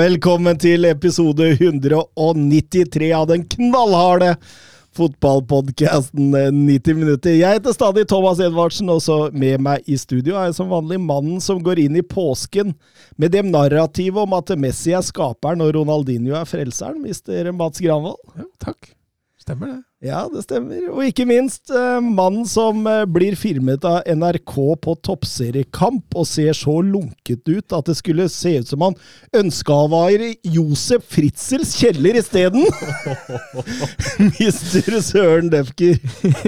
Velkommen til episode 193 av den knallharde fotballpodkasten 90 minutter. Jeg heter stadig Thomas Edvardsen, og så med meg i studio er jeg som vanlig mannen som går inn i påsken med det narrativet om at Messi er skaperen og Ronaldinho er frelseren, mister Mats Granvold. Ja, takk. Stemmer det. Ja, det stemmer. Og ikke minst eh, mannen som eh, blir filmet av NRK på toppseriekamp og ser så lunket ut at det skulle se ut som han ønska å være Josef Fritzels kjeller isteden! Mister Søren Defker.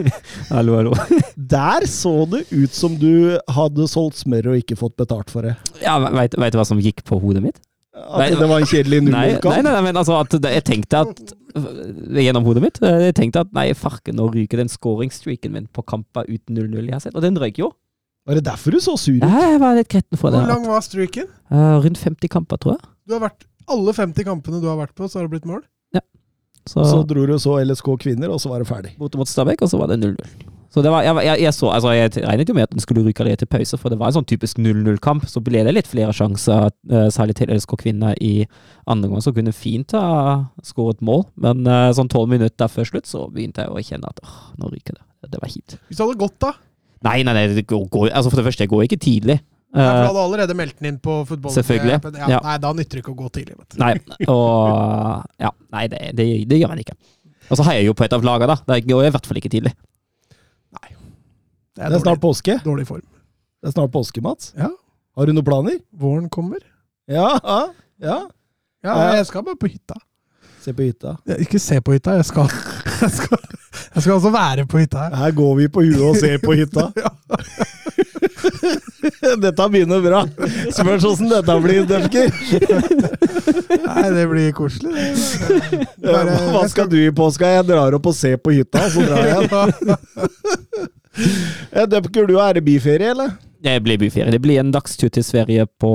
Hallo, hallo. Der så det ut som du hadde solgt smør og ikke fått betalt for det. Ja, Veit du hva som gikk på hodet mitt? At det var en kjedelig Nei, nei, 0-0-kamp. nei, men altså at jeg tenkte at Gjennom hodet mitt. eh, Jeg tenkte at nei, farken, nå ryker den skåringsstreaken min på kamper uten 0-0 jeg har sett. Og den røyk jo. Var det derfor du så sur ut? Ja, Jeg var litt gretten for det. Hvor lang var streaken? Uh, rundt 50 kamper, tror jeg. Du har vært, alle 50 kampene du har vært på, så har det blitt mål? Så, Så dro du og så LSK kvinner, og så var det ferdig. borte mot Stabæk, og så var det 0-0. Så det var, jeg, jeg, jeg, så, altså jeg regnet jo med at den skulle ryke allerede til pause, for det var en sånn typisk 0-0-kamp. Så ble det litt flere sjanser, eh, særlig til LSK Kvinner i andre gang, som kunne fint ha skåret mål. Men eh, sånn tolv minutter før slutt, så begynte jeg å kjenne at åh, nå ryker det. Det var kjipt. Hvis det hadde gått, da? Nei, nei, nei det går, går, altså for det første, jeg går ikke tidlig. Nei, for du Eh, hadde allerede meldt den inn på fotball. Selvfølgelig, Ja, ja. Nei, da nytter det ikke å gå tidlig. vet du. nei, og Ja, nei, det, det, det gjør man ikke. Og så heier jeg jo på et av lagene, da. Det går i hvert fall ikke tidlig. Det Det er snart påske. dårlig form. Det er snart påske, Mats. Ja. Har du noen planer? Våren kommer. Ja, ja. ja. Ja, Ja. jeg skal bare på hytta. Se på hytta. Ja, Ikke se på hytta, jeg skal, jeg skal, jeg skal altså være på hytta her. Her går vi på huet og ser på hytta. dette begynner bra. Spørs åssen dette blir, Defker. Nei, det blir koselig. Det. Bare- Hva skal du i påska? Jeg drar opp og ser på hytta, så drar jeg Eh, Defker, du er det byferie, eller? Det blir byferie. Det blir en dagstur til Sverige på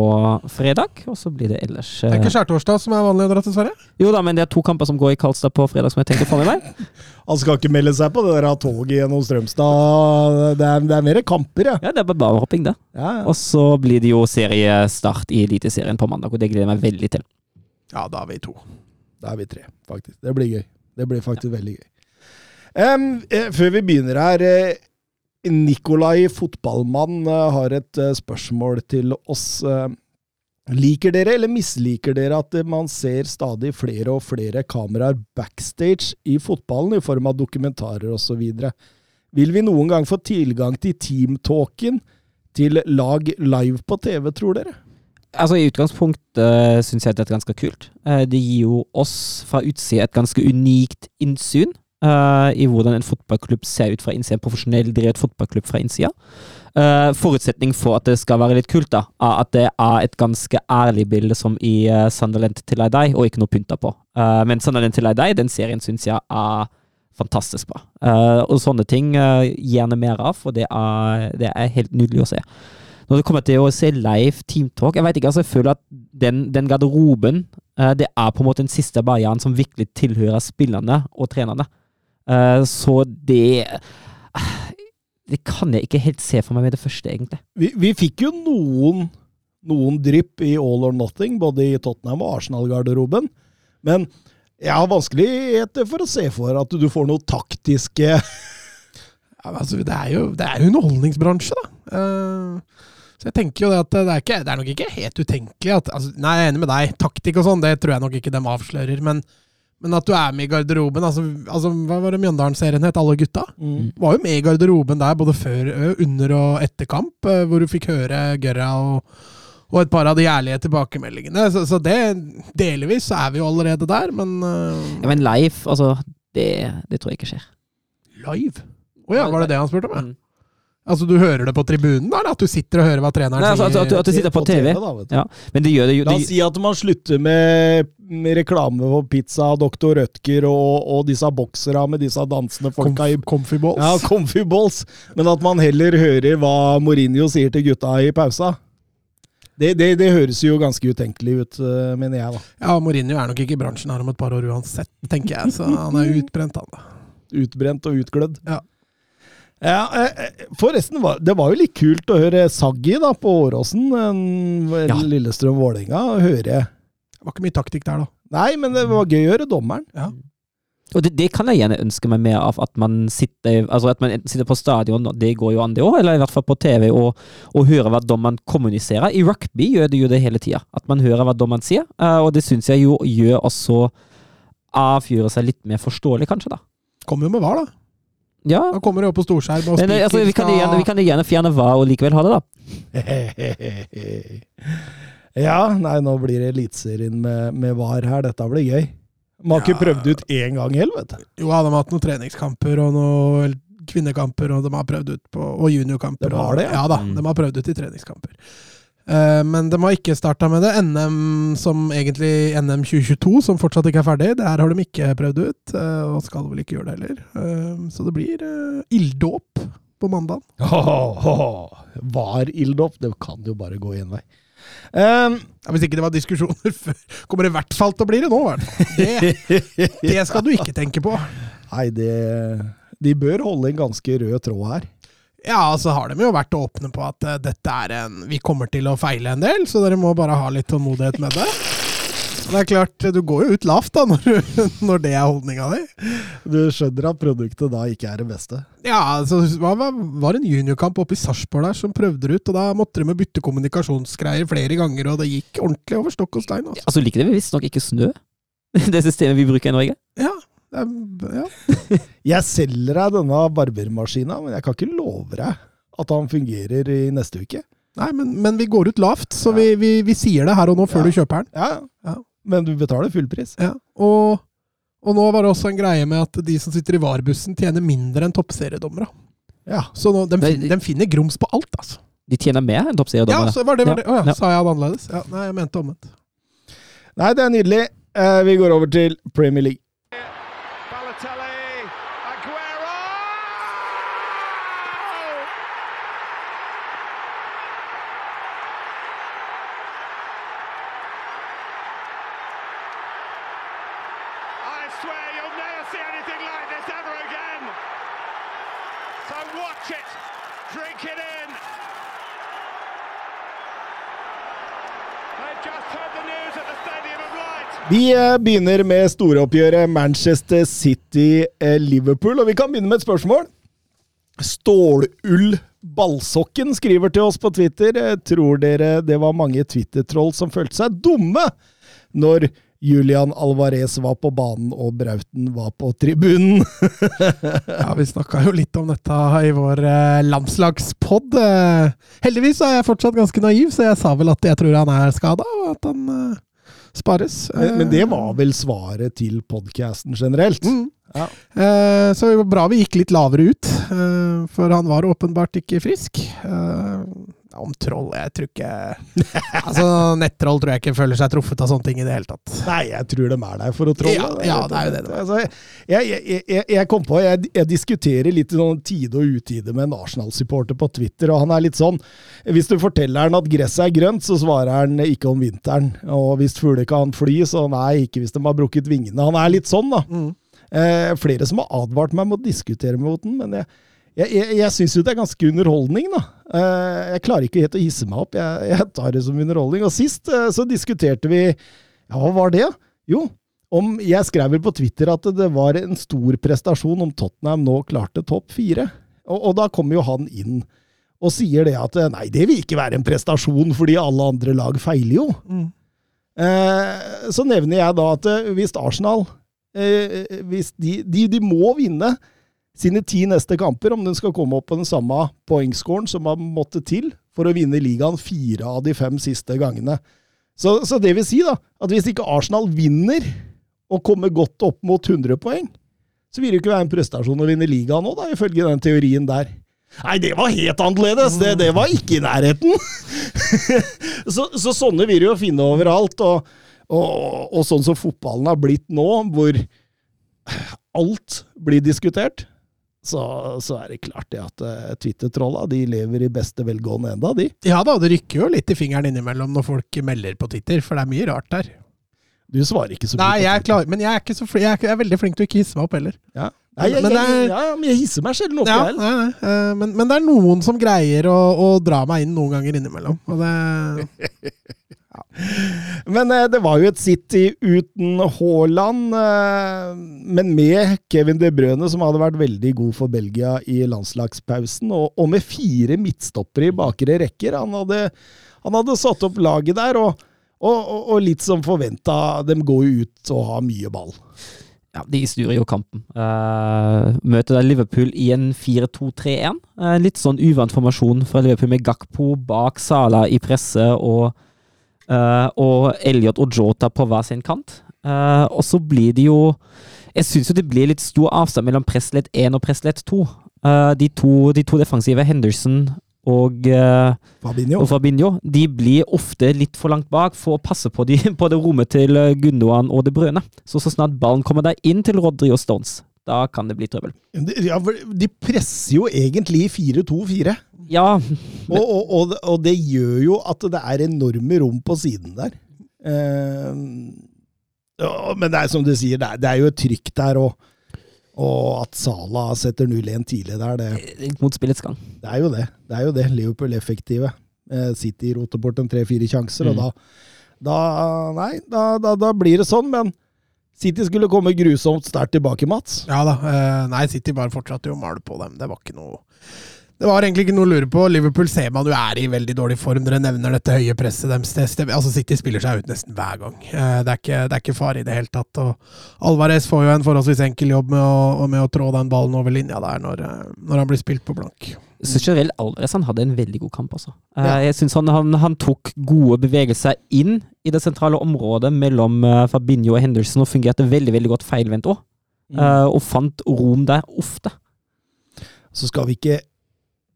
fredag, og så blir det ellers Det er eh, ikke skjærtorsdag som er vanlig å dra til Sverige? Jo da, men det er to kamper som går i Karlstad på fredag som jeg tenkte å få med meg. Han skal ikke melde seg på det der toget gjennom Strømstad. Det er, det er mer kamper, ja. Ja, det er bare barehopping, det. ja, ja. Og så blir det jo seriestart i Eliteserien på mandag, og det gleder jeg meg veldig til. Ja, da er vi to. Da er vi tre, faktisk. Det blir gøy. Det blir faktisk veldig gøy. Um, eh, før vi begynner her eh, Nikolai fotballmann eh, har et eh, spørsmål til oss. Eh, liker dere eller misliker dere at man ser stadig flere og flere kameraer backstage i fotballen i form av dokumentarer osv.? Vil vi noen gang få tilgang til teamtalken til lag live på TV, tror dere? Altså I utgangspunktet uh, syns jeg at det er ganske kult. Det gir jo oss fra utsida et ganske unikt innsyn eh, i hvordan en fotballklubb ser ut fra innsida. En profesjonell drevet fotballklubb fra innsida. Uh, forutsetning for at det skal være litt kult, da, er at det er et ganske ærlig bilde som i uh, Sunderland til I deg, og ikke noe pynta på. Uh, men Sunderland til I deg, den serien syns jeg er fantastisk bra. Eh, og sånne ting eh, gjerne mer av, for det er, det er helt nydelig å se. Når det kommer til å se live teamtalk Jeg vet ikke, altså jeg føler at den, den garderoben eh, Det er på en måte den siste barrieren som virkelig tilhører spillerne og trenerne. Eh, så det Det kan jeg ikke helt se for meg med det første, egentlig. Vi, vi fikk jo noen, noen drypp i All or Nothing, både i Tottenham og Arsenal-garderoben. Men jeg har vanskeligheter for å se for at du får noe taktiske altså, det er jo det er jo underholdningsbransje, da. Uh, så jeg tenker jo det at det er, ikke, det er nok ikke helt utenkelig at altså, Nei, jeg er enig med deg. Taktikk og sånn, det tror jeg nok ikke de avslører. Men, men at du er med i garderoben altså, altså Hva var det Mjøndalen-serien het? Alle gutta? mm. Var jo med i garderoben der både før, under og etter kamp, hvor du fikk høre Gørra og, og et par av de ærlige tilbakemeldingene. Så, så det delvis så er vi jo allerede der, men uh... Ja, men live, altså Det, det tror jeg ikke skjer. live? Å ja, var det det han spurte om? Ja? Mm. Altså, du hører det på tribunen, da? Eller at du sitter og hører hva treneren Nei, altså, sier? at, at du sitter på TV. da, vet du. Ja, men det gjør det jo La det, oss si at man slutter med, med reklame på pizza, Dr. Rødtger og, og disse boksere med disse dansende folka i Comfy balls. ja, comfy balls, men at man heller hører hva Mourinho sier til gutta i pausa. Det, det, det høres jo ganske utenkelig ut, eh, mener jeg, da. Ja, Mourinho er nok ikke i bransjen her om et par år uansett, tenker jeg. Så han er utbrent, han. da. Utbrent og utglødd. Ja. Ja, eh, Forresten, det var jo litt kult å høre Saggi da, på Åråsen. Ja. Lillestrøm-Vålerenga. Høre Det var ikke mye taktikk der, da. Nei, men det var gøy å høre dommeren. Og det, det kan jeg gjerne ønske meg mer av, at man sitter altså at man sitter på stadion, og det går jo an det òg, eller i hvert fall på TV, og, og hører hva dommeren kommuniserer. I rugby gjør det jo det hele tida, at man hører hva dommeren sier, eh, og det syns jeg jo gjør også avgjøre seg litt mer forståelig, kanskje, da. Kommer jo med hva da. Ja, Da kommer det opp på storskjerm. Og men eh, altså, vi, kan skal- gjerne, vi kan gjerne fjerne hva og likevel ha det, da. ja, nei, nå blir det Eliteserien med, med VAR her. Dette blir gøy. Man har ikke Ja. prøvd ut én gang heller, vet du. Jo, ja, de har hatt noen treningskamper og noen kvinnekamper, og de har prøvd ut på Og juniorkamper. De har det, ja? ja? da, Mm. de har prøvd ut i treningskamper. Eh, men de har ikke starta med det. NM som egentlig NM 2022, som fortsatt ikke er ferdig, det her har de ikke prøvd ut. eh, og skal vel ikke gjøre det heller. Eh, så det blir ilddåp på mandag. Var ilddåp? Det kan jo bare gå én vei. Um, Ja, hvis ikke det var diskusjoner før, kommer det i hvert fall til å bli det nå. Det, det skal du ikke tenke på. nei, det De bør holde en ganske rød tråd her. Ja, så har de jo vært åpne på at eh, dette er en Vi kommer til å feile en del, så dere må bare ha litt tålmodighet med det. Det er klart, du går jo ut lavt da, når, du, når det er holdninga di. Du skjønner at produktet da ikke er det beste. Ja, altså, det var, en juniorkamp oppe i Sarpsborg der som prøvde det ut, og da måtte de bytte kommunikasjonsgreier flere ganger, og det gikk ordentlig over stokk og stein. Altså. Altså, liker det visstnok ikke snø, det systemet vi bruker i Norge. Ja, ja. Jeg selger deg denne barbermaskina, men jeg kan ikke love deg at han fungerer i neste uke. Nei, men, men vi går ut lavt, så vi, vi, vi sier det her og nå før Ja. du kjøper den. Ja, Ja. Men du betaler full pris. Ja, og, og nå var det også en greie med at de som sitter i VAR-bussen, tjener mindre enn toppseriedommere. Ja. Så nå, de, de, de finner grums på alt, altså. De tjener mer enn Ja, så var det, var det. Oh, ja, Ja. sa jeg det annerledes? Ja, nei, jeg mente omvendt. Nei, det er nydelig. Eh, vi går over til Premier League. Vi eh, begynner med storoppgjøret Manchester City-Liverpool, og vi kan begynne med et spørsmål. Stålull Ballsokken skriver til oss på Twitter. eh, Tror dere det var mange Twitter-troll som følte seg dumme når Julian Alvarez var på banen og Brauten var på tribunen? Ja, Vi snakka jo litt om dette i vår eh, landslagspod. Eh, heldigvis er jeg fortsatt ganske naiv, så jeg sa vel at jeg tror han er skada, og at han eh, spares. Men, men det var vel svaret til podkasten generelt? Mm. Ja. Eh, så det var bra vi gikk litt lavere ut, eh, for han var åpenbart ikke frisk. Eh, om troll Jeg tror ikke Altså, Nettroll tror jeg ikke føler seg truffet av sånne ting i det hele tatt. Nei, jeg tror de er der for å trolle. Ja, ja, det er jo det det. Altså, jeg, jeg, jeg, jeg kom på, jeg, jeg diskuterer litt sånn tide og utide med en Arsenal-supporter på Twitter, og han er litt sånn Hvis du forteller han at gresset er grønt, så svarer han ikke om vinteren. Og hvis fugler kan fly, så nei, ikke hvis de har brukket vingene. Han er litt sånn, da. Mm. Eh, flere som har advart meg mot å diskutere mot den, men jeg, jeg, jeg, jeg syns jo det er ganske underholdning, da. Eh, jeg klarer ikke helt å hisse meg opp. Jeg, jeg tar det som underholdning. Og sist eh, så diskuterte vi Ja, hva var det? Jo, om Jeg skrev vel på Twitter at det var en stor prestasjon om Tottenham nå klarte topp fire. Og, og da kommer jo han inn og sier det at nei, det vil ikke være en prestasjon, fordi alle andre lag feiler jo. Mm. Eh, så nevner jeg da at eh, hvis Arsenal eh, hvis de, de, de må vinne sine ti neste kamper om den skal komme opp på den samme poengscoren som har måttet til for å vinne ligaen fire av de fem siste gangene. Så, så det vil si da, at hvis ikke Arsenal vinner og kommer godt opp mot 100 poeng, så vil det ikke være en prestasjon å vinne ligaen nå, da, ifølge den teorien der. Nei, det var helt annerledes! Det, det var ikke i nærheten! så, så sånne vil du jo finne overalt. Og, og, og sånn som fotballen har blitt nå, hvor alt blir diskutert, så, så er det klart det at uh, Twitter-trolla de lever i beste velgående enda, de. Ja da, det rykker jo litt i fingeren innimellom når folk melder på Twitter, for det er mye rart der. Du svarer ikke så mye. Nei, jeg er klar, men jeg er, ikke så jeg er, jeg er veldig flink til å ikke hisse meg opp heller. Ja. Nei, jeg, Men jeg, ja, men jeg hisser meg sjelden opp, Ja, jeg. heller. eh, men, men det er noen som greier å, å dra meg inn noen ganger innimellom. Og det, Men eh, det var jo et City uten Haaland, eh, men med Kevin De Brøne, som hadde vært veldig god for Belgia i landslagspausen, og, med fire midtstoppere i bakre rekker. Han hadde, han hadde satt opp laget der, og, og, og, litt som forventa, de går jo ut og har mye ball. Ja, de styrer jo kampen. Uh, møter Liverpool i en 4-2-3-1. Uh, litt sånn uvant formasjon fra Liverpool med Gakpo bak Sala i presse og, eh, og Elliot og Jota på hver sin kant. Uh, og så blir det jo Jeg syns jo det blir litt stor avstand mellom Preslett 1 og Preslett 2. Uh, de, to de to defensive, Henderson og eh, Fabinho. og Fabinho de blir ofte litt for langt bak for å passe på, de, på det rommet til eh, Gundogan og De Brøne. Så så snart ballen kommer der inn til Rodry og Stones, da kan det bli trøbbel. Ja, de presser jo egentlig 4-2-4. Ja, Og, og, og, og det gjør jo at det er enorme rom på siden der. Eh, ja, men det er som du sier, det er, det er jo et trykk der, og, og at Sala setter 0-1 tidlig der, det, mot spillets gang. det er jo det. Det er jo det. Liverpool effektive. Eh, City roter bort en tre-fire sjanser, Mm. og da, da Nei, da, da, da blir det sånn, men City skulle komme grusomt sterkt tilbake, Mats. ja da. eh, nei, City bare fortsatte jo å male på dem. Det var ikke noe det var egentlig ikke noe å lure på. Liverpool ser man jo er i veldig dårlig form. Dere nevner dette høye presset deres. Altså City spiller seg ut nesten hver gang. Eh, Det er ikke, det er ikke fare i det hele tatt. Og Alvarez får jo en forholdsvis enkel jobb med å, med å trå den ballen over linja der når, eh, når han blir spilt på blank. Så Jarell Alvarez han hadde en veldig god kamp, altså. Eh, Ja. Jeg synes han, han, han tok gode bevegelser inn i det sentrale området mellom Fabinho og Henderson, og fungerte veldig veldig godt feilvendt òg. og fant rom der ofte. så skal vi ikke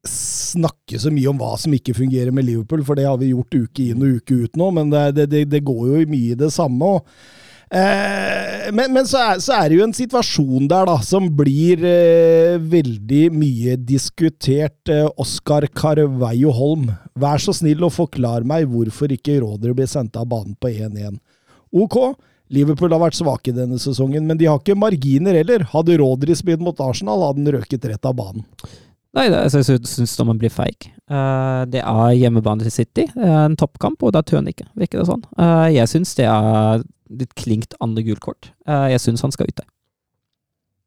snakke så mye om hva som ikke fungerer med Liverpool, for det har vi gjort uke inn og uke ut nå, men det, det, det, går jo mye i det samme. Og, eh, men men så, er, så er det jo en situasjon der da, som blir eh, veldig mye diskutert. Eh, Oskar Carveio Holm, vær så snill å forklare meg hvorfor ikke Rådere blir sendt av banen på 1-1. Ok, Liverpool har vært svake denne sesongen, men de har ikke marginer heller. Hadde Rådere spilt mot Arsenal, hadde han røket rett av banen. Nei, altså, jeg syns man blir feig. Eh, det er hjemmebane til City, en toppkamp, og da tør han ikke, virker det sånn. Eh, jeg syns det er litt klinkt andre gult kort. Eh, jeg syns han skal ut der.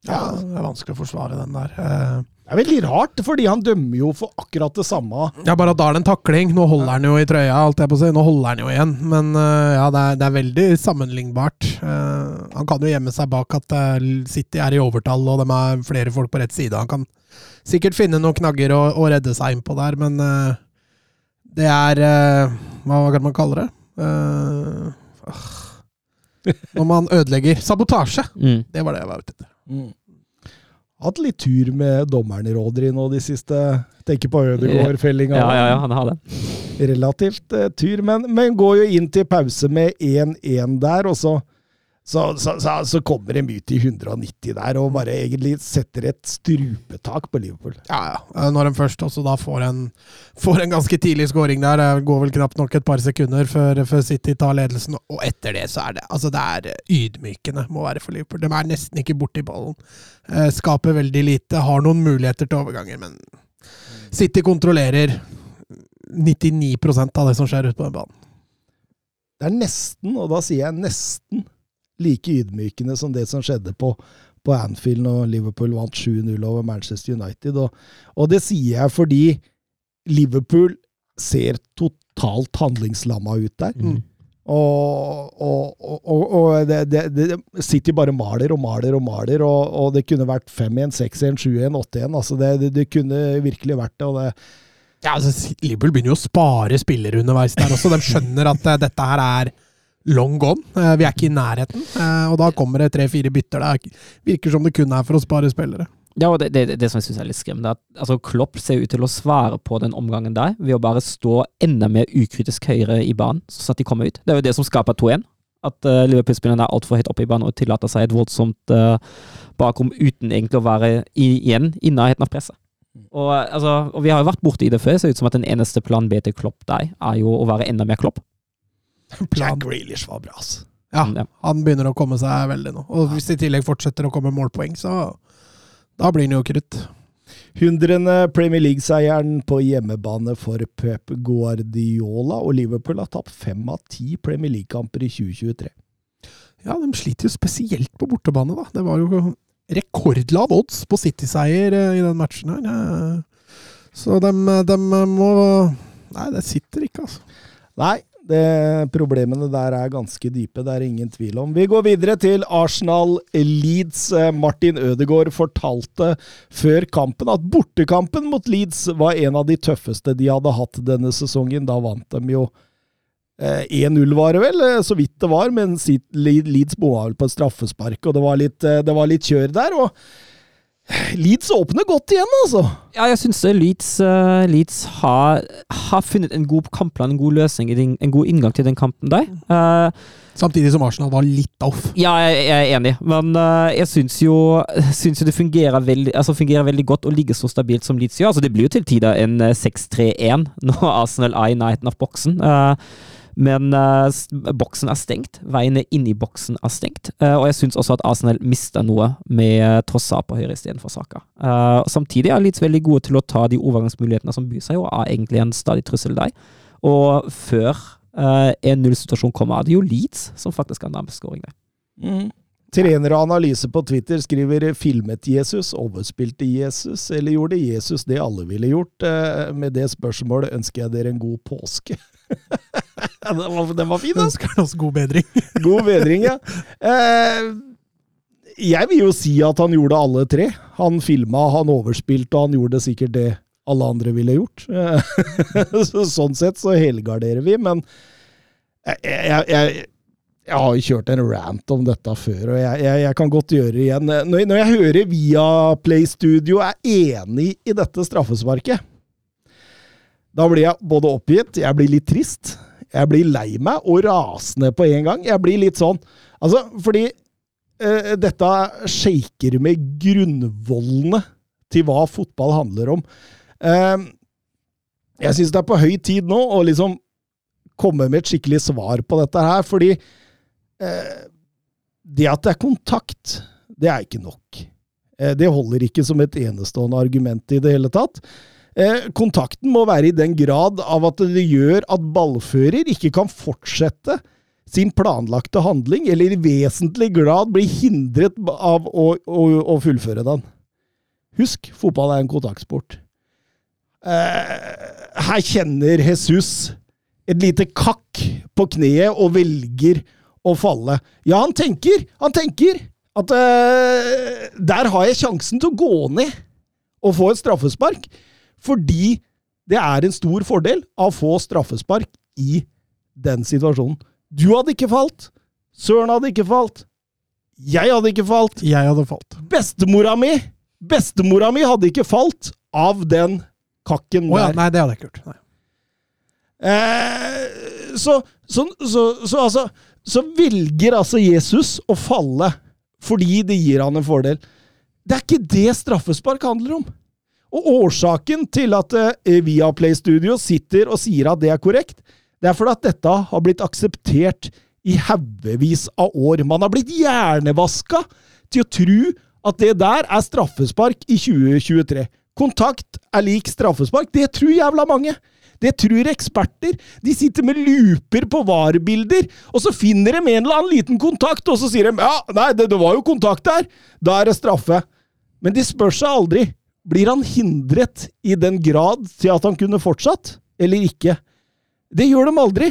Ja, Det er vanskelig å forsvare den der. Det er veldig rart, fordi han dømmer jo for akkurat det samme. Ja, bare at da er det en takling. Nå holder han jo i trøya, alt jeg på å si. Nå holder han jo igjen. Men eh, ja, det er, det er veldig sammenlignbart. Uh, han kan jo gjemme seg bak at eh, City er i overtall, og de er flere folk på rett side. Han kan sikkert finne noen knagger å, og redde seg innpå der, men uh, det er uh, Hva kan man kalle det? Eh, ah. når man ødelegger. Sabotasje! Mm. Det var det jeg var ute etter. Mm. Hatt litt tur med dommeren i Råderi nå de siste Tenker på Ødegaard-fellinga. Ja, ja, ja, han har det. Relativt uh, tur, men, men går jo inn til pause med 1-1 der, og så så, så, så, så kommer en ut i 190 der og bare egentlig setter et strupetak på Liverpool. Ja, ja. Eh, Når de først også da får en, får en ganske tidlig scoring der, det går vel knapt nok et par sekunder før, før City tar ledelsen, og etter det så er det altså det er ydmykende, må være for Liverpool. De er nesten ikke borti ballen. Eh, Skaper veldig lite, har noen muligheter til overganger, men City kontrollerer 99 av det som skjer ute på den banen. Det er nesten, og da sier jeg nesten, like ydmykende som det som skjedde på, på Anfield når Liverpool vant 7-0 over Manchester United. Og, og det sier jeg fordi Liverpool ser totalt handlingslamma ut der. Mm. Og, og, og, det, det, det, City bare maler og maler og maler, og, og det kunne vært 5-1, 6-1, 7-1, 8-1. Altså det, det, det kunne virkelig vært det. og det Ja, altså Liverpool begynner jo å spare spillere underveis der også. De skjønner at eh, dette her er long gone. Eh, Vi er ikke i nærheten. Eh, Og da kommer det tre-fire bytter. Det er- virker som det kun er for å spare spillere. Ja, og det, det, det som jeg syns er litt skremmende, er at altså, Klopp ser ut til å svare på den omgangen der ved å bare stå enda mer ukritisk høyere i banen, sånn at de kommer ut. Det er jo det som skaper 2-1. At uh, Liverpool-spillerne er altfor høyt oppe i banen og tillater seg et voldsomt uh, bakrom uten egentlig å være i, igjen i nærheten av presset. Og, altså, og vi har jo vært borte i det før. Det ser ut som at den eneste plan B til Klopp der er jo å være enda mer Klopp. Plan. Jack Grealish var bra, altså. Ja, Ja. han begynner å komme seg veldig nå. Og hvis det i tillegg fortsetter å komme målpoeng, så da blir han jo krutt. Hundrende Premier League-seieren på hjemmebane for Pep Guardiola, og Liverpool har tapt fem av ti Premier League-kamper i 2023. Ja, de sliter jo spesielt på bortebane, da. Det var jo rekordlav odds på City-seier eh, i den matchen her. Eh, Så de, de må Nei, det sitter ikke, altså. Nei, det, problemene der er ganske dype, det er ingen tvil om. Vi går videre til Arsenal-Leeds. Eh, Martin Ødegaard fortalte før kampen at bortekampen mot Leeds var en av de tøffeste de hadde hatt denne sesongen. Da vant de jo eh, 1-0, var det vel, eh, så vidt det var, men Leeds bomma vel på et straffespark, og det var litt, eh, det var litt kjør der. og Leeds åpner godt igjen, altså. Ja, jeg syns Leeds, uh, Leeds har, har funnet en god kampplan, en god løsning, en god inngang til den kampen der. Uh, Samtidig som Arsenal var litt off. Ja, jeg, jeg er enig, men uh, jeg syns jo, syns jo det fungerer veldig, altså fungerer veldig godt å ligge så stabilt som Leeds gjør. Altså, det blir jo til tider en eh, 6-3-1 når Arsenal er i nærheten av boksen. eh, men uh, boksen er stengt. Veiene inn i boksen er stengt. Uh, og jeg syns også at Arsenal mister noe med uh, Trossard på høyre istedenfor Saka. Uh, samtidig er Leeds veldig gode til å ta de overgangsmulighetene som byr seg, og er egentlig en stadig trussel der. Og før uh, en nullsituasjon kommer, er det jo Leeds som faktisk har nærmest scoring der. Mm. Trener og analyse på Twitter skriver 'filmet Jesus', 'overspilte Jesus', eller 'gjorde Jesus det alle ville gjort'? Eh, Med det spørsmålet ønsker jeg dere en god påske. den, var, den var fin, da. Ønsker oss god bedring. God bedring, ja. Eh, jeg vil jo si at han gjorde alle tre. Han filma, han overspilte, og han gjorde sikkert det alle andre ville gjort. Eh, sånn sett så helgarderer vi, men jeg, jeg, jeg, jeg har jo kjørt en rant om dette før, og jeg, kan godt gjøre det igjen. Når, når jeg hører via Play Studio er enig i dette straffesparket, da blir jeg både oppgitt, jeg blir litt trist, jeg blir lei meg og rasende på en gang. Jeg blir litt sånn Altså, fordi eh, dette shaker med grunnvollene til hva fotball handler om. Eh, jeg syns det er på høy tid nå å liksom komme med et skikkelig svar på dette her, fordi eh, det at det er kontakt, det er ikke nok. Eh, det holder ikke som et enestående argument i det hele tatt. Eh, kontakten må være i den grad av at det gjør at ballfører ikke kan fortsette sin planlagte handling, eller i vesentlig grad blir hindret av å, å, å fullføre den. Husk, fotball er en kontaktsport. Eh, her kjenner Jesus et lite kakk på kneet og velger å falle. Ja, han tenker, han tenker at eh, der har jeg sjansen til å gå ned og få et straffespark, fordi det er en stor fordel av å få straffespark i den situasjonen. Du hadde ikke falt. Søren hadde ikke falt. Jeg hadde ikke falt. Jeg hadde falt. Bestemora mi Bestemora mi hadde ikke falt av den kakken oh, ja, der. nei, det hadde jeg ikke gjort. Eh, så, så, så, så altså Så velger altså Jesus å falle fordi det gir han en fordel. Det er ikke det straffespark handler om. Og årsaken til at eh, Viaplay Studio sitter og sier at det er korrekt, det er fordi at dette har blitt akseptert i haugevis av år. Man har blitt hjernevaska til å tro at det der er straffespark i 2023. Kontakt er lik straffespark. Det tror jævla mange. Det tror eksperter. De sitter med looper på VAR-bilder, og så finner de en eller annen liten kontakt, og så sier de ja, nei, det, det var jo kontakt der. Da er det straffe. Men de spør seg aldri. Blir han hindret i den grad til at han kunne fortsatt, eller ikke? Det gjør de aldri.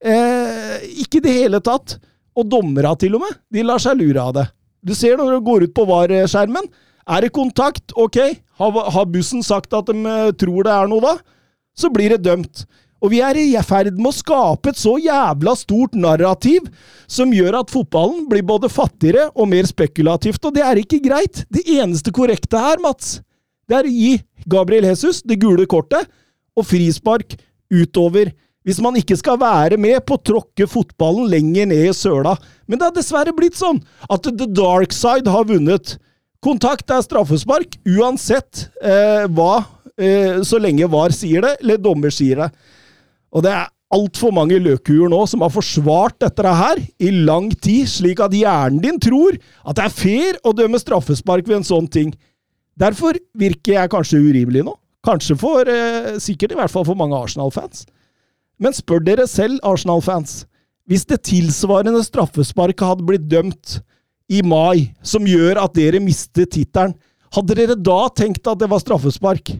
Eh, ikke i det hele tatt. Og dommera, til og med, de lar seg lure av det. Du ser når du går ut på VAR-skjermen. Er det kontakt? Ok. Har, bussen sagt at de eh, tror det er noe da? Så blir det dømt. Og vi er i ferd med å skape et så jævla stort narrativ som gjør at fotballen blir både fattigere og mer spekulativt, og det er ikke greit. Det eneste korrekte her, Mats, det er å gi Gabriel Jesus det gule kortet og frispark utover hvis man ikke skal være med på å tråkke fotballen lenger ned i søla. Men det har dessverre blitt sånn at the dark side har vunnet. Kontakt er straffespark, uansett eh, hva, eh, så lenge VAR sier det, eller dommer sier det. Og det er altfor mange løkhuer nå som har forsvart dette her i lang tid, slik at hjernen din tror at det er fair å dømme straffespark ved en sånn ting. Derfor virker jeg kanskje urimelig nå. Kanskje for eh, Sikkert i hvert fall for mange Arsenal-fans. Men spør dere selv, Arsenal-fans. Hvis det tilsvarende straffesparket hadde blitt dømt i mai, som gjør at dere mister tittelen, hadde dere da tenkt at det var straffespark?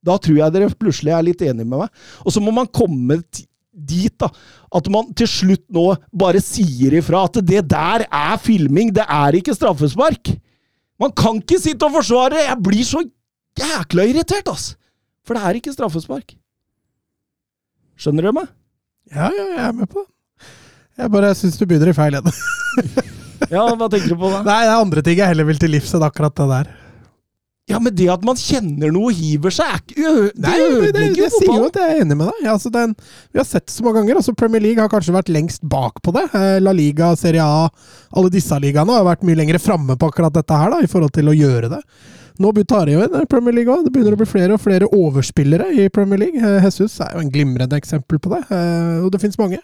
Da tror jeg dere plutselig er litt enige med meg. Og så må man komme dit, da. At man til slutt nå bare sier ifra at det der er filming, det er ikke straffespark. Man kan ikke sitte og forsvare det! Jeg blir så jækla irritert, ass! For det er ikke straffespark. Skjønner du meg? Ja, ja, jeg er med på. Jeg bare syns du begynner i feil ende. Ja, hva tenker du på da? Nei, det er andre ting jeg heller vil til livs enn akkurat det der. Ja, men det at man kjenner noe og hiver seg, er ikke Det Nei, men det, det sier jo at jeg er enig med deg. Altså, den, vi har sett det så mange ganger. Altså, Premier League har kanskje vært lengst bak på det. Eh, La Liga, Serie A, alle disse ligaene har vært mye lenger framme på akkurat dette her, da, i forhold til å gjøre det. Nå tar det jo inn Premier League òg. Det begynner å bli flere og flere overspillere i Premier League. Eh, Jesus er jo en glimrende eksempel på det, eh, og det finnes mange.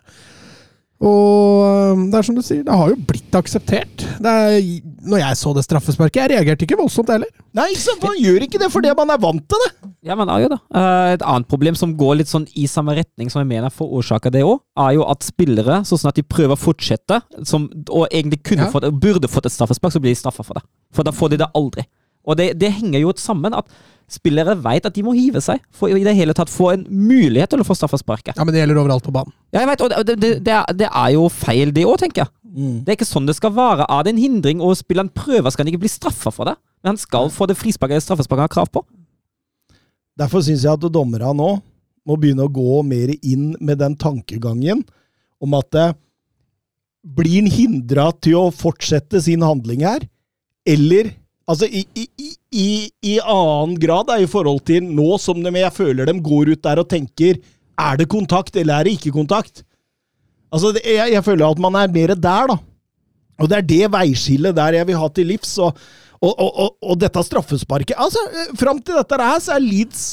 Og eh, det er som du sier, det har jo blitt akseptert. Det er, når jeg så det straffesparket, jeg reagerte ikke voldsomt heller. Nei, ikke sant? Man gjør ikke det fordi man er vant til det. Ja, man er jo det. Eh, et annet problem som går litt sånn i samme retning, som jeg mener forårsaker det òg, er jo at spillere, så sånn at de prøver å fortsette, som, og egentlig kunne Ja. fått, burde fått et straffespark, så blir de straffa for det. For da får de det aldri. Og det, det henger jo sammen at spillere vet at de må hive seg for i det hele tatt få en mulighet til å få straffesparket. Ja, Men det gjelder overalt på banen. Ja, jeg vet, og det, det, det, er, det er jo feil, det òg, tenker jeg. Det er ikke sånn det skal være. Er det en hindring og spilleren prøver, skal han ikke bli straffa for det. Men han skal få det frisparket eller straffesparket han har krav på. Derfor syns jeg at dommerne nå må begynne å gå mer inn med den tankegangen om at det blir han hindra til å fortsette sin handling her, eller Altså, i, i, i, i, annen grad, er i forhold til nå som de, jeg føler dem går ut der og tenker Er det kontakt, eller er det ikke kontakt? Altså, det, jeg, jeg føler at man er mer der, da. Og det er det veiskillet der jeg vil ha til livs. Og, og, og, og dette straffesparket altså, eh, Fram til dette her, så er Leeds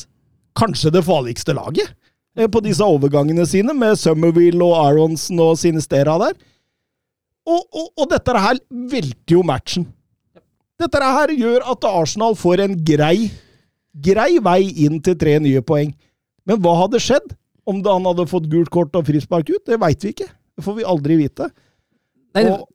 kanskje det farligste laget eh, på disse overgangene sine, med Summerville og Aronsen og Sinistera der. Og, og, og dette her velter jo matchen. Dette her gjør at Arsenal får en grei, grei vei inn til tre nye poeng. Men hva hadde skjedd om han hadde fått gult kort og frispark ut? Det veit vi ikke. Det får vi aldri vite. Nei, Og,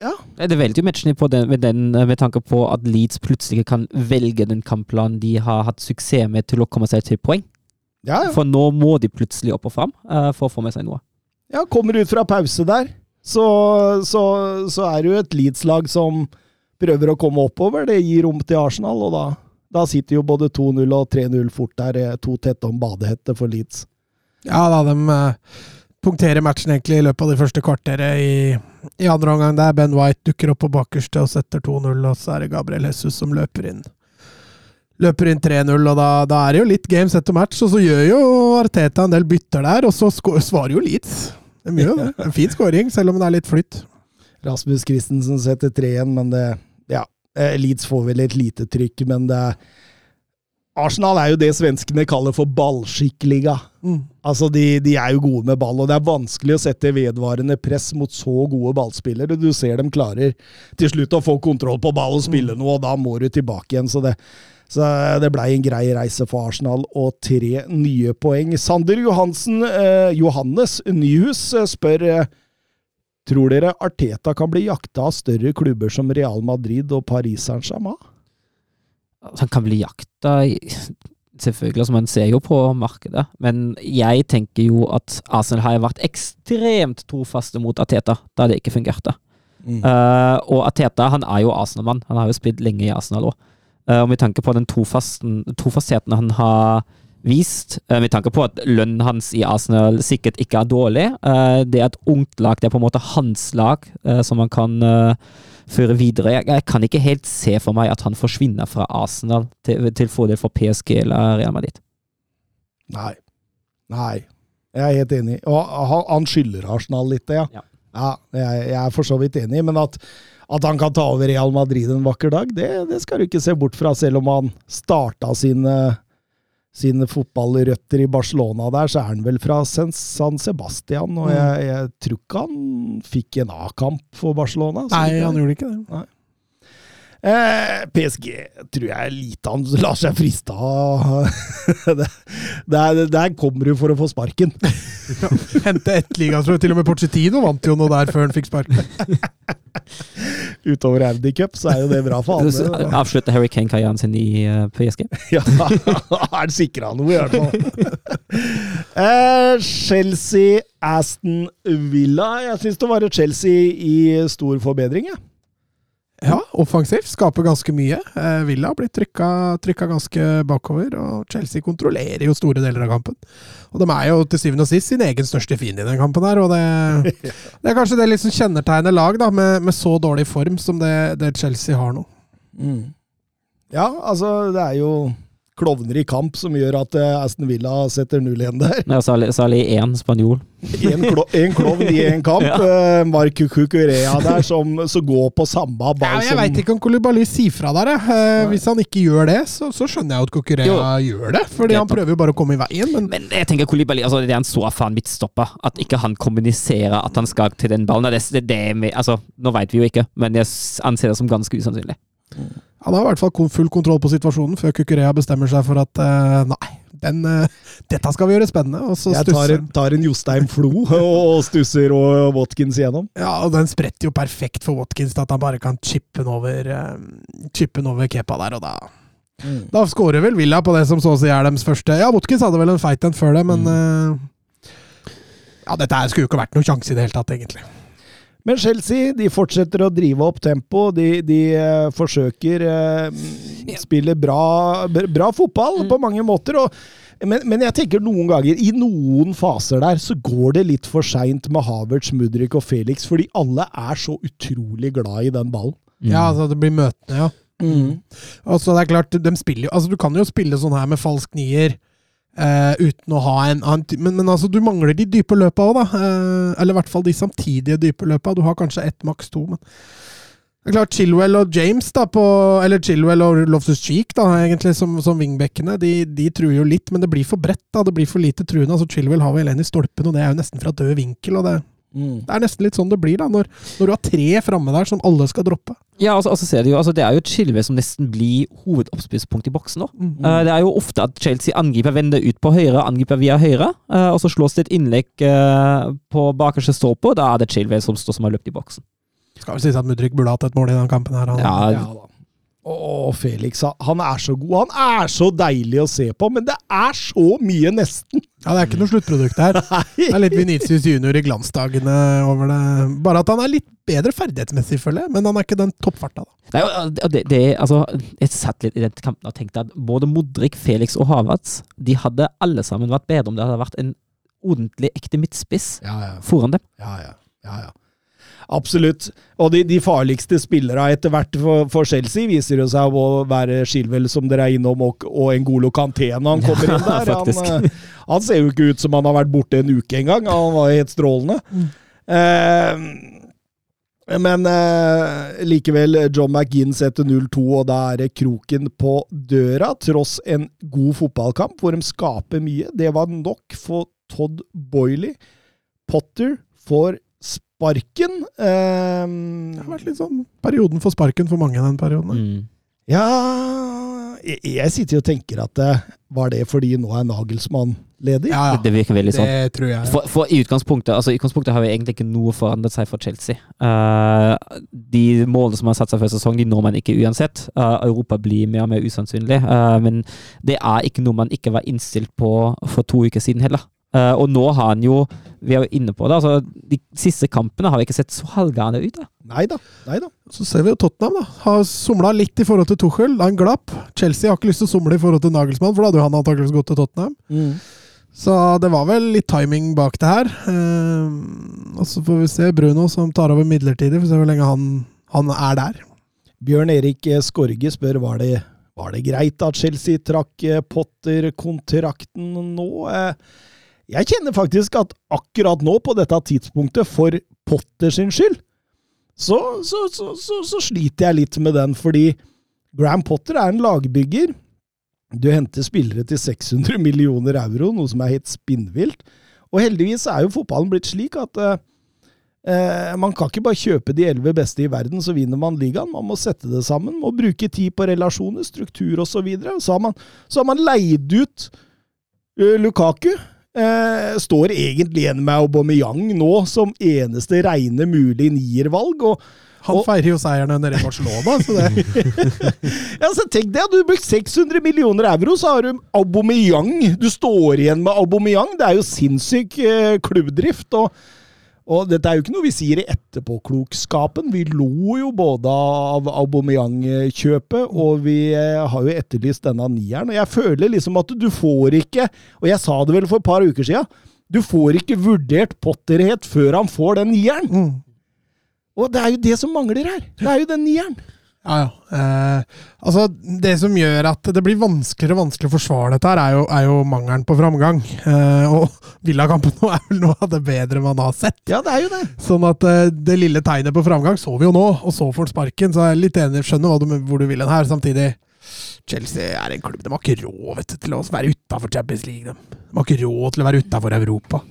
ja. Det velter jo matchen på den, med, den, med tanke på at Leeds plutselig kan velge den kampplanen de har hatt suksess med til å komme seg til poeng. Ja, ja. For nå må de plutselig opp og fram uh, for å få med seg noe. ja, kommer ut fra pause der, så, så, så er det jo et Leeds-lag som prøver å komme oppover. Det gir rom til Arsenal, og da, da sitter jo både 2-0 og 3-0 fort der, eh, to tette om badehette for Leeds. Ja da, de eh, punkterer matchen egentlig i løpet av det første kvarteret i, i andre omgang. Der Ben White dukker opp på bakerste og setter 2-0, og så er det Gabriel Jesus som løper inn. Løper inn 3-0, og da, da er det jo litt games etter match. Og så gjør jo Arteta en del bytter der, og så svarer jo Leeds. Det er mye, det. En fin skåring, selv om det er litt flytt. Rasmus Christensen setter 3-1, men det Ja, eh, Leeds får vel et lite trykk, men det Arsenal er jo det svenskene kaller for ballskikkliga. Mm. Altså, de, de er jo gode med ball, og det er vanskelig å sette vedvarende press mot så gode ballspillere. Du ser dem klarer til slutt å få kontroll på ball og spille noe, og da må du tilbake igjen. Så det, så det blei en grei reise for Arsenal, og tre nye poeng. Sander Johansen, eh, Johannes Nyhus eh, spør eh, Tror dere Arteta kan bli jakta av større klubber som Real Madrid og Paris Saint-Germain? Han kan bli jakta Selvfølgelig, altså man ser jo på markedet, men jeg tenker jo at Arsenal har vært ekstremt trofaste mot Ateta da det ikke fungerte. Eh, og Ateta han er jo Arsenal-mann, han har jo spilt lenge i Arsenal òg. Og med tanke på den trofastheten han har vist, eh, med tanke på at lønnen hans i Arsenal sikkert ikke er dårlig. Eh, det er et ungt lag, det er på en måte hans lag eh, som man kan eh, føre videre. Jeg, kan ikke helt se for meg at han forsvinner fra Arsenal til, til fordel for PSG eller Real Madrid. Nei. Nei. Jeg er helt enig. Og han, han skylder Arsenal litt, det, ja. Ja. ja jeg, jeg er for så vidt enig, men at, at han kan ta over Real Madrid en vakker dag, det, det skal du ikke se bort fra. Selv om han starta sine, sine fotballrøtter i Barcelona der, så er han vel fra San Sebastian, og jeg, jeg tror ikke han fikk en A-kamp for Barcelona. så Nei, han gjorde ikke det. Eh, PSG tror jeg lite han lar seg friste av. Der, der kommer du for å få sparken. Hente ett ligastrø. Til og med Porcetino vant jo noe der før han fikk sparken. Utover Audi Cup, så er jo det bra for alle. Avslutter Harry Kane-karrieren sin i eh, PSG. Ja, er han sikra noe, i hvert fall. Eh, Chelsea, Aston Villa. Jeg syns det var et Chelsea i stor forbedring, jeg. Ja, offensivt. Skaper ganske mye. Eh, Villa har blitt trykka, trykka ganske bakover, og Chelsea kontrollerer jo store deler av kampen. Og de er jo til syvende og sist sin egen største fiende i den kampen her, og det, det er kanskje det liksom kjennetegner lag da, med, med så dårlig form som det, det Chelsea har nå. Ja, altså, det er jo klovner i kamp som gjør at eh, Aston Villa setter 0-1 der. Ja, Særlig, én spanjol. En, klo en klovn i en kamp. Ja. eh, Mark Cucurea der, som, som går på samme Ja, jeg som veit ikke om Kolibali sier fra der. Eh, hvis han ikke gjør det, så, så skjønner jeg at Kukurea gjør det. Fordi han prøver jo bare å komme i veien, men Men jeg tenker Koulibaly, altså det er en så erfaren midtstopper at ikke han kommuniserer at han skal til den ballen. Det, det, det, altså, nå vet vi jo ikke, men jeg anser det som ganske usannsynlig. Han har i hvert fall full kontroll på situasjonen før Kukurea bestemmer seg for at uh, nei, den, uh, dette skal vi gjøre spennende. Og så Jeg tar stusser en, tar en Jostein Flo og stusser og Watkins igjennom. Ja, og den spretter jo perfekt for Watkins at han bare kan chippe den over, uh, over Kepa der, og da Da skårer vel Villa på det som så å si er deres første Ja, Watkins hadde vel en fight en før det, men eh, Ja, dette skulle jo ikke vært noen sjanse i det hele tatt, egentlig. Men Chelsea de fortsetter å drive opp tempo. De, de uh, forsøker uh, Spiller bra, bra fotball på mange måter. Og, men, men jeg tenker noen ganger, i noen faser der, så går det litt for seint med Havertz, Mudrik og Felix, fordi alle er så utrolig glad i den ballen. Ja, altså det blir møtende, ja. Altså, det er klart, de spiller Altså, du kan jo spille sånn her med falsk nier. Eh, uten å ha en ty- men, men altså, du mangler de dype løpa òg, da. Uh, eller i hvert fall de samtidige dype løpa. Du har kanskje ett, maks to, men det er klart, Chilwell og James, da, på, eller Chilwell og Loftus Cheek, da, egentlig, som, som wingbackene, de, de truer jo litt, men det blir for bredt. da, Det blir for lite truende. altså Chilwell har vel en i stolpen, og det er jo nesten fra død vinkel. og det, det er nesten litt sånn det blir, da, når, når du har tre framme der som alle skal droppe. Ja, altså, altså ser du jo, altså Det er jo et skille som nesten blir hovedoppspillspunkt i boksen nå. Uh, det er jo ofte at Chelsea angriper vender ut på høyre, angriper via høyre, uh, og så slås det et innlegg uh, på bakerste stolpe, og da er det Chilwell som står som har løpt i boksen. Skal vel sies at Mudrik burde hatt et mål i den kampen her. Han. Ja, Ja da. Å, Felix, han er så god. Han er så deilig å se på, men det er så mye nesten. Ja, det er ikke noe sluttprodukt her. Det er litt Vinicius junior i glansdagene over det. Bare at han er litt bedre ferdighetsmessig, føler jeg. Men han er ikke den toppfarta, da. Nei, det, det, altså, jeg satt litt i den kampen og tenkte at både Modric, Felix og Havertz de hadde alle sammen vært bedre om det hadde vært en ordentlig ekte midtspiss Ja, ja. foran dem. Ja, ja. ja, ja. Absolutt. Og de, de farligste spillerne etter hvert for, for Chelsea viser jo seg å være Shilwell, som dere er innom, og, og Ngolo Kanté når han kommer inn der. Han, eh, han ser jo ikke ut som han har vært borte en uke engang. Han var helt strålende. Eh, men eh, likevel, John McGinn setter 0-2, og da er det kroken på døra, tross en god fotballkamp hvor de skaper mye. Det var nok for Todd Boiley. Potter får sparken. Eh, Det har vært litt sånn perioden for sparken for mange den perioden. Mm. ja jeg, jeg sitter jo og tenker at eh, var det fordi nå er Nagelsmann ledig? Ja, Det, det virker veldig sånn. Det tror jeg. For, for i utgangspunktet altså i utgangspunktet har jo egentlig ikke noe forandret seg for Chelsea. Uh, de målene som har satt seg før sesong, de når man ikke uansett. Uh, Europa blir mer og mer usannsynlig. Uh, men det er ikke noe man ikke var innstilt på for to uker siden heller. Eh, og nå har han jo Vi er jo inne på det. altså De siste kampene har vi ikke sett så halvgærne ut. da. Nei da. Nei. Så ser vi jo Tottenham, da. Har somla litt i forhold til Tuchel. Da en glapp. Chelsea har ikke lyst til å somle i forhold til Nagelsmann, for da hadde jo han antakeligvis gått til Tottenham. Så det var vel litt timing bak det her. Eh, og så får vi se Bruno som tar over midlertidig. Får se hvor lenge han, han er der. Bjørn Erik Skorge spør var det, var det greit at Chelsea trakk eh, Potter-kontrakten nå. Eh, Jeg kjenner faktisk at akkurat nå, på dette tidspunktet, for Potter sin skyld, så, så, så, så, sliter jeg litt med den, fordi Graham Potter er en lagbygger. Du henter spillere til 600 millioner euro, noe som er helt spinnvilt. Og heldigvis er jo fotballen blitt slik at eh, Eh, man kan ikke bare kjøpe de elleve beste i verden, så vinner man ligaen. Man må sette det sammen, må bruke tid på relasjoner, struktur osv. Så, videre. så, har man, så har man leid ut uh, Lukaku. Eh, står egentlig igjen med Aubameyang nå som eneste reine mulig niervalg. og Han feirer jo seieren nede i Barcelona, så det ja, så Tenk deg, du har brukt 600 millioner euro, så har du Aubameyang. Du står igjen med Aubameyang. Det er jo sinnssyk eh, klubbdrift. og og dette er jo ikke noe vi sier i etterpåklokskapen. Vi lo jo både av Aubameyang-kjøpet, og vi eh, har jo etterlyst denne nieren. Og jeg føler liksom at du får ikke, og jeg sa det vel for et par uker siden, du får ikke vurdert Potterhet før han får den nieren. mm. Og det er jo det som mangler her. Det er jo den nieren. Ja, ja. Eh, altså, det som gjør at det blir vanskeligere og vanskeligere å forsvare dette, her er jo, er jo mangelen på framgang. Eh, og Villakampen nå er vel noe av det bedre man har sett. Ja, det er jo det. Sånn at eh, det lille tegnet på framgang så vi jo nå, og så får han sparken. Så jeg er litt enig, skjønner du, hvor du vil hen her. Samtidig, Chelsea er en klubb De har ikke råd vet du, til å være utafor Champions League. De. de har ikke råd til å være utafor Europa.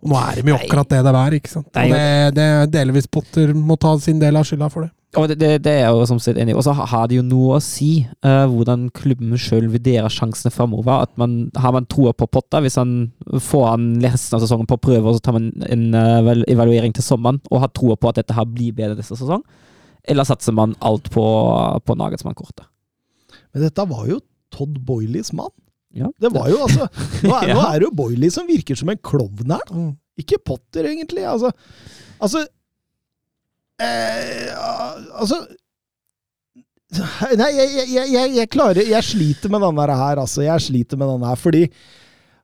Og nå er de jo akkurat det det er, ikke sant. Og det, det delvis Potter må ta sin del av skylda for det. Og det, det, det er jeg jo som sett enig i. Og så har det jo noe å si uh, hvordan klubben sjøl vurderer sjansene framover. At man, har man troa på Potta hvis han får han resten av sesongen på prøve, og så tar man en uh, evaluering til sommeren, og har troa på at dette her blir bedre neste sesong? Eller satser man alt på, på Nagelsmann-kortet? Men dette var jo Todd Boileys mann. Ja. Det var jo altså Nå er, nå er det jo Boiley som virker som en klovn her. Mm. Ikke Potter, egentlig. Altså, altså eh, Altså Nei, jeg, jeg, jeg, jeg, klarer Jeg sliter med denne her, altså. Jeg sliter med denne her, fordi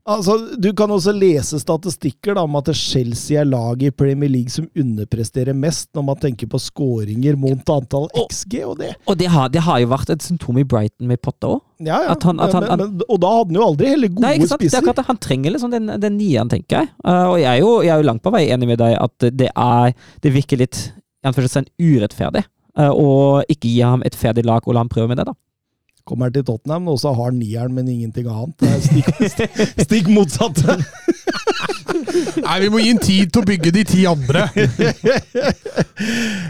Altså, Du kan også lese statistikker da, om at Chelsea er laget i Premier League som underpresterer mest når man tenker på skåringer mot antall XG, og det Og det har, det har jo vært et symptom i Brighton med Potter òg. ja, ja. Han- han- men, men, Og da hadde han jo aldri heller gode Nei, er spisser. Han trenger liksom den, den nieren, tenker jeg. Uh, og jeg er, jo, jeg er jo langt på vei enig med deg at det er Det virker litt urettferdig og ikke gi ham et ferdig lag og la ham prøve med det, da. Kommer til Tottenham, og så har nieren, men ingenting annet. Det er stikk, stikk motsatte. Nei, vi må gi en tid til å bygge de ti andre.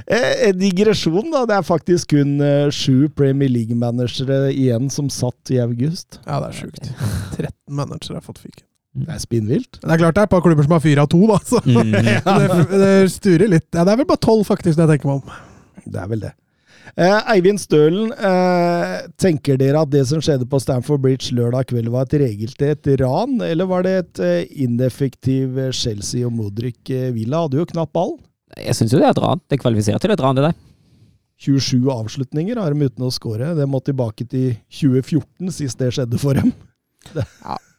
Eh, En digresjon, da. Det er faktisk kun eh, sju Premier League-managere igjen som satt i august. Ja, det er sjukt. 13 managere har fått fyken. Det er spinnvilt. Det er klart det er et par klubber som har fyra to, da. Så Mm. det, det sturer litt. Ja, det er vel bare tolv, faktisk, det jeg tenker meg om. Det er vel det. Eh, Eivind Stølen, eh, tenker dere at det som skjedde på Stamford Bridge lørdag kveld var et regeltett ran, eller var det et eh, ineffektiv eh, Chelsea og Modric eh, Villa? Hadde jo knapt ball. Jeg syns jo det er et ran. Det kvalifiserer til et ran, det der. 27 avslutninger har de uten å skåre. Det må tilbake til 2014, sist det skjedde for dem.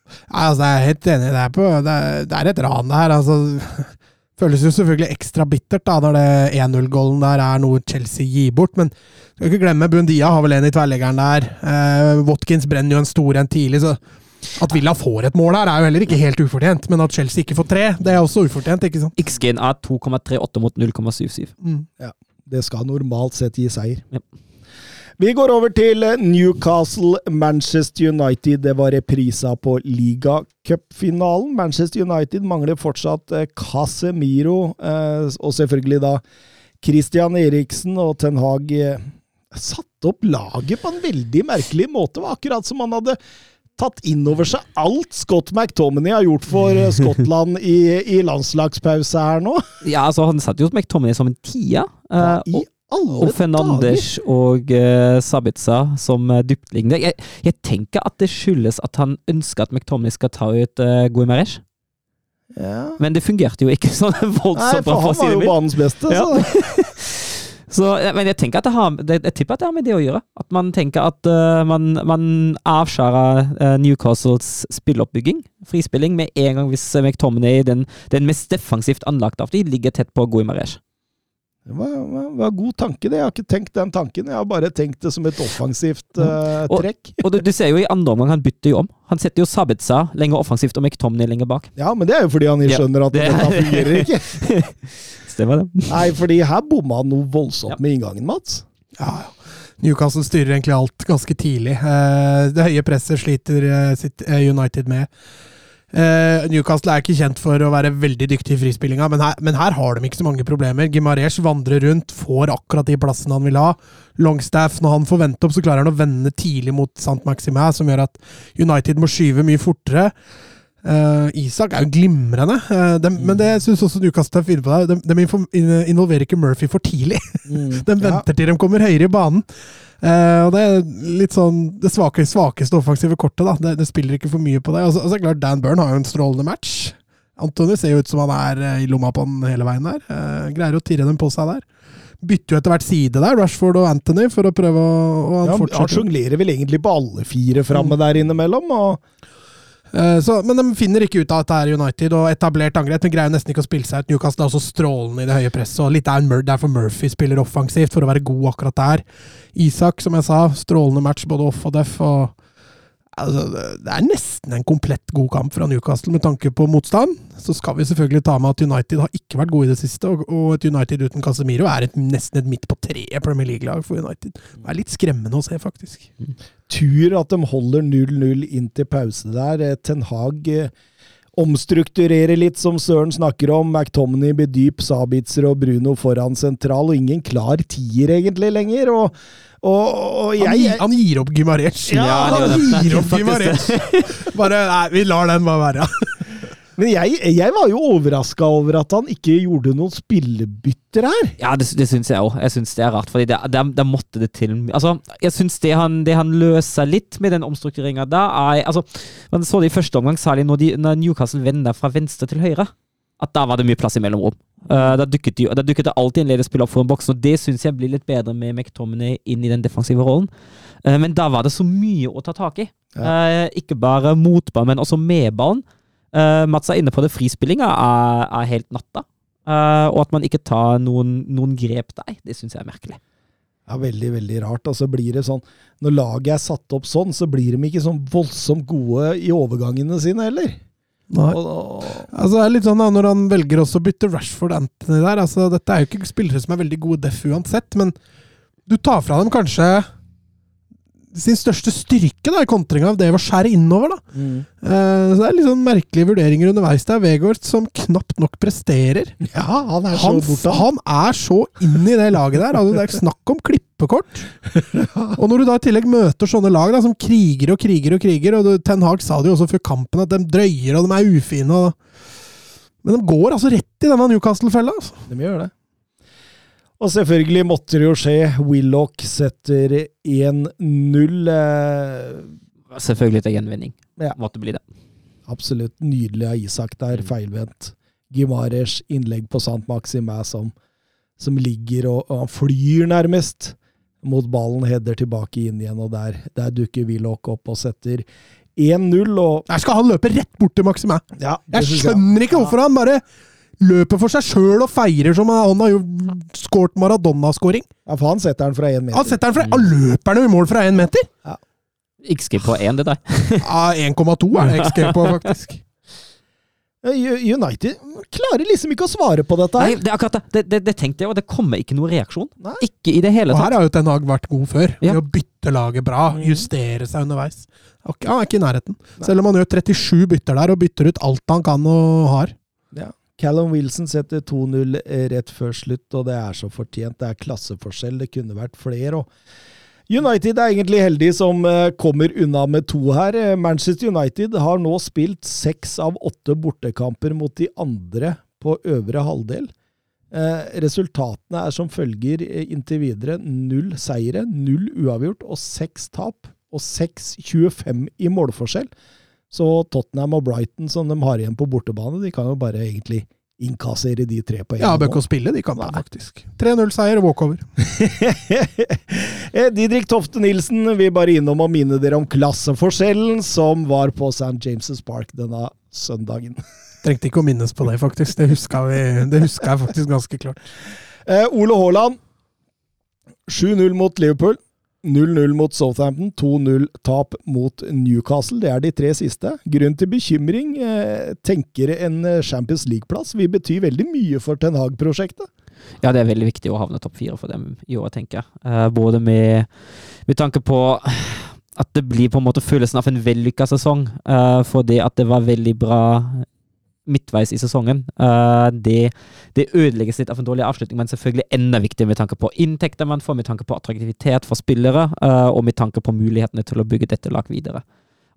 Nei, altså, jeg er helt enig. Det er, på, det er, det er et ran, det her. Altså, føles jo selvfølgelig ekstra bittert da, når det 1-0-gålen der er noe Chelsea gir bort. Men skal ikke glemme, Bundia har vel en i tverrleggeren der. Eh, Watkins brenner jo en stor en tidlig, så at Villa får et mål her, er jo heller ikke helt ufortjent. Men at Chelsea ikke får tre, det er også ufortjent, ikke sant? XG-en er 2,38 mot 0,77. Mm. Det skal normalt sett gi seier. Ja. Vi går over til eh, Newcastle-Manchester United. Det var reprisa på ligacupfinalen. Manchester United mangler fortsatt eh, Casemiro, eh, og selvfølgelig da Christian Eriksen og Ten Hag satte opp laget på en veldig merkelig måte. Det var akkurat som han hadde tatt inn over seg alt Scott McTominay har gjort for Skottland i, i landslagspause her nå. Ja, altså, han satt jo McTominay som en tia. Eh, I og, alle og Fernandes og uh, Sabitza som uh, dyptliggende. Jeg, jeg tenker at det skyldes at han ønsker at McTominay skal ta ut uh, Guimaresh. Ja. Men det fungerte jo ikke sånn voldsomt bra, han var jo banens beste. Ja. Så. Så, men jeg tenker at det har, jeg tipper at det har med det å gjøre. At man tenker at uh, man, man avskjærer uh, Newcastles spilloppbygging, frispilling, med en gang hvis McTominay, den, den mest defensivt anlagte av de, ligger tett på Gui Maresh. Det var, var, god tanke, det. Jeg har ikke tenkt den tanken. Jeg har bare tenkt det som et offensivt uh, trekk. Og du, du ser jo i andre omgang, han bytter jo om. Han setter jo Sabitza lenger offensivt og McTomney lenger bak. Ja, men det er jo fordi han Ja, skjønner at det- dette fungerer ikke. Stemmer det. Nei, fordi her bomma han noe voldsomt Ja. med inngangen, Mats. Ja, ja. Newcastle styrer egentlig alt ganske tidlig. Eh, Det høye presset sliter sitt eh, United med. Eh, Newcastle er ikke kjent for å være veldig dyktig i frispillinga, men her, men her har de ikke så mange problemer. Gimarez vandrer rundt, får akkurat de plassene han vil ha. Longstaff, når han får vente opp, så klarer han å vende tidlig mot St. Maximin, som gjør at United må skyve mye fortere. Uh, Isak er jo glimrende, uh, de, mm. men det syns også Newcastle er på. deg. De, de involverer ikke Murphy for tidlig. De venter til de kommer høyere i banen. Eh, og Det er litt sånn det svake, svakeste offensive kortet. da. Det, det spiller ikke for mye på det. Og så, og så er det klart Dan Burn har jo en strålende match. Antony ser jo ut som han er eh, i lomma på den hele veien der. Uh, greier å tirre dem på seg der. Bytter jo etter hvert side der, Rashford og Anthony, for å prøve å å han Ja, han sjonglerer vel egentlig på alle fire framme der innimellom. Og Så, men de finner ikke ut av at det er United og etablert angrep. Men greier nesten ikke å spille seg ut. Newcastle er også strålende i det høye presset. og litt er Derfor Murphy spiller offensivt, for å være god akkurat der. Isak, som jeg sa, strålende match både off og def. og altså, det- er nesten en komplett god kamp fra Newcastle med tanke på motstand. Så skal vi selvfølgelig ta med at United har ikke vært gode i det siste, og, og et United uten Casemiro er et, nesten et midt på treet Premier League-lag for United. Det er litt skremmende å se, faktisk. tur at de holder 0-0 inn til pause der. Eh, Ten Hag eh, omstrukturerer litt, som Søren snakker om. McTominay blir dyp, Sabitzer og Bruno foran sentral, og ingen klar tier egentlig lenger. Og, og, og Han, jeg, gir- han gir opp Gimaresh. Ja, det han gir opp Faktisk Bare Nei, vi lar den bare være. Men jeg, jeg var jo overraska over at han ikke gjorde noen spillebytter her. Ja, det, det syns jeg òg. Jeg syns det er rart. fordi det, det, det måtte det til. Altså, jeg syns det, han- det han løser litt med den omstruktureringa da, er altså, Man så det i første omgang, særlig når, de, når Newcastle vender fra venstre til høyre. At da var det mye plass i mellomrom. Uh, da, dukket de, da dukket det alltid en ledig spiller opp for en boks, og det syns jeg blir litt bedre med McTominay inn i den defensive rollen. Uh, men da var det så mye å ta tak i. Uh, ikke bare motball, men også medballen. Uh, Mats er inne på det. Frispillinga er, er helt natta. Og at man ikke tar noen, noen grep der, det syns jeg er merkelig. Ja, Veldig, veldig rart. Og så blir det sånn Når laget er satt opp sånn, så blir de ikke sånn voldsomt gode i overgangene sine heller. Nei. Altså, det er litt sånn da, Når han velger også å bytte Rashford Anthony der altså, Dette er jo ikke spillere som er veldig gode def uansett, men du tar fra dem kanskje sin største styrke da, i kontringa av det å skjære innover. da. Eh, så Det er litt sånn merkelige vurderinger underveis der. Vegård som knapt nok presterer. ja, han er så Han, borte. han er så inn i det laget der. Altså, det er snakk om klippekort. Og når du da i tillegg møter sånne lag da, som kriger og kriger og kriger, og du, Ten Hag sa det jo også før kampen, at de drøyer og de er ufine. Og, men de går altså rett i denne Newcastle-fella. Altså. De gjør det. Og selvfølgelig måtte det jo skje. Willoch setter 1-0. Eh, Selvfølgelig til gjenvinning. Ja. Måtte bli det. absolutt nydelig av Isak der, feilvendt. Gimares innlegg på Sant Maximæ som, som ligger og, og han flyr nærmest mot ballen, header tilbake inn igjen, og der, der dukker Willoch opp og setter 1-0. og Der skal han løpe rett bort til Maximin. ja, Jeg skjønner skjønner ikke hvorfor han bare løper for seg sjøl og feirer som han har jo skåret Maradona-skåring. Ja, for han setter den fra én meter. Han setter den fra, han løper den i mål fra én meter! XG på én, det der. Ja, 1,2 er det XG på, faktisk. United klarer liksom ikke å svare på dette Nei, her. det er akkurat det. Det, det, det tenkte jeg, og det kommer ikke noen reaksjon. Nei. Ikke i det hele tatt. Og her har jo Ten Hag vært god før. Ja. Ved å bytte laget bra, Mm. justere seg underveis. Han er ikke i nærheten. Selv om han gjør 37 bytter der, og bytter ut alt han kan og har. Callum Wilson setter 2-0 rett før slutt, og det er så fortjent. Det er klasseforskjell. Det kunne vært flere. United er egentlig heldig som eh, kommer unna med to her. Eh, Manchester United har nå spilt seks av åtte bortekamper mot de andre på øvre halvdel. Eh, resultatene er som følger eh, inntil videre. Null seire, null uavgjort og seks tap. Og 6-25 i målforskjell. Så Tottenham og Brighton, som de har igjen på bortebane, de kan jo bare egentlig innkassere de tre på en Ja, bør ikke spille de kampene, faktisk. 3-0-seier og walkover. Eh, Didrik Tofte Nilsen vil bare innom og minne dere om klasseforskjellen som var på St. James' Park denne søndagen. Trengte ikke å minnes på det, faktisk. Det huska, vi, det huska jeg faktisk ganske klart. Eh, Ole Haaland 7-0 mot Liverpool. 0-0 mot Southampton, 2-0-tap mot Newcastle. Det er de tre siste. Grunn til bekymring eh, tenker en eh, Champions League-plass vil bety veldig mye for Ten Hag-prosjektet. Ja, det er veldig viktig å havne topp fire for dem i år, tenker jeg. Eh, både med, med tanke på at det blir på en måte følelsen av en vellykka sesong. eh, for det at det var veldig bra midtveis i sesongen. Eh, det, det ødelegges litt av en dårlig avslutning, men selvfølgelig enda viktigere med tanke på inntekter man får, med tanke på attraktivitet for spillere, eh, og med tanke på mulighetene til å bygge dette lag videre.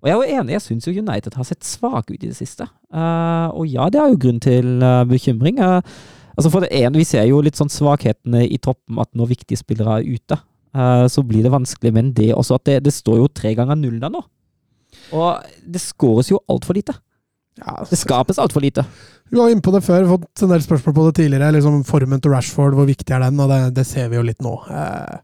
Og jeg er jo enig, jeg syns jo United har sett svake ut i det siste. Eh, og ja, det er jo grunn til bekymring. Altså for det ene, Vi ser jo litt sånn svakhetene i troppen, at når viktige spillere er ute, så blir det vanskelig. Men det også at det, det står jo tre ganger null der nå. Og det skåres jo altfor lite. Ja, Det skapes altfor lite. Vi var inne på det før, fått en del spørsmål på det tidligere. liksom Formen til Rashford, hvor viktig er den? Og det, det ser vi jo litt nå. Eh,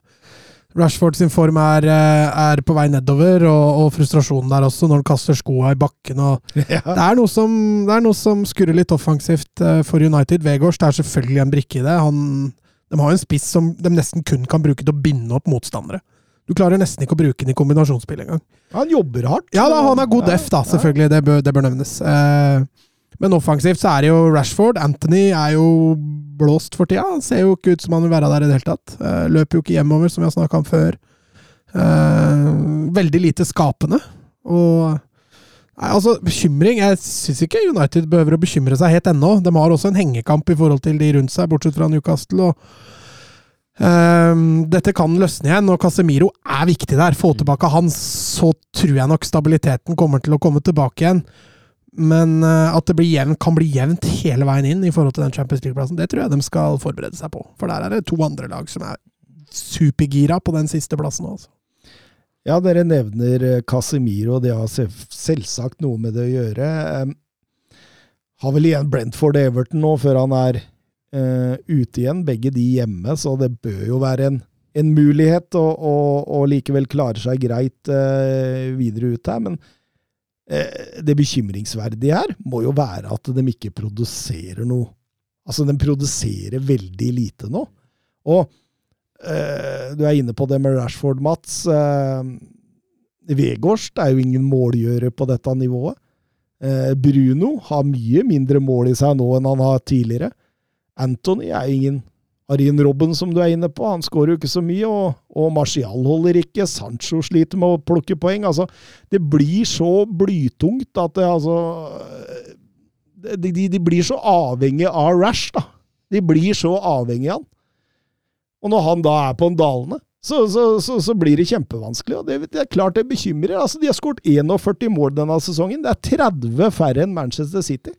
Rashford sin form er, eh, er på vei nedover, og, og frustrasjonen der også, når han kaster skoa i bakken. og det, er noe som, det er noe som skurrer litt offensivt eh, for United. Vegårs det er selvfølgelig en brikke i det. Han, de har jo en spiss som de nesten kun kan bruke til å binde opp motstandere. Du klarer nesten ikke å bruke den i kombinasjonsspill engang. Han jobber hardt. Ja da, han er god def, da, selvfølgelig. Det bør, det bør nevnes. Eh, men offensivt så er det jo Rashford. Anthony er jo blåst for tida. Han ser jo ikke ut som han vil være der i det hele tatt. Eh, løper jo ikke hjemover, som vi har snakka om før. Eh, veldig lite skapende. Og Nei, altså, bekymring Jeg syns ikke United behøver å bekymre seg helt ennå. De har også en hengekamp i forhold til de rundt seg, bortsett fra Newcastle. og Ehm, dette kan løsne igjen, og Casemiro er viktig der. Få tilbake han, så tror jeg nok stabiliteten kommer til å komme tilbake igjen. Men eh, at det blir jevnt, kan bli jevnt hele veien inn i forhold til den Champions League-plassen, det tror jeg de skal forberede seg på. For der er det to andre lag som er supergira på den siste plassen òg, Altså. Ja, dere nevner eh, Casemiro, og det har selvsagt noe med det å gjøre. Em, har vel igjen Brentford Everton nå før han er ute igjen, begge de hjemme, så det bør jo være en, en mulighet å, å, å likevel klare seg greit eh, videre ut her. Men eh, det bekymringsverdige her må jo være at de ikke produserer noe. Altså, de produserer veldig lite nå. Og Eh, du er inne på det med Rashford, Mats. Uh, Vegårst er jo ingen målgjører på dette nivået. Eh, Bruno har mye mindre mål i seg nå enn han har tidligere. Anthony er ingen Arin Robben, som du er inne på. Han skårer jo ikke så mye, og, og Martial holder ikke. Sancho sliter med å plukke poeng. Altså, det blir så blytungt at det altså De, de, blir så avhengig av Rash, da. De blir så avhengig av han. Og når han da er på en dalende, så, så, så, så blir det kjempevanskelig. og det, det er klart det bekymrer. Altså, de har skåret 41 mål denne sesongen. Det er 30 færre enn Manchester City.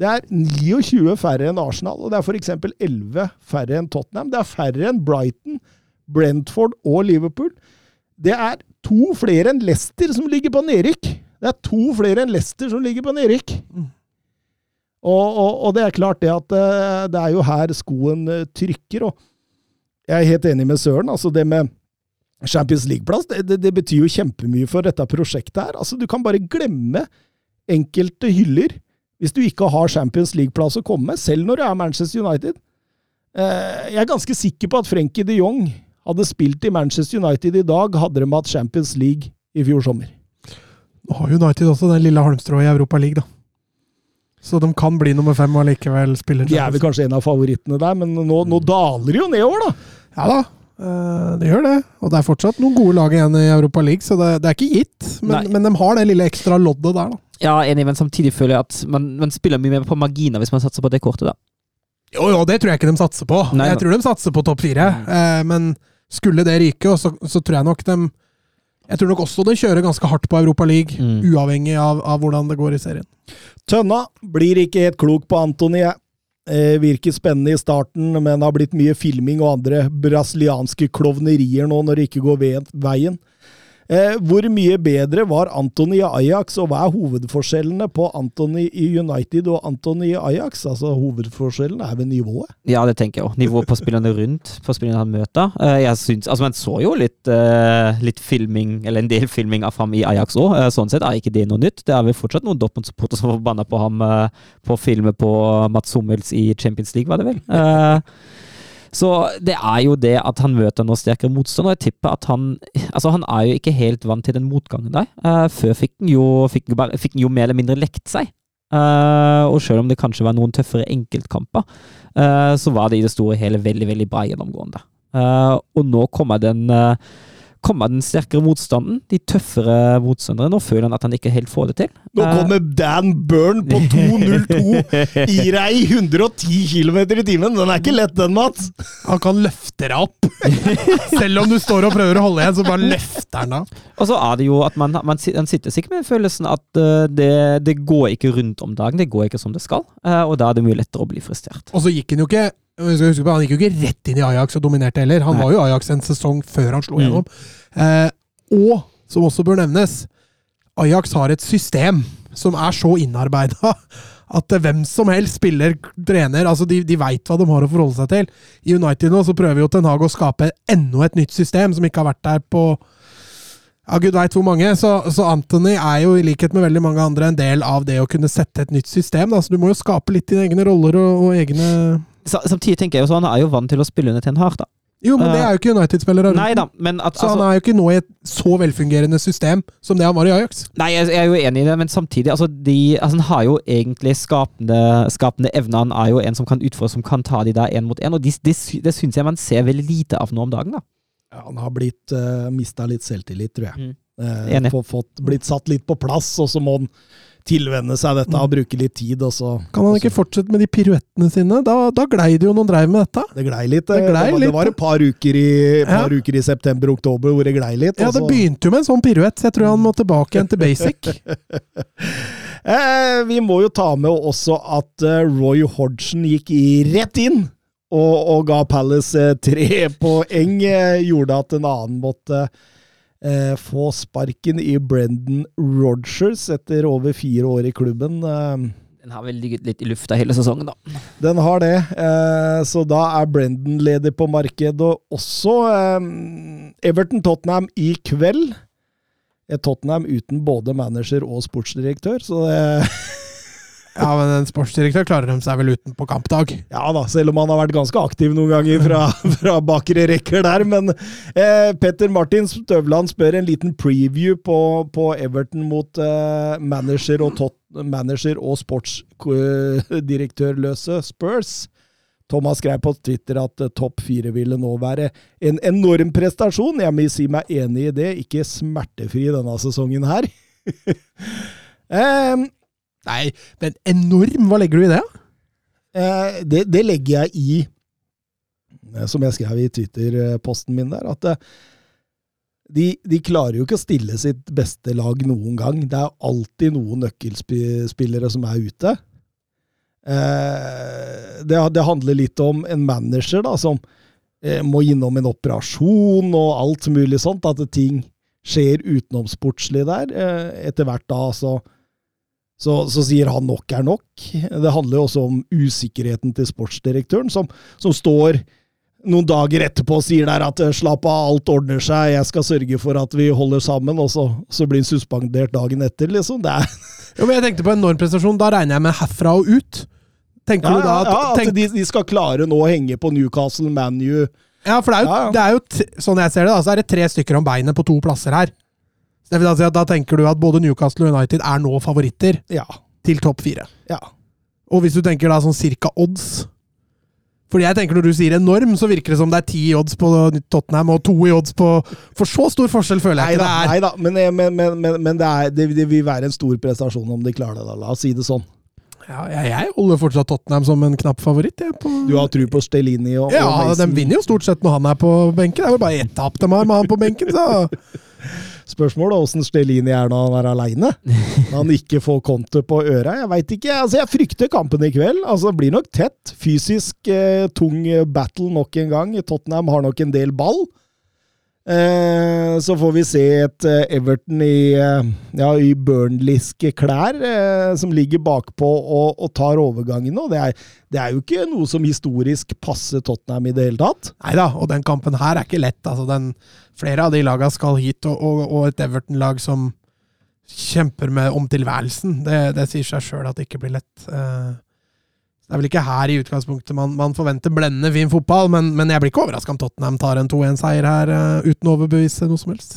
Det er 29 færre enn Arsenal, og det er f.eks. 11 færre enn Tottenham. Det er færre enn Brighton, Brentford og Liverpool. Det er to flere enn Leicester som ligger på nedrykk. Det er to flere enn Leicester som ligger på nedrykk. Og, og, og det er klart det at eh, det er jo her skoen eh, trykker. og jeg er helt enig med Søren. altså Det med Champions League-plass det, det, det betyr jo kjempemye for dette prosjektet her. altså Du kan bare glemme enkelte hyller hvis du ikke har Champions League-plass å komme med, selv når du er Manchester United. Eh, Jeg er ganske sikker på at Frenkie de Jong hadde spilt i Manchester United i dag, hadde de hatt Champions League i fjor sommer. Nå har United også den lille halmstrået i Europa League, da. Så de kan bli nummer fem og likevel spille De er vel kanskje en av favorittene der, men nå, nå daler det jo nedover, da! Ja da, eh, det gjør det. Og det er fortsatt noen gode lag igjen i Europa League, så det, det er ikke gitt. Men, men de har det lille ekstra loddet der, da. Ja, enig, men samtidig føler jeg at man, man spiller mye mer på marginer hvis man satser på det kortet, da. Jo, jo, det tror jeg ikke de satser på. Nei, jeg tror de satser på topp fire. Eh, men skulle det ryke, så, så tror jeg nok de Jeg tror nok også de kjører ganske hardt på Europa League, Mm. uavhengig av, av hvordan det går i serien. Tønna blir ikke helt klok på Antony. jeg. Eh, virker spennende i starten, men har blitt mye filming og andre brasilianske klovnerier nå når det ikke går ve- veien. Eh, hvor mye bedre var Antony i Ajax, og hva er hovedforskjellene på Antony i United og Antony i Ajax? Altså Hovedforskjellen er ved nivået. Ja, det tenker jeg òg. Nivået på spillerne rundt, på spillerne han møter. Eh, jeg synes, altså Man så jo litt, eh, litt filming, eller en del filming av ham i Ajax òg. Sånn sett er ikke det noe nytt. Det er vel fortsatt noen Dortmund-supporter som var på ham på filmet på Mats Hummels i Champions League, var det vel. Så det er jo det at han møter noe sterkere motstand, og jeg tipper at han Altså, han er jo ikke helt vant til den motgangen der. Uh, før fikk han, jo, fikk, bare, fikk jo mer eller mindre lekt seg. Uh, og selv om det kanskje var noen tøffere enkeltkamper, uh, så var det i det store og hele veldig, veldig bra gjennomgående. og nå kommer den kommer den sterkere motstanden, de tøffere motstandere. Nå føler han at han ikke helt får det til. Nå eh, kommer Dan Burn på 2.02 i deg 110 km i timen! Den er ikke lett, den, Mats! Han kan løfte deg opp! Selv om du står og prøver å holde igjen, så bare løfter han deg. Og så er det jo at man, man, sitter sikkert med følelsen at uh, det, det, går ikke rundt om dagen, det går ikke som det skal. Uh, og da er det mye lettere å bli frustrert. Og så gikk han jo ikke han gikk jo ikke rett inn i Ajax og dominerte heller. Han Nei. var jo Ajax en sesong før han slo mm. gjennom. Eh, og, som også bør nevnes, Ajax har et system som er så innarbeida at hvem som helst spiller, trener altså De, de veit hva de har å forholde seg til. I United nå så prøver jo Ten Hag å skape enda et nytt system som ikke har vært der på ja, gud veit hvor mange. Så, så, Anthony er jo i likhet med veldig mange andre en del av det å kunne sette et nytt system. Da. Så du må jo skape litt dine egne roller og, og egne Samtidig tenker jeg jo sånn, han er jo vant til å spille under Ten Hag, da. Jo, men det er jo ikke United-spillere. Da, Så han altså- er jo ikke nå i et så velfungerende system som det han var i Ajax. Nei, jeg, er jo enig i det, men samtidig altså, de, altså, Han har jo egentlig skapende, skapende evner. Han er jo en som kan utfordre, som kan ta de der én mot én, og det de, de, de syns jeg man ser veldig lite av nå om dagen. da. Ja, han har blitt uh, eh, mista litt selvtillit, tror jeg. Mm. Uh, fått, blitt satt litt på plass, og så må han tilvenne seg dette og bruke litt tid. Og så, kan han ikke fortsette med de piruettene sine? Da, da glei det jo noen dreiv med dette. Det glei litt. Det, glei det, var, det var et par uker i, par ja. i september-oktober hvor det glei litt. Ja, det begynte jo med en sånn piruett, så jeg tror han må tilbake igjen til basic. eh, vi må jo ta med også at uh, Roy Hodgson gikk rett inn. Og, og ga Palace uh, tre poeng. Uh, gjorde at en annen måtte eh, få sparken i Brendan Rogers etter over fire år i klubben. Eh, den har vel ligget litt i lufta hele sesongen, da. Den har det, eh, så da er Brendan ledig på markedet. Og også eh, Everton-Tottenham i kveld. Tottenham uten både manager og sportsdirektør, så det Ja, men en sportsdirektør klarer de seg vel uten på kampdag? Ja da, selv om han har vært ganske aktiv noen ganger fra, fra bakre rekker der. Men eh, Petter Martin Støvland spør en liten preview på, på Everton mot eh, manager og, tot, manager og sportsdirektørløse Spurs. Thomas skrev på Twitter at uh, topp fire ville nå være en enorm prestasjon. Jeg må si meg enig i det. Ikke smertefri denne sesongen her. um, Nei, men enorm! Hva legger du i det? Eh, det, det, legger jeg i, eh, som jeg skrev i Twitter-posten min der, at eh, de, de, klarer jo ikke å stille sitt beste lag noen gang. Det er alltid noen nøkkelspillere som er ute. Eh, det, det, handler litt om en manager da, som eh, må innom en operasjon og alt mulig sånt. At ting skjer utenomsportslig der. Eh, etter hvert da, så så, så, sier han nok er nok. Det handler jo også om usikkerheten til sportsdirektøren, som, som står noen dager etterpå og sier der at slapp av, alt ordner seg, jeg skal sørge for at vi holder sammen, og så, så blir han suspendert dagen etter, liksom. Det er jo, men jeg tenkte på enorm prestasjon. Da regner jeg med herfra og ut. Tenker ja, du da at, ja, at de, de, skal klare nå å henge på Newcastle, ManU Ja, for det er, jo, det er jo, sånn jeg ser det, da, så er det tre stykker om beinet på to plasser her. Det vil si at Da tenker du at både Newcastle og United er nå favoritter ja. til topp fire. Ja. Og hvis du tenker da sånn cirka odds Fordi jeg tenker Når du sier enorm, så virker det som det er ti odds på Tottenham og to i odds på For så stor forskjell føler jeg ikke det er. Nei da, men, men, men, men det, er, det, det, vil være en stor prestasjon om de klarer det. da, La oss si det sånn. Ja, jeg holder fortsatt Tottenham som en knapp favoritt. Jeg, på... Du har tru på Stellini og, ja, og? Ja, de vinner jo stort sett når han er på benken. Det er vel bare ett tap de har med han på benken, så Spørsmålet er åssen Stelini er når han er aleine. Når han ikke får kontet på øra. Jeg veit ikke. Altså, jeg frykter kampen i kveld. Altså, det blir nok tett. Fysisk eh, tung battle nok en gang. Tottenham har nok en del ball. Eh, så får vi se et eh, Everton i, eh, ja, i Burnleyske klær, som ligger bakpå og, og tar overgangen Og Det er, det er jo ikke noe som historisk passer Tottenham i det hele tatt. Nei da, og den kampen her er ikke lett. Altså, den, flere av de laga skal hit, og, og, og et Everton-lag som kjemper med om tilværelsen. Det, det sier seg sjøl at det ikke blir lett. Det er vel ikke her i utgangspunktet man, man forventer blendende fin fotball, men, men jeg blir ikke overraska om Tottenham tar en 2-1-seier her uh, uten å overbevise noe som helst.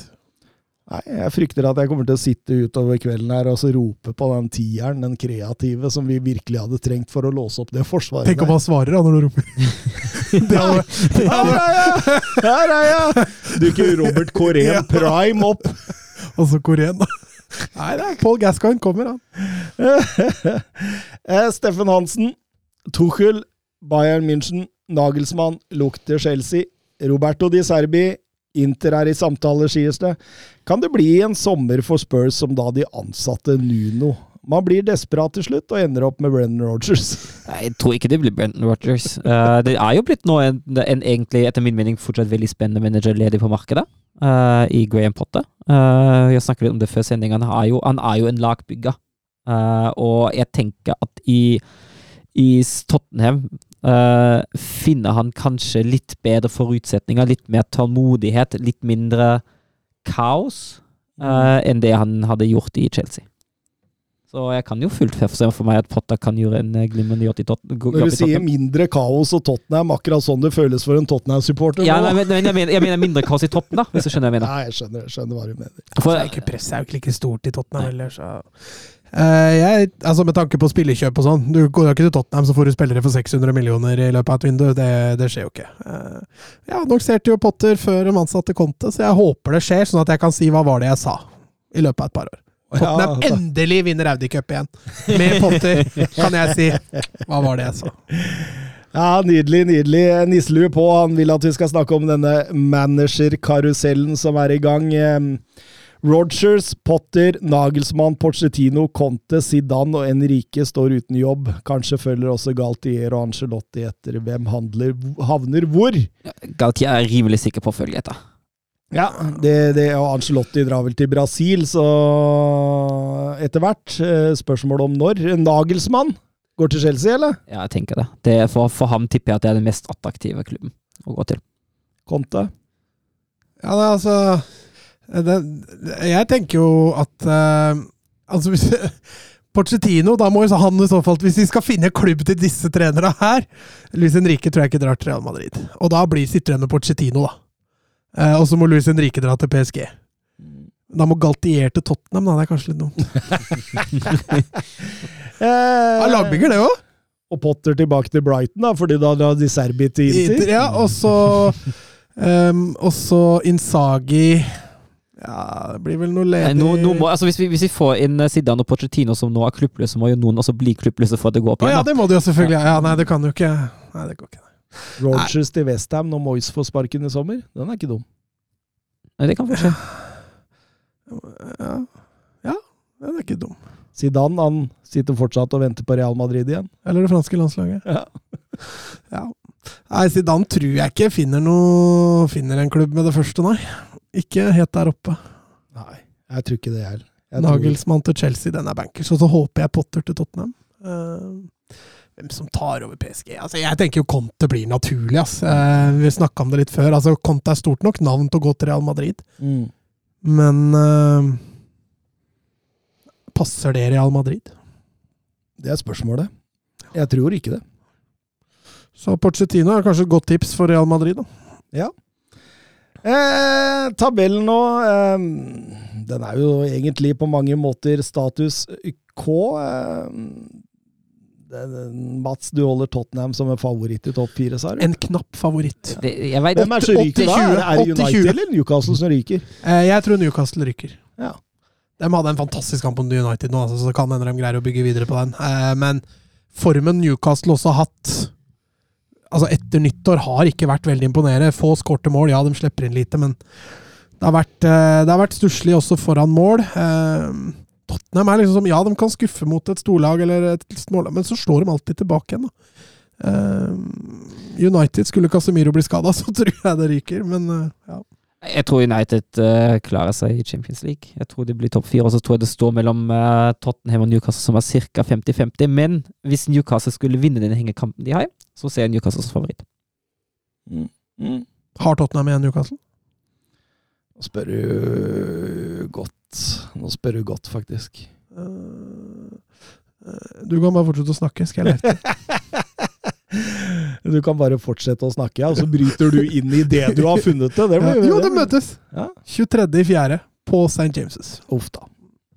Nei, Jeg frykter at jeg kommer til å sitte utover kvelden her og så rope på den tieren, den kreative, som vi virkelig hadde trengt for å låse opp det forsvaret. Tenk om han svarer da når du roper. det hadde, det Her hadde, er jeg! Her er jeg! Dukker Robert Corén Prime opp. og så Koren, da. Nei, det er Paul Gascoigne kommer, han. Eh, Steffen Hansen, Tuchel, Bayern München, Nagelsmann, lukter Chelsea. Roberto Di Serbi, Inter er i samtale, sies det. Kan det bli en sommer for Spurs som da de ansatte Nuno? Man blir desperat til slutt og ender opp med Brennan Rogers. Jeg tror ikke det blir Brennan Rodgers. Uh, det er jo blitt nå en, en egentlig, etter min mening, fortsatt veldig spennende manager ledig på markedet, uh, i Graham Potter. Uh, jeg snakket litt om det før sending. Han, er jo- han er jo en lagbygger. Eh, og jeg tenker at i, i Tottenham Uh, finner han kanskje litt bedre forutsetninger, litt mer tålmodighet, litt mindre kaos uh, enn det han hadde gjort i Chelsea. Så jeg kan jo fullt se for meg at Potter kan gjøre en eh, glimrende jobb i Tottenham. Når du sier mindre kaos og Tottenham, akkurat sånn det føles for en Tottenham-supporter Ja, nå. nei, men, men jeg, mener, jeg mener mindre kaos i toppen, da, hvis du skjønner hva jeg mener. Nei, jeg skjønner, jeg skjønner hva du mener. For, ikke presset er jo ikke like stort i Tottenham heller, så jeg, altså Med tanke på spillekjøp og sånn Du går jo ikke til Tottenham, så får du spillere for 600 millioner i løpet av et vindu. Det, det skjer jo ikke. Eh, jeg annonserte jo Potter før de ansatte Conte, så jeg håper det skjer, sånn at jeg kan si hva var det jeg sa i løpet av et par år. Tottenham Ja, endelig vinner Audi Cup igjen! Med Potter, kan jeg si. Hva var det jeg sa? Ja, nydelig, nydelig. Nisselue på. Han vil at vi skal snakke om denne managerkarusellen som er i gang. Rogers, Potter, Nagelsmann, Pochettino, Conte, Zidane og Enrique står uten jobb. Kanskje følger også Galtier og Angelotti etter hvem handler, havner hvor. Galtier er rimelig sikker på å følge etter. Ja, det, det, og Angelotti drar vel til Brasil, så etter hvert. Spørsmålet om når. Nagelsmann går til Chelsea, eller? Ja, jeg tenker det. det for, for ham tipper jeg at det er den mest attraktive klubben å gå til. Conte? Ja, det, er altså det, Jeg tenker jo at uh, Altså, hvis Pochettino, da må jo han i så fall Hvis vi skal finne klubb til disse trenere her Luis Henrique tror jeg ikke drar til Real Madrid. Og da blir sitter igjen med Pochettino, da. Uh, og så må Luis Henrique dra til PSG. Da må Galtier til Tottenham, da. Det er kanskje litt dumt. uh, lagbygger, det òg. Og Potter tilbake til Brighton, da, fordi da drar de Serbi til Inter. Ja, og så um, Og Insagi Ja, det blir vel noe ledig no, no må, altså hvis, vi, hvis vi får inn eh, Zidane og Pochettino som nå er klubbløse, så må jo noen også bli klubbløse for at det går opp igjen. ja, det må de jo selvfølgelig. Ja, nei, det kan jo ikke Nei, det går ikke. Rogers til Westham når Moyes får sparken i sommer. Den er ikke dum. Nei, det kan få skje. Ja, ja den er ikke dum. Zidane han sitter fortsatt og venter på Real Madrid igjen. Eller det franske landslaget. Ja. Ja. Nei, Zidane tror jeg ikke finner noe Finner en klubb med det første, nei. Ikke helt der oppe. Nei, jeg tror ikke det heller. Nagelsmann til Chelsea, den er bankers. Og så håper jeg Potter til Tottenham. Uh, hvem som tar over PSG? Altså, jeg tenker jo Conte blir naturlig. ass. Eh, vi snakka om det litt før. Altså, Conte er stort nok navn til å gå til Real Madrid, Mm. men eh, Passer det Real Madrid? Det er spørsmålet. Jeg tror ikke det. Så Pochettino er kanskje et godt tips for Real Madrid. da. Eh, tabellen nå eh, Den er jo egentlig på mange måter status K. Eh, det, Mats, du holder Tottenham som en favoritt i topp fire, sa du? En knapp favoritt. Det, jeg vet, Hvem er det som ryker da? Er det United eller Newcastle som ryker? Eh, jeg tror Newcastle ryker. Ja. De hadde en fantastisk kamp om United nå, altså, så kan hende de greier å bygge videre på den. Eh, men formen Newcastle også har hatt altså etter nyttår, har ikke vært veldig imponerende. Få skårte mål, ja, de slipper inn lite, men det har vært, eh, det vært stusslig også foran mål. Eh, Tottenham er liksom som Ja, de kan skuffe mot et storlag eller et smålag, men så slår de alltid tilbake igjen. da. Eh, United, skulle Casemiro bli skada, så tror jeg det ryker, men ja. Jeg tror United uh, klarer seg i Champions League. Jeg tror de blir topp fire. Og så tror jeg det står mellom uh, Tottenham og Newcastle, som er ca. 50-50. Men hvis Newcastle skulle vinne den hengekampen de har, så ser jeg Newcastle som favoritt. Mm. Mm. Har Tottenham igjen Newcastle? Nå spør du godt. Nå spør du godt, faktisk. Uh, du kan bare fortsette å snakke, skal jeg lete. Du kan bare fortsette å snakke, og så bryter du inn i det du har funnet det. det blir, jo, det møtes! Ja. 23.4. på St. James'. Uff da.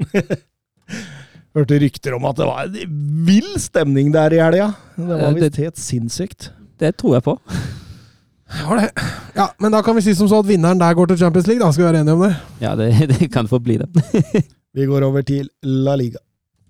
Hørte rykter om at det var en vill stemning der i helga. Det var Eh, visst helt sinnssykt. Det tror jeg på. Ja, det. Ja, men da kan vi si som så at vinneren der går til Champions League. Da skal vi være enige om det. Ja, det, det kan få bli det. Vi går over til La Liga.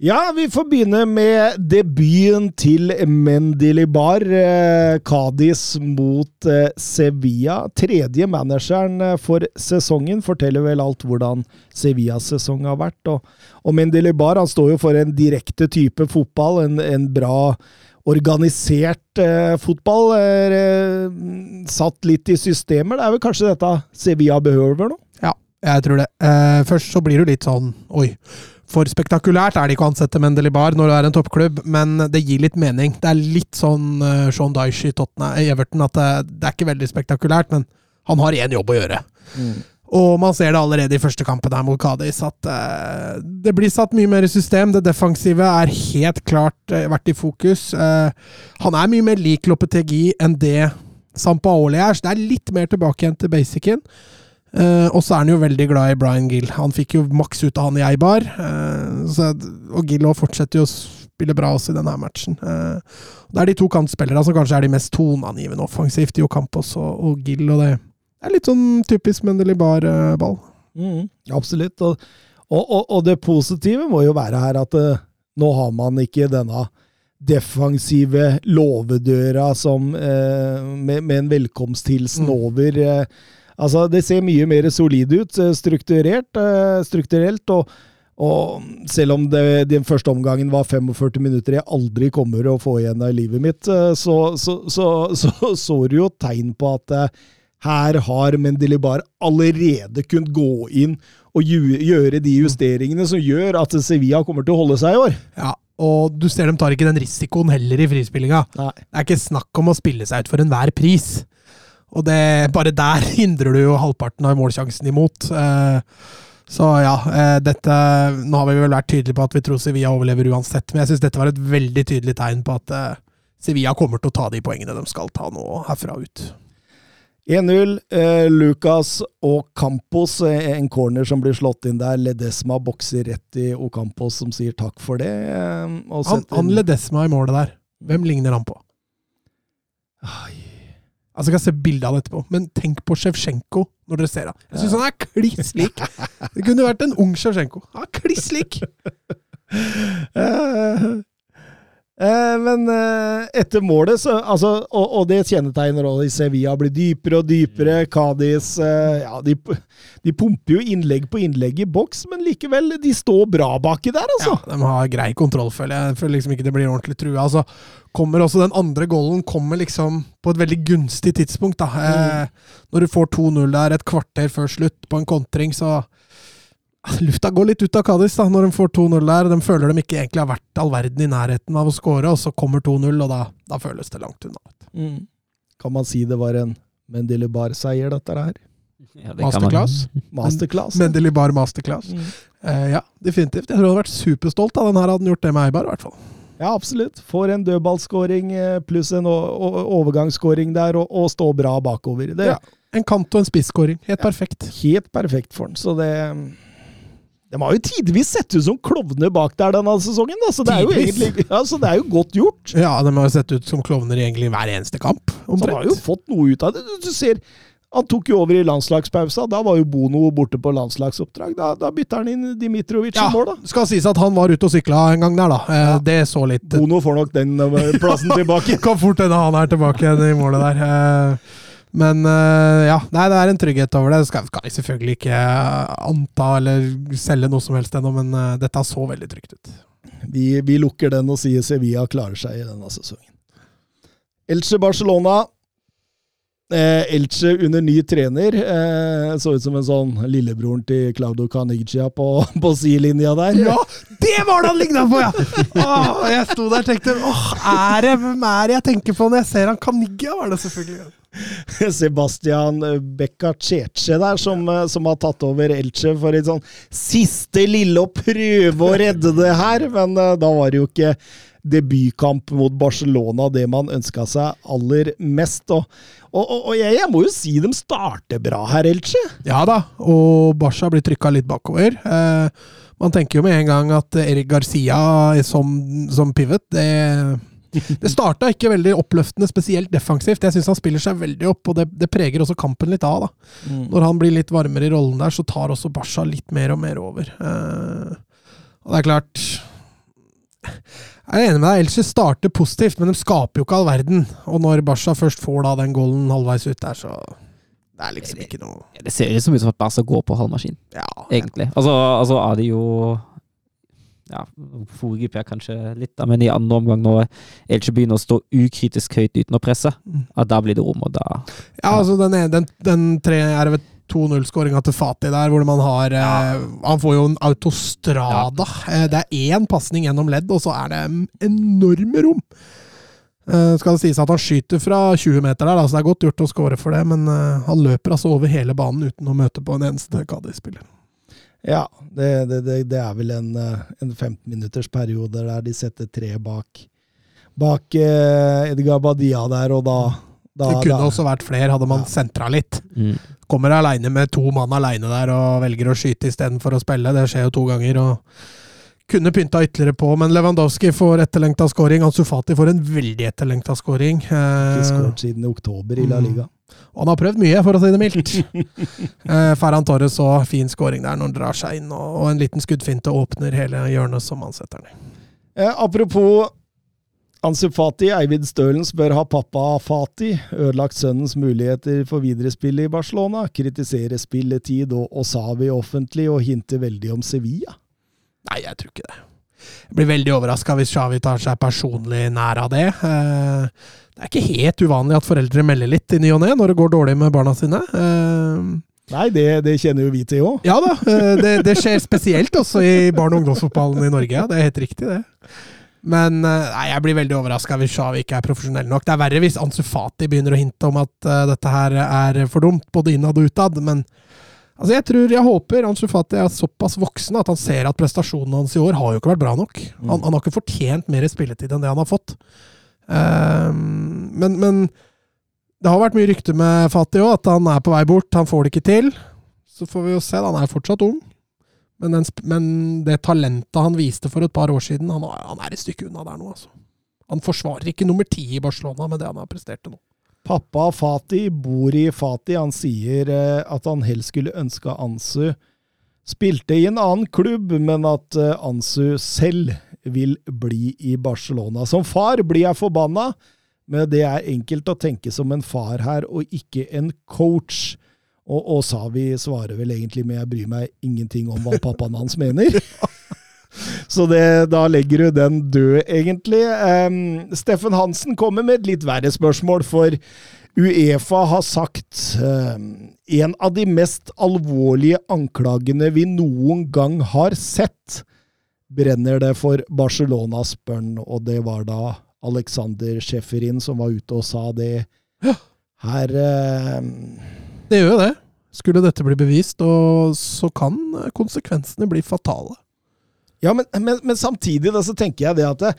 Ja, vi får begynne med debuten til Mendy Libar. Eh, mot eh, Sevilla. Tredje manageren eh, for sesongen. Forteller vel alt hvordan Sevillas sesong har vært. Og, og Mendy Libar han står jo for en direkte type fotball. En, en bra organisert eh, fotball. Eh, satt litt i systemer. Det er vel kanskje dette Sevilla behøver nå? Ja, jeg tror det. Eh, først så blir du litt sånn Oi. For spektakulært er det ikke å ansette Mendeli Bar når du er en toppklubb, men det gir litt mening. Det er litt sånn uh, Sean Dyche i Tottenham, Everton, at det, det er ikke veldig spektakulært, men han har én jobb å gjøre. Og man ser det allerede i første kampen her mot Cádiz, at uh, det blir satt mye mer i system. Det defensive er helt klart uh, vært i fokus. Uh, han er mye mer lik Lopetegi enn det Sampaoli er, så det er litt mer tilbake igjen til basicen. Eh, og så er han jo veldig glad i Brian Gill. Han fikk jo maks ut av han i Eibar. Uh, så, og Gill fortsetter jo å spille bra også i denne matchen. Uh, det er de to kantspillerne som kanskje er de mest toneangivende offensivt, i Ocampos og, og Gill. og det er litt sånn typisk Mendelibar-ball. Mm, absolutt. Og, og, og, og det positive må jo være her at nå har man ikke denne defensive låvedøra som eh, med, med en velkomsthilsen Mm. over. Altså, det ser mye mer solid ut, eh, strukturert, eh, strukturelt. og og selv om det, den første omgangen var 45 minutter jeg aldri kommer å få igjen av livet mitt, eh, så så, så, så, så du jo tegn på at her har Mendelibar allerede kunnet gå inn og gjøre de justeringene som gjør at Sevilla kommer til å holde seg i år. Ja, og du ser dem tar ikke den risikoen heller i frispillinga. Nei. Det er ikke snakk om å spille seg ut for enhver pris. Og det, bare der hindrer du jo halvparten av målsjansen imot. Eh, Så ja, eh, dette Nå har vi vel vært tydelige på at vi tror Sevilla overlever uansett, men jeg syns dette var et veldig tydelig tegn på at eh, Sevilla kommer til å ta de poengene de skal ta nå herfra ut. 1-0. Eh, Lucas og Campos, en corner som blir slått inn der. Ledesma bokser rett i Ocampos, som sier takk for det. Og Han, han Ledesma i målet der, hvem ligner han på? Ai. Altså, jeg skal se bilde av det etterpå, men tenk på Sjevsjenko når dere ser han. Jeg syns han er kliss lik. Det kunne vært en ung Sjevsjenko. Han er kliss lik! Eh, men eh, etter målet, så, altså, og, og det kjennetegner også i Sevilla, blir dypere og dypere. Cádiz eh, ja, de, de pumper jo innlegg på innlegg i boks, men likevel, de står bra baki der, altså. Ja, de har grei kontroll, føler jeg. Jeg føler liksom ikke det blir ordentlig trua. Altså, kommer også Den andre goalen kommer liksom på et veldig gunstig tidspunkt. da. Mm. når du får 2-0 der et kvarter før slutt på en kontring, så Lufta går litt ut av Cádiz da, når de får 2-0 der. De føler de ikke egentlig har vært all verden i nærheten av å skåre, og så kommer 2-0, og da, da føles det langt unna. Mm. Kan man si det var en Mendele Bar-seier, dette her? Ja, det Masterclass. Masterclass? Mendeli Bar masterclass. Mm. Uh, ja, definitivt. Jeg tror jeg hadde vært superstolt av den her, hadde han gjort det med Eibar, i hvert fall. Ja, absolutt. Får en dødballskåring eh, pluss en overgangsskåring der, og, og stå bra bakover. Det Ja. En kant og en spisskåring. Helt perfekt. helt perfekt for han. Så det De har jo tidvis sett ut som klovner bak der denne sesongen, da. Så det er jo egentlig ja, så det er jo godt gjort. Ja, de har jo sett ut som klovner i egentlig hver eneste kamp. Så de har jo fått noe ut av det. Du, ser Han tok jo over i landslagspausa. Da var jo Bono borte på landslagsoppdrag. Da, da bytter han inn Dimitrovic Ja, i mål, da. skal sies at han var ute og sykla en gang der, da. Eh, Det så litt Bono får nok den eh, plassen tilbake. Kan fort hende han er tilbake i målet der. Eh, Men eh, ja, nei, det er en trygghet over det. Skal, skal jeg selvfølgelig ikke anta eller selge noe som helst ennå, men eh, dette så veldig trygt ut. Vi, vi lukker den og sier Sevilla klarer seg i denne sesongen. Elche Barcelona. Eh, Elche under ny trener. Eh, så ut som en sånn lillebroren til Claudio Canigia på, på sidelinja der. Ja, det var det han ligna på, ja! Åh, jeg sto der og tenkte åh, er det, hvem er det jeg tenker på når jeg ser han Canigia, Var det selvfølgelig. Sebastian Beccacece der, som, eh, som har tatt over Elche for et sånn siste lille å prøve å redde det her, men eh, da var det jo ikke debutkamp mot Barcelona det man ønska seg aller mest. Og, og, og, og jeg, jeg må jo si de starter bra her, Elche. Ja da, og Barca blir trykka litt bakover. Eh, man tenker jo med en gang at Erik Garcia som, som pivot, det det starta ikke veldig oppløftende, spesielt defensivt. Jeg syns han spiller seg veldig opp, og det, det, preger også kampen litt av. da. Når han blir litt varmere i rollen der, så tar også Basha litt mer og mer over. Eh, og det er klart Jeg er enig med deg, Elche starter positivt, men de skaper jo ikke all verden. Og når Basha først får da den golden halvveis ut der, så Det er liksom ikke noe Det ser liksom ut som at Barca går på halv maskin, Ja, egentlig. Altså, altså er det jo ja, foregriper jeg kanskje litt, da, men i andre omgang, når Elche begynner å stå ukritisk høyt uten å presse, Mm. at da blir det rom, og da Ja, altså den, den, den tre er vel 2-0-skåringa til Fati der, hvor man har eh, Han får jo en autostrada. Ja. det er én pasning gjennom ledd, og så er det enorme rom. Eh, skal det sies at han skyter fra 20 meter der, så det er godt gjort å score for det, men eh, han løper altså over hele banen uten å møte på en eneste Cádiz-spiller. Ja, det, det, det, det er vel en, eh, en 15 minutters periode der de setter tre bak, bak eh, Edgar Badia der, og da, da Det kunne da, også vært flere, hadde man Ja. sentra litt. mm. Kommer aleine med to mann aleine der og velger å skyte istedenfor å spille. Det skjer jo to ganger. og Kunne pynta ytterligere på, men Lewandowski får etterlengta scoring. Ansufati får en veldig etterlengta scoring. ikke Eh, skåret siden oktober i La Mm. Og han har prøvd mye, for å si det mildt. eh, Ferran Torres så fin skåring der når han drar seg inn, og, og en liten skuddfinte åpner hele hjørnet som han setter den i. Eh, apropos Ansu Fati, Eivind Stølen spør har pappa Fati ødelagt sønnens muligheter for viderespill i Barcelona, kritiserer spilletid og Osavi offentlig og hinter veldig om Sevilla. Nei, jeg tror ikke det. Jeg blir veldig overraska hvis Xavi tar seg personlig nær av det. Eh, Det er ikke helt uvanlig at foreldre melder litt i ny og ne når det går dårlig med barna sine. Eh, Nei, det, det kjenner jo vi til òg. Ja da, eh, det, det skjer spesielt også i barne- og ungdomsfotballen i Norge. Det er helt riktig, det. Men eh, nei, jeg blir veldig overraska hvis Shawi ikke er profesjonell nok. Det er verre hvis Ansu Fati begynner å hinte om at dette her er for dumt, både innad og utad. Men altså, jeg tror, jeg håper Ansu Fati er såpass voksen at han ser at prestasjonene hans i år har jo ikke vært bra nok. Han, han har ikke fortjent mer spilletid enn det han har fått. Ehm, men, men det har vært mye rykte med Fatih òg, at han er på vei bort. Han får det ikke til. Så får vi jo se. Han er fortsatt ung. Men, den, men det talentet han viste for et par år siden, han, han er et stykke unna der nå, altså. Han forsvarer ikke nummer ti i Barcelona med det han har prestert til nå. Pappa Fati bor i Fati. Han sier eh, at han helst skulle ønske Ansu spilte i en annen klubb, men at eh, Ansu selv vil bli i Barcelona. Som far blir jeg forbanna, men det er enkelt å tenke som en far her, og ikke en coach. Og, og Savi svarer vel egentlig med 'jeg bryr meg ingenting om hva pappaen hans mener'. Så det, da legger du den død, egentlig. Um, Steffen Hansen kommer med et litt verre spørsmål, for Uefa har sagt um, en av de mest alvorlige anklagene vi noen gang har sett, brenner det for Barcelona, spør han, og det var da Alexander Schäferin som var ute og sa det. Her eh, Det gjør jo det. Skulle dette bli bevist, og så kan konsekvensene bli fatale. Ja, men, men, men samtidig da, så tenker jeg det at det,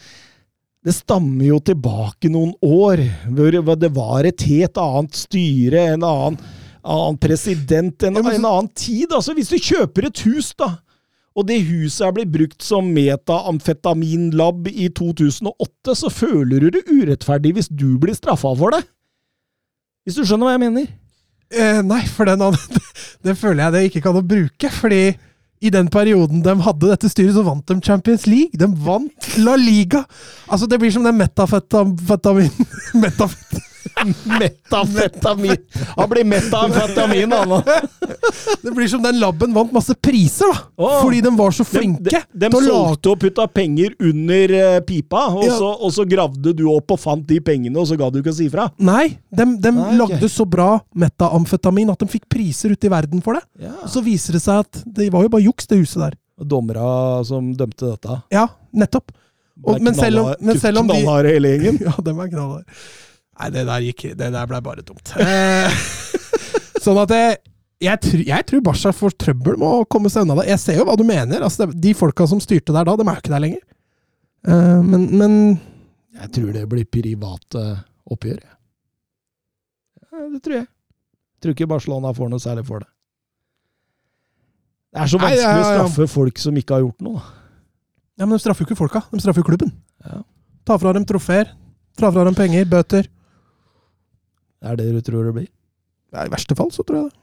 det stammer jo tilbake noen år, hvor det var et helt annet styre, en annen, annen president, en, Ja, en annen tid. Altså, hvis du kjøper et hus, da, og det huset er blitt brukt som metaamfetaminlab i 2008, så føler du det urettferdig hvis du blir straffa for det. Hvis du skjønner hva jeg mener? Eh, nei, for den det føler jeg det ikke kan å bruke. Fordi i den perioden de hadde dette styret, så vant de Champions League. De vant La Liga! Altså, det blir som den metafetamin... Metafet, Metafetamin! Han blir metafetamin, han nå. det blir som den labben vant masse priser, da! Oh. Fordi de var så flinke de, de de solgte og putta penger under eh, pipa, og, Ja. så, og så gravde du opp og fant de pengene, og så ga du ikke å si fra. Nei, de, de Nei, okay. lagde så bra metamfetamin at de fikk priser ute i verden for det. Ja. Så viser det seg at det var jo bare juks, det huset der. Dommera som dømte dette. Ja, nettopp. Og, men, selv om, men selv om de Knallharde hele gjengen. Ja, dem er knallhard. Nei, det der gikk Det der ble bare dumt. Eh, sånn at jeg, jeg, jeg tror Basha får trøbbel med å komme seg unna det. Jeg ser jo hva du mener. Altså, de folka som styrte der da, de er jo ikke der lenger. Uh, men, men Jeg tror det blir private oppgjør. Ja, det tror jeg. Jeg tror ikke Barcelona får noe særlig for det. Det er så Nei, vanskelig ja, ja, å straffe folk som ikke har gjort noe. Ja, men de straffer jo ikke folka. De straffer jo klubben. Ja. Ta fra dem trofeer. Fra fra dem penger, bøter. Det er det du tror det blir. Ja, I verste fall så tror jeg det.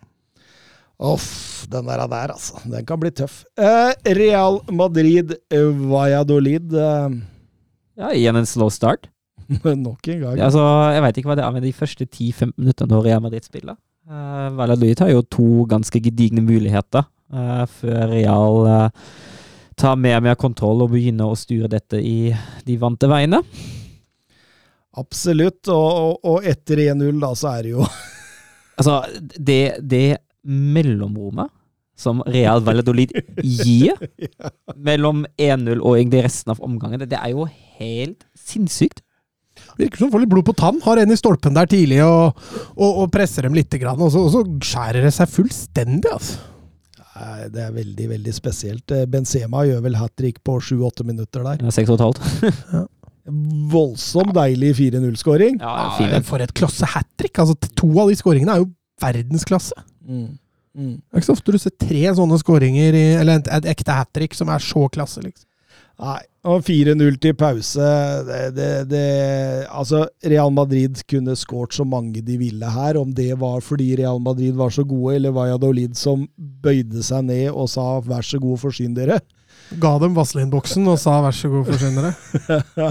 Uff, den der, der, altså. Den kan bli tøff. Eh, Real Madrid, eh, Valladolid eh, Ja, igjen en slow start. Nok en gang. Altså, jeg veit ikke hva det er med de første 10-15 minuttene når Real Madrid spiller. Eh, Valladolid har jo to ganske gedigne muligheter eh, før Real eh, tar mer og mer kontroll og begynner å styre dette i de vante veiene. Absolutt. Og, og, og etter 1-0, da, så er det jo Altså, det, det mellomrommet som Real Valladolid gir mellom 1-0 og egentlig resten av omgangen, det, det er jo helt sinnssykt. Virker som å får litt blod på tann. Har en i stolpen der tidlig og, og, og presser dem litt, grann, og, så, og så skjærer det seg fullstendig, altså. Nei, Det er veldig, veldig spesielt. Eh, Benzema gjør vel hat trick på 7-8 minutter der. Er Seks og et halvt. Voldsomt deilig 4-0-skåring. Ja, Ja, for et klasse hat trick! Altså, to av de skåringene er jo verdensklasse. Mm. Mm. Det er ikke så ofte du ser tre sånne skåringer, i, eller et, et ekte hat trick, som er så klasse, liksom. Nei, og 4-0 til pause det, det, det, Altså, Real Madrid kunne skåret så mange de ville her. Om det var fordi Real Madrid var så gode, eller Valladolid som bøyde seg ned og sa 'vær så god, forsyn dere'. Ga dem Vazelin-boksen og sa 'vær så god, forsyn dere'.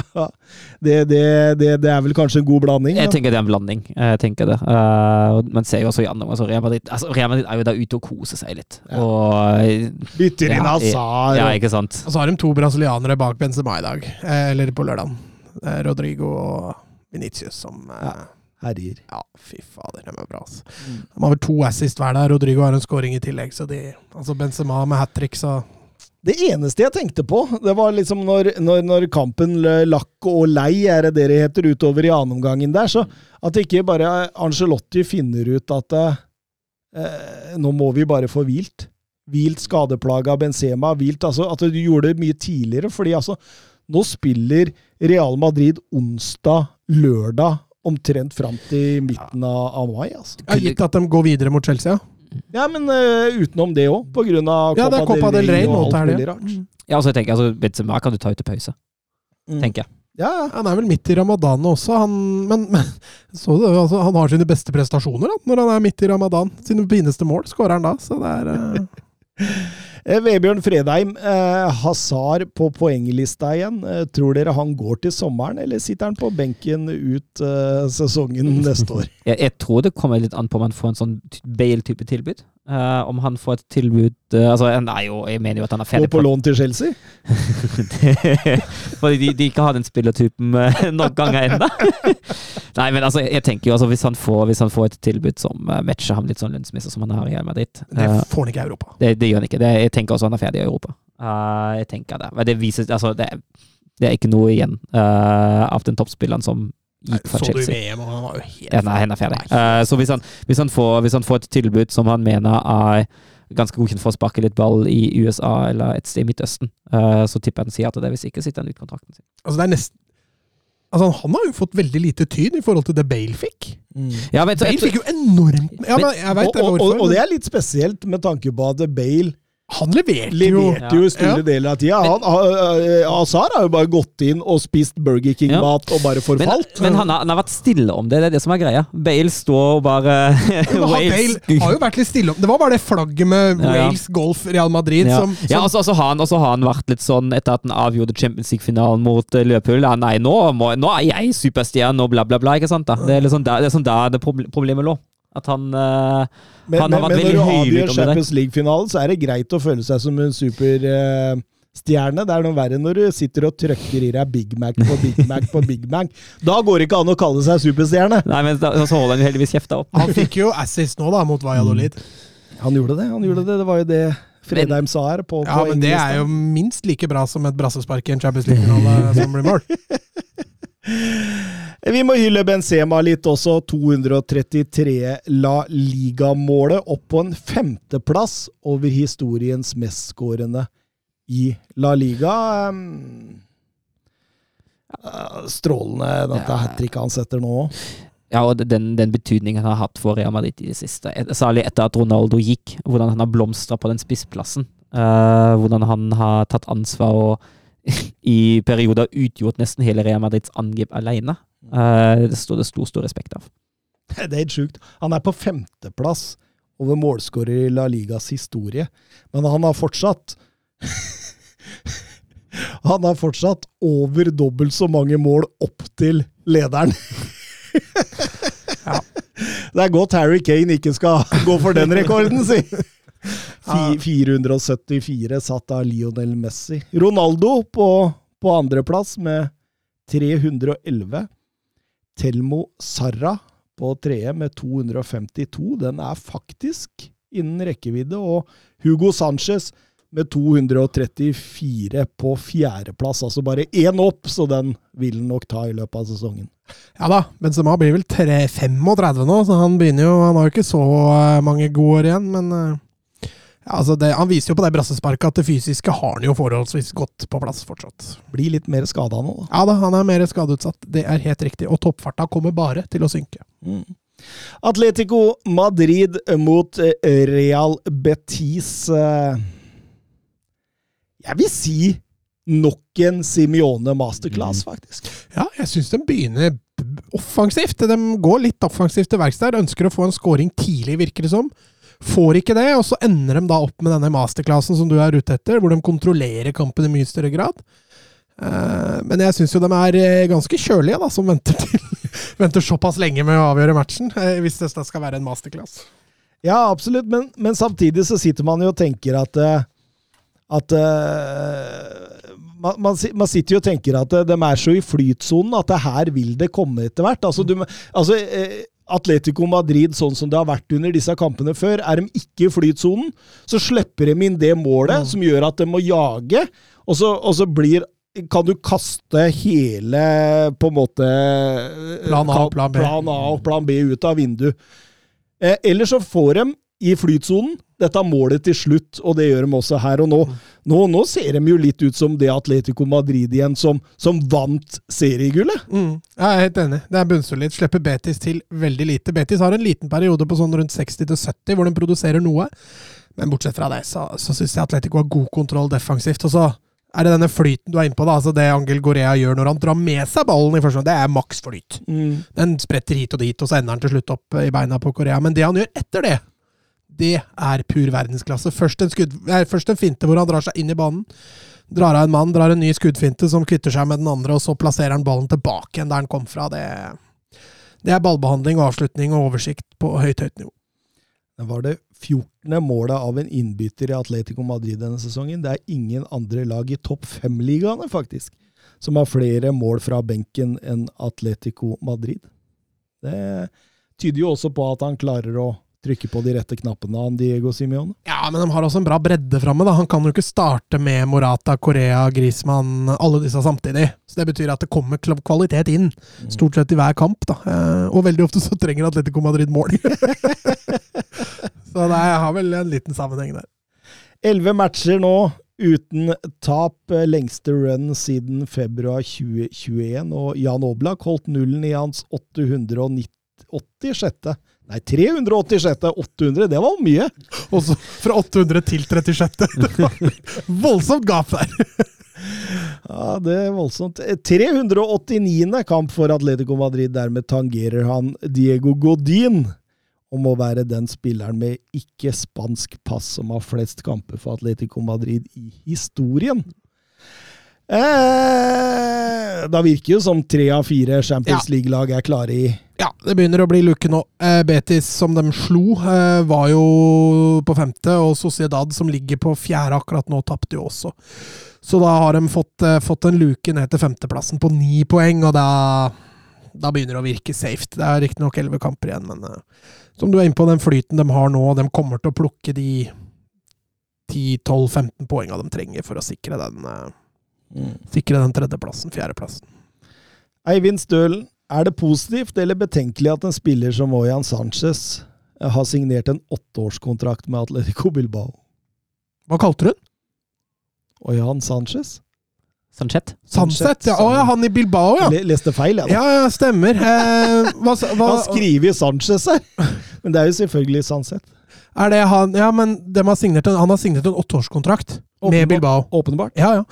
det, det, det, det er vel kanskje en god blanding? Jeg da. tenker det er en blanding. Jeg tenker det. Uh, man ser jo også gjennom altså Real, Madrid, altså Real Madrid er jo der ute og koser seg litt. Ja. Og Bytter inn Ja, Hazard. Ja, ikke sant. Og så har de to brasilianere bak Benzema i dag. Eh, eller på lørdag. Rodrigo og Venitius som eh, Ja. Herjer. Ja, fy fader, de er bra, altså. Mm. De har vel to assist hver der. Rodrigo har en scoring i tillegg, så de Altså Benzema med hat trick, så Det eneste jeg tenkte på, det var liksom når, når, når kampen lakk og lei, er det det det heter, utover i annenomgangen der, så at ikke bare Angelotti finner ut at eh, nå må vi bare få hvilt. Hvilt skadeplaga Benzema, hvilt altså At du gjorde det mye tidligere, fordi altså Nå spiller Real Madrid onsdag, lørdag, omtrent fram til midten av, av mai, altså. Gitt at de går videre mot Chelsea, ja. Ja, men uh, utenom det òg, på grunn av Ja, det er Copa del Rey og alt mulig rart. Ja, altså, jeg tenker, altså, Benzema kan du ta ut til pause, Mm. tenker jeg. Ja. Han er vel midt i ramadan også, han, men, men så du, altså, han har sine beste prestasjoner da, når han er midt i ramadan. Sine fineste mål skårer han da, så det er Eh, Vebjørn Fredheim, eh, Hazard på poenglista igjen. Eh, tror dere han går til sommeren, eller sitter han på benken ut eh, sesongen neste år? jeg. Jeg tror det kommer litt an på om han får en sånn ty- Bale-type tilbud. Eh, om han får et tilbud uh, Altså, jo, jeg mener jo at han er Gå ferdig på lån til Chelsea? Fordi de, de ikke har den spillertypen uh, nok ganger ennå. Nei, men altså, jeg tenker jo altså, hvis han får, hvis han får et tilbud som eh, matcher ham litt sånn lønnsmessig som han har i Real Madrid Det eh, får han ikke i Europa. det, det gjør han ikke. Det, jeg tenker også han er ferdig i Europa. Eh, jeg tenker det. Men det viser Altså, det, det er ikke noe igjen eh, av den toppspilleren som gikk fra Så du VM, og han var jo helt Ja, nei, han er ferdig. Nei. Eh, så hvis han, hvis, han får, hvis han får et tilbud som han mener er ganske godkjent for å sparke litt ball i USA eller et sted i Midtøsten, uh, så tipper jeg han sier at det. Hvis ikke sitter han ut kontrakten sin. Altså, det er nesten Altså, han har jo fått veldig lite tyn i forhold til det Bale fikk. Ja, men, Bale fikk jo enormt Ja, men jeg vet Og, det og, hvorfor. og, og det er litt spesielt med tanke på at Bale Han leverte jo Leverte jo store Ja. deler av tida. Han, uh, Azar har jo bare gått inn og spist Burger King-mat og bare forfalt. men han, har, han har vært stille om det, det er det som er greia. Bale står og bare Men Wales- Bale har jo vært litt stille om Det var bare det flagget med Ja, ja. Wales, golf, Real Madrid Ja, som, som ja og så- altså, altså, har, han- har han vært litt sånn etter at han avgjorde Champions League-finalen mot uh, Liverpool. Ja, nei, nå, må, nå er jeg superstjerne og bla, bla, bla. ikke sant da? Det er liksom der det, er sånn der det proble- problemet lå. At han uh, Men, han har men, vært men når veldig du høylytt om det der. Champions League-finalen, så er det greit å føle seg som en superstjerne. det er noe verre når du sitter og trøkker i deg Big Mac på Big Mac på Big Mac. Da går det ikke an å kalle seg superstjerne. Nei, men da, så holder han jo heldigvis kjefta opp. Han fikk jo assist nå, da, mot Valladolid. Han gjorde det. han gjorde Det Det var jo det Fredheim sa her. På, Ja, på men det er jo minst like bra som et brassespark i en Champions League-finale som blir mål. Vi må hylle Benzema litt også. 233 La Liga-målet opp på en femteplass over historiens mestskårende i La Liga. Uh, strålende dette hat tricket han setter nå. Ja, og den, den betydningen han har hatt for Real Madrid i det siste. Særlig etter at Ronaldo gikk. Hvordan han har blomstra på den spissplassen. Uh, hvordan han har tatt ansvar og i perioder utgjort nesten hele Real Madrids angrep alene. Eh, det står det stor, stor respekt av. Det er helt sjukt. Han er på femteplass over målskårer i La Ligas historie, men han har fortsatt Han har fortsatt over dobbelt så mange mål opp til lederen. Ja. Det er godt Harry Kane ikke skal gå for den rekorden, si! 474 satt av Lionel Messi. Ronaldo på, på andreplass med 311. Telmo Sarra på tredje med 252. Den er faktisk innen rekkevidde. Og Hugo Sanchez med 234 på fjerdeplass. Altså bare én opp, så den vil han nok ta i løpet av sesongen. Ja da, Benzema blir vel 3, 35 nå, så han begynner jo Han har jo ikke så eh, mange gode år igjen, men eh, altså det, Han viser jo på det brassesparket at det fysiske har han jo forholdsvis godt på plass fortsatt. Blir litt mer skada nå, da. Ja da, han er mer skadeutsatt, det er helt riktig. Og toppfarta kommer bare til å synke. Mm. Atletico Madrid mot eh, Real Betis. eh, Jeg vil si nok en Simione masterclass, faktisk. Ja, jeg syns de begynner offensivt. De går litt offensivt til verks der. Ønsker å få en scoring tidlig, virker det som. Får ikke det, og så ender de da opp med denne masterclassen som du er ute etter, hvor de kontrollerer kampen i mye større grad. Eh, Men jeg syns jo de er eh, ganske kjølige, da, som venter, til, venter såpass lenge med å avgjøre matchen. eh, Hvis det skal være en masterclass. Ja, absolutt, men, men samtidig så sitter man jo og tenker at at uh, man, man, sitter jo og tenker at de er så i flytsonen at det her vil det komme etter hvert. Altså, du, altså Atletico Madrid, sånn som det har vært under disse kampene før, er de ikke i flytsonen, så slipper de inn det målet Mm. som gjør at de må jage, og så, og så blir kan du kaste hele på en måte eh, Plan A plan B. plan A og plan B ut av vinduet. Eh, eller så får de i flytsonen dette målet til slutt, og det gjør de også her og nå. Nå, nå ser de jo litt ut som det Atletico Madrid igjen som, som vant seriegullet. Mm, jeg er helt enig. Det er bunnsolid. Slipper Betis til veldig lite. Betis har en liten periode på sånn rundt 60-70 hvor de produserer noe. Men bortsett fra det, så, så syns jeg Atletico har god kontroll defensivt. Og så er det denne flyten du er inne på, da. Altså det Angel Gorea gjør når han drar med seg ballen i første omgang, det er maks flyt. Den spretter hit og dit, og så ender han til slutt opp i beina på Korea. Men det han gjør etter det, det er pur verdensklasse. Først en, skudd, nei, først en finte hvor han drar seg inn i banen. Drar av en mann, drar en ny skuddfinte som kvitter seg med den andre, og så plasserer han ballen tilbake igjen der han kom fra. Det, det er ballbehandling og avslutning og oversikt på høyt, høyt nivå. Det var det 14. målet av en innbytter i Atletico Madrid denne sesongen. Det er ingen andre lag i topp fem-ligaene, faktisk, som har flere mål fra benken enn Atletico Madrid. Det tyder jo også på at han klarer å trykke på de rette knappene, han Diego Simione. Ja, men de har også en bra bredde framme. Han kan jo ikke starte med Morata, Korea, Griezmann, alle disse samtidig. Så Det betyr at det kommer kvalitet inn, stort sett i hver kamp. da. Eh, Og veldig ofte så trenger Atletico Madrid mål. så det har vel en liten sammenheng der. Elleve matcher nå uten tap. Lengste run siden februar 2021. Og Jan Oblak holdt nullen i hans 886. Nei, 386. 800, det var mye. Og så fra 800 til 36. Det var voldsomt gap der. Ja, det er voldsomt. 389. kamp for Atletico Madrid. Dermed tangerer han Diego Godin om å være den spilleren med ikke-spansk pass som har flest kamper for Atletico Madrid i historien. Eh, da virker jo som tre av fire Champions League-lag er klare i Ja, det begynner å bli luke nå. Eh, Betis, som de slo, eh, var jo på femte, og Sociedad, som ligger på fjerde akkurat nå, tapte jo også. Så da har de fått, eh, fått en luke ned til femteplassen på ni poeng, og da, da begynner det å virke safe. Det er riktignok elleve kamper igjen, men som du er inne på, den flyten de har nå, de kommer til å plukke de 10-12-15 poengene de trenger for å sikre den, eh, sikre den tredjeplassen, fjerdeplassen. Eivind Stølen, er det positivt eller betenkelig at en spiller som Oyan Sanchez eh, har signert en åtteårskontrakt med Atletico Bilbao? Hva kalte du den? Oyan Sanchez? Sanchet. Sanchet, Ja, å, ja, han i Bilbao, ja. Jeg leste feil, jeg. da. Ja, ja, stemmer. Eh, hva, hva, Han skriver Sanchez her, men det er jo selvfølgelig Sanset. Er det han Ja, men har signert han har signert en åtteårskontrakt med Bilbao. Åpenbart. Ja, ja.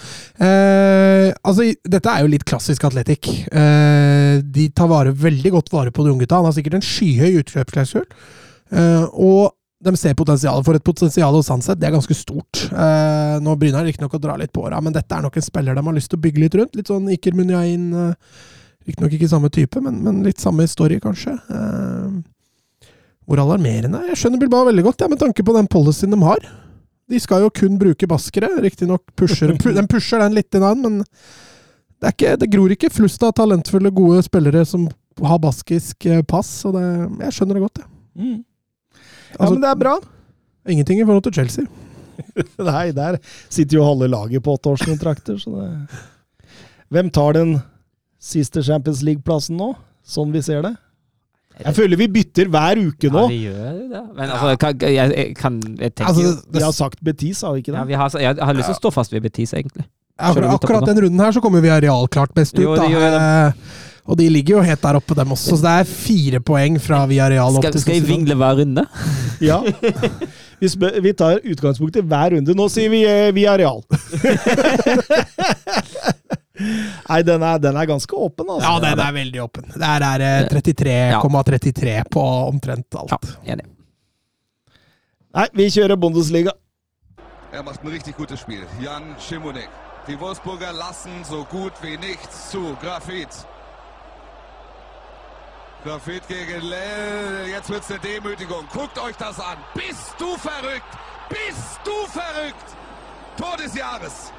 Eh, altså, dette er jo litt klassisk atletikk. Eh, de tar vare, veldig godt vare på de unggutta. Han har sikkert en skyhøy utkjøpsklausul. Eh, og de ser potensialet for et potensial hos Sanset. Det er ganske stort. Eh, nå begynner han riktignok å dra litt på åra, men dette er nok en spiller de har lyst til å bygge litt rundt. Litt sånn Iker Munyain. Eh, riktignok ikke samme type, men, men litt samme story, kanskje. Eh, hvor alarmerende? Jeg skjønner Bilbao veldig godt, ja, med tanke på den policyen de har. De skal jo kun bruke baskere. Riktignok pusher den de pusher den litt, inn, men det, er ikke, det gror ikke flust av talentfulle, gode spillere som har baskisk eh, pass. Så det, jeg skjønner det godt, jeg. Mm. Ja, Altså, men det er bra. Ingenting i forhold til Chelsea. Nei, der sitter jo halve laget på åtteårskontrakter, så det Hvem tar den siste Champions League-plassen nå, sånn vi ser det? Jeg føler vi bytter hver uke nå. Ja, vi gjør det. Men altså, kan, jeg, jeg kan Jeg tenker Altså, det, Vi har sagt Betis, har vi ikke ja, det? vi har, jeg har lyst til å stå fast ved Betis, egentlig. akkurat, for akkurat toppen den runden her så kommer vi realklart best ut. Jo, da. Eh, og de ligger jo helt der oppe, dem også. Så det er fire poeng fra Viareal opp Skal, til skal vi vingle hver runde? Ja. Vi, spør, vi tar utgangspunkt i hver runde. Nå sier vi eh, via real. Nei, den er, den er ganske åpen, altså. Ja, den er veldig åpen. Der er det 33,33 på omtrent alt. Ja, enig. Nei, vi kjører Bundesliga. Er macht ein richtig gutes Spiel. Jan Schimonek. Die Wolfsburger lassen so gut wie nichts zu. Grafit. Grafit gegen Lell. Jetzt wird's eine Demütigung. Guckt euch das an. Bist du verrückt? Bist du verrückt? Tor des Jahres.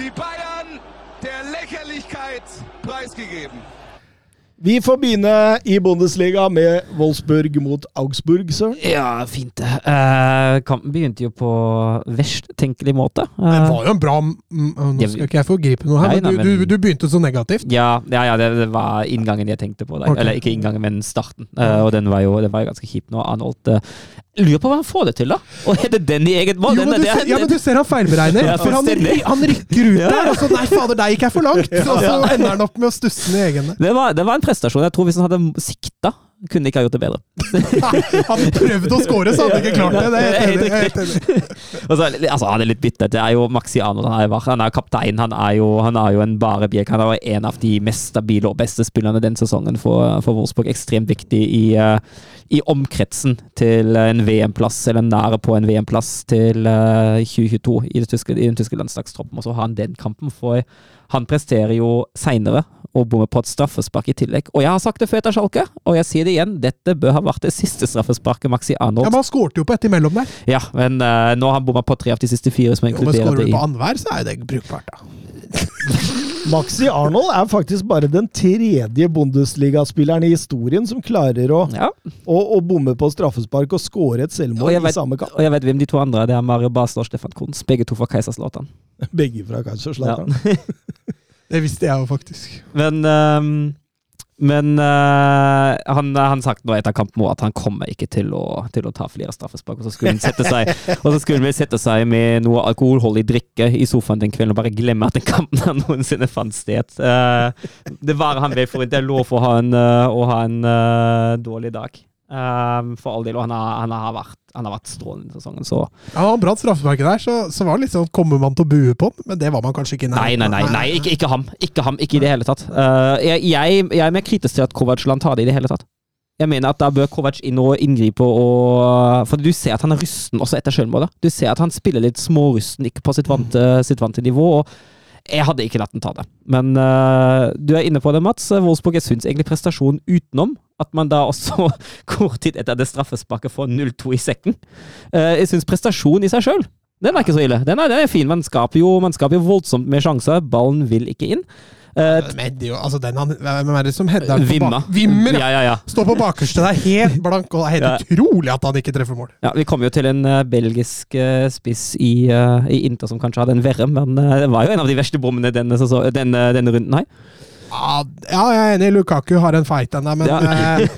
Die Bayern der Lächerlichkeit preisgegeben. Vi får begynne i Bundesliga med Wolfsburg mot Augsburg, Søren. Ja, fint det. Eh, kampen begynte jo på verst tenkelig måte. Det Eh, var jo en bra Nå skal ikke jeg forgripe noe her, Nei, men, nei, du, men- du, du begynte så negativt. ja, ja, ja det, det var inngangen jeg tenkte på. Der. Ok. Eller ikke inngangen, men starten. Eh, og den var jo, den var jo ganske kjip nå. Arnold eh, Lurer på hva han får det til, da! Og er det den i eget mål? Jo, men er- ser, ja, men du ser han feilberegner. Ja, For han, han rykker ut der, og så Nei, fader, der gikk jeg for langt! Og så ender han opp med å stusse den i egen det, var, det var en prestasjon. Jeg tror hvis han hadde sikta, kunne ikke ha gjort det bedre. hadde prøvd å score, så hadde ikke klart det. Det er helt enig. altså, han er litt bitter. Det er jo Maxi Arnold. Han er, han kaptein. Han er jo, han er jo en bare bjekk. Han er en av de mest stabile og beste spillerne den sesongen for, for Wolfsburg. Ekstremt viktig i, eh, i omkretsen til en VM-plass, eller nære på en VM-plass til eh, 2022 i, det tyske, i den tyske landslagstroppen. Og så har han den kampen, for han presterer jo seinere og bommer på et straffespark i tillegg. Og jeg har sagt det før etter Schalke, og jeg sier det igjen, dette bør ha vært det siste straffesparket Maxi Arnold Ja, men han skårte jo på ett imellom der. ja, men uh, nå har han bomma på tre av de siste fire, som Jo, men skårer du på annenhver, så er jo det brukbart, da. Maxi Arnold er faktisk bare den tredje Bundesliga-spilleren i historien som klarer å, Ja, å, å bomme på straffespark og skåre et Og selvmål jeg i samme kamp. og jeg vet hvem de to andre er. Det er Mario Basler og Stefan Kunz. Begge to fra Kaiserslautern. Begge fra Kaiserslautern. Det visste jeg jo faktisk. Men uh, Men uh, han, han sagt nå etter kampen at han kommer ikke til å, til å ta flere straffespark. Og så skulle han sette seg Og så skulle han sette seg med noe alkoholholdig drikke i sofaen den kvelden og bare glemme at den kampen han noensinne fant sted. Uh, det var han vel for Det er lov å ha en, eh, å ha en dårlig dag. Eh, for all del. Og han har, han har, vært, han har vært strålende i sesongen, så Ja, han brant straffemerket der, så, så var det litt sånn Kommer man til å bue på den? Men det var man kanskje ikke. Nei, nei, nei, nei ikke, ikke ham. Ikke ham, ikke i det hele tatt. Uh, jeg, jeg, jeg er mer kritisk til at Kovac tar det i det hele tatt. Jeg mener at da bør Kovac inn og inngripe og For du ser at han er rusten også etter selvmålet. Du ser at han spiller litt smårusten, ikke på sitt vante, sitt vante nivå. og jeg hadde ikke latt den ta det. Men uh, du er inne på det, Mats. Wolfsburg, jeg syns egentlig prestasjonen utenom at man da også kort tid etter det straffesparket får 0-2 i sekken. Uh, jeg syns prestasjonen i seg sjøl den er ikke så ille. Den er, den er fin. Man skaper, jo, man skaper jo voldsomt med sjanser. Ballen vil ikke inn. Eh, det er jo- altså, den han, hvem er det som header på Vimma. Vimmer, ja. Ja, ja. Står på bakerste der, helt blank, og det er helt Ja. utrolig at han ikke treffer mål. Ja, Vi kom jo til en uh, belgisk uh, spiss i, eh, i Inter som kanskje hadde en verre, men eh, det var jo en av de verste bommene denne, denne, denne runden her. Ja, ja, jeg er enig. Lukaku har en fight ennå, men, Ja. eh,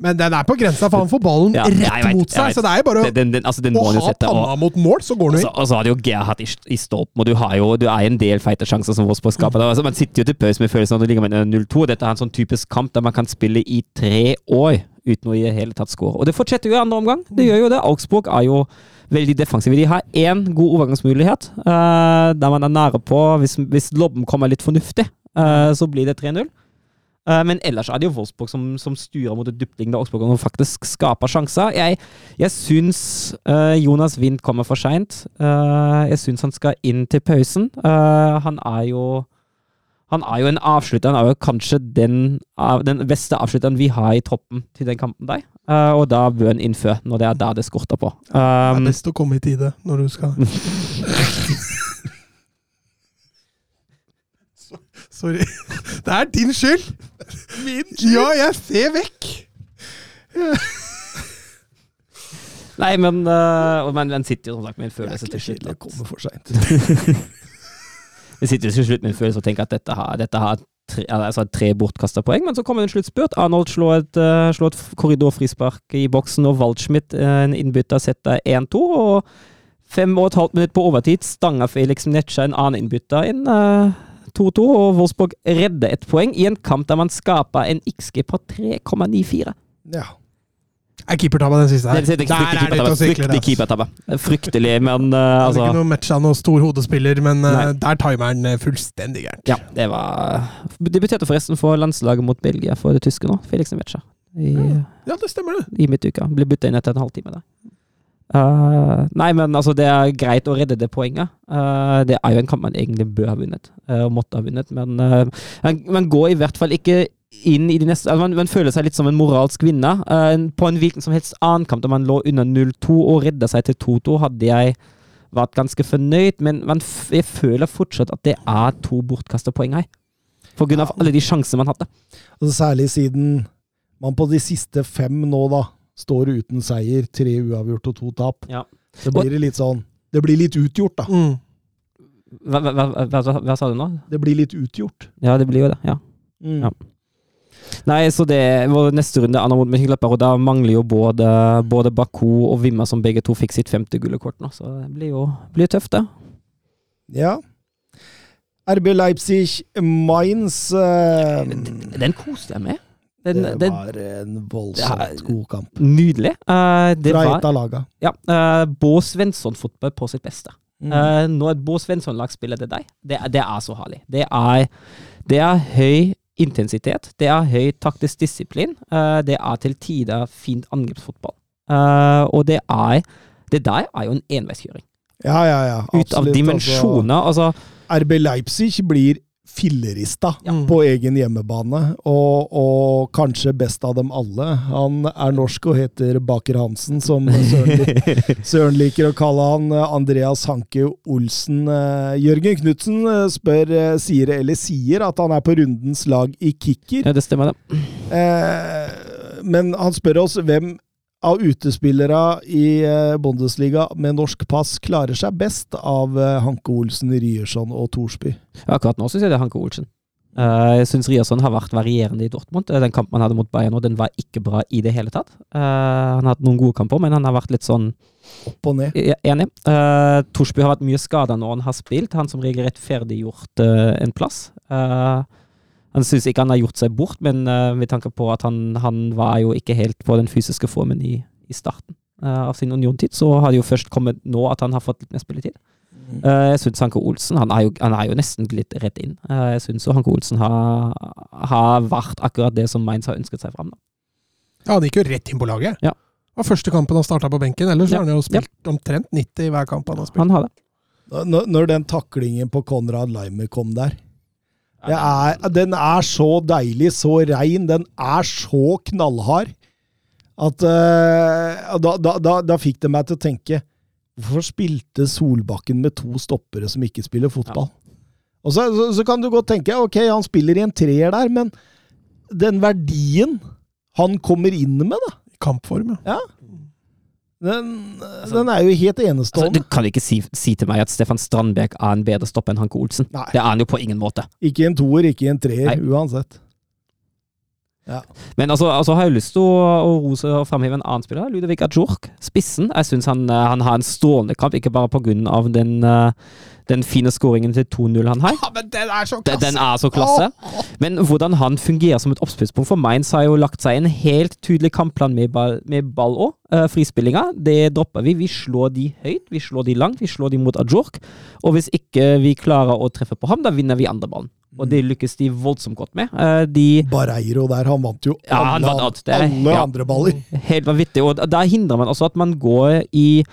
men den er på grensa, for han får ballen Ja, rett vet, mot seg. Så det er jo bare Den, den, altså, den å ha sette. og- panna mot mål, så går Og den inn. og så hadde jo Gerhard i, i stolpen, og du har jo du er en del fightersjanser som Vosborg skaper. Altså, man sitter jo til pause med følelsen av at det ligger med 0-2. Dette er en sånn typisk kamp der man kan spille i tre år uten å i det hele tatt score. Og det fortsetter jo i andre omgang. Det gjør jo det. Augsburg er jo veldig defensive. De har én god overgangsmulighet, uh, der man er nære på Hvis, hvis lobben kommer litt fornuftig, så blir det 3-0. Eh, men ellers er det jo Wolfsburg som, som styrer mot et dyptliggende Augsburg og faktisk skaper sjanser. Jeg, jeg syns eh, Jonas Wind kommer for seint. jeg syns han skal inn til pausen. Eh, han er jo han er jo en avslutter. Han er jo kanskje den, den beste avslutteren vi har i troppen til den kampen der. Eh, og da bør han inn før, når det er der det skorter på. Det er Um, best å komme i tide når du skal Så- Sorry. Det er din skyld! Min skyld? Ja, jeg ser vekk! nei, men, uh, men den sitter jo som sagt med en følelse til slutt. Det kommer for seint. den sitter jo til slutt med en følelse og tenker at dette har, dette har tre, altså tre bortkasta poeng, men så kommer det en sluttspurt. Arnold slår et, uh, slår et korridorfrispark i boksen, og Waldschmidt, uh, en innbytter, setter 1-2. Og fem og et halvt minutt på overtid stanger Felix Mnetsja en annen innbytter inn. uh, 2-2, og Wolfsburg redder et poeng i en kamp der man skaper en XG på 3,94. Ja. Er keepertabba den siste her? Det er. Fryktelig ass. keepertabbe. Fryktelig, men uh, altså ikke noe av noen stor hodespiller, men uh, der timeren eh, fullstendig gærent. Ja, det var Debuterte forresten for landslaget mot Belgia for det tyske nå, Felix Mnetsja. I, Ja, det stemmer, det. i midtuka. Ble bytta inn etter en halvtime der. Uh, nei, men altså, det er greit å redde det poenget. Uh, det er jo en kamp man egentlig bør ha vunnet, uh, og måtte ha vunnet, men man, man går i hvert fall ikke inn i de neste altså man, man føler seg litt som en moralsk vinner. På en hvilken som helst annen kamp der man lå under 0-2 og redda seg til 2-2, hadde jeg vært ganske fornøyd, men jeg føler fortsatt at det er to bortkasta poeng her. På grunn av alle de sjansene man hadde. Altså, særlig siden man på de siste fem nå, da, står uten seier. Tre uavgjort og to tap. Ja. Så blir det litt sånn Det blir litt utgjort, da. Mm. Hva, hva, hva, hva, hva sa du nå? Det blir litt utgjort. Ja, det blir jo det. ja. Mm. Ja. Nei, så det var neste runde Anna mot Mönchengladbach, og da mangler jo både, både Baku og Wimmer, som begge to fikk sitt femte gullekort nå, så det blir jo blir tøft, det. Ja. RB Leipzig, Mainz eh, Den koste jeg med. Den, Det var en voldsomt god kamp. nydelig. Uh, det Fra et av laga. ja, uh, Bo Svensson-fotball på sitt beste. Mm. Eh, når et Bo Svensson-lag spiller til deg, det, det er så herlig. Det er, det er høy intensitet, det er høy taktisk disiplin, uh, det er til tider fint angrepsfotball. Og det er Det der er jo en enveiskjøring. Ja, ja, ja. Ut av dimensjoner. Altså, Altså, RB Leipzig blir fillerista Ja. på egen hjemmebane, og, og kanskje best av dem alle. Han er norsk og heter Baker Hansen, som Søren, lik- Søren liker å kalle han. Andreas Hanke Olsen. Eh, Jørgen Knutsen eh, spør, eh, sier eller sier at han er på rundens lag i kicker. ja, det stemmer, det. Eh, men han spør oss hvem av utespillere i eh, Bundesliga med norsk pass klarer seg best av eh, Hanke Olsen, Ryerson og Thorsby. Akkurat nå syns jeg det er Hanke Olsen. Eh, jeg syns Ryerson har vært varierende i Dortmund. Den kampen han hadde mot Bayern, og den var ikke bra i det hele tatt. Han har hatt noen gode kamper, men han har vært litt sånn Opp og ned. Enig. Thorsby Torsby har vært mye skada når han har spilt. Han som regel rettferdiggjort en plass. Uh, han syns ikke han har gjort seg bort, men uh, med tanke på at han, han var jo ikke helt på den fysiske formen i, i starten uh, av sin uniontid, så har det jo først kommet nå at han har fått litt mer spilletid. Uh, jeg syns Hanke Olsen han er, jo, han er jo nesten glidd rett inn. Uh, jeg syns Hanke Olsen har, har vært akkurat det som Mainz har ønsket seg fram. Da. Ja, han gikk jo rett inn på laget. Ja. Det var første kampen han starta på benken. Ellers Ja. har han jo spilt omtrent 90 i hver kamp han har spilt. Han har det. Når, når den taklingen på Konrad Leimer kom der er, Den er så deilig, så rein, den er så knallhard at uh, da, da, da, da fikk det meg til å tenke Hvorfor spilte Solbakken med to stoppere som ikke spiller fotball? Og så, så, så kan du godt tenke ok, han spiller i en treer der, men den verdien han kommer inn med, da, I kampform, ja. Den, den er jo helt Altså, enestående. du kan ikke si, si til meg at Stefan Strandberg er en bedre stopper enn Hanke Olsen. Nei. Det er han jo på ingen måte. Ikke en toer, ikke en treer, uansett. Men altså, altså har jeg lyst til å, å rose og framheve en annen spiller. Ludovic Ajork, spissen. Jeg syns han, eh, han har en strålende kamp, ikke bare pga. den, eh, den fine skåringen til 2-0 han har. Ja, men den er så Den, den er så klasse. Men hvordan han fungerer som et oppspillspunkt for Mainz, har jo lagt seg en helt tydelig kampplan med ball, med ball òg. frispillinga, det dropper vi. Vi slår de høyt, vi slår de langt, vi slår de mot Ajork. Og hvis ikke vi klarer å treffe på ham, da vinner vi andre ballen. Og det lykkes de voldsomt godt med. Eh, de Barreiro der, han vant jo Ja, han alle, vant alt. Det er- alle ja. andre baller. Helt vanvittig. Og da hindrer man også at man går i,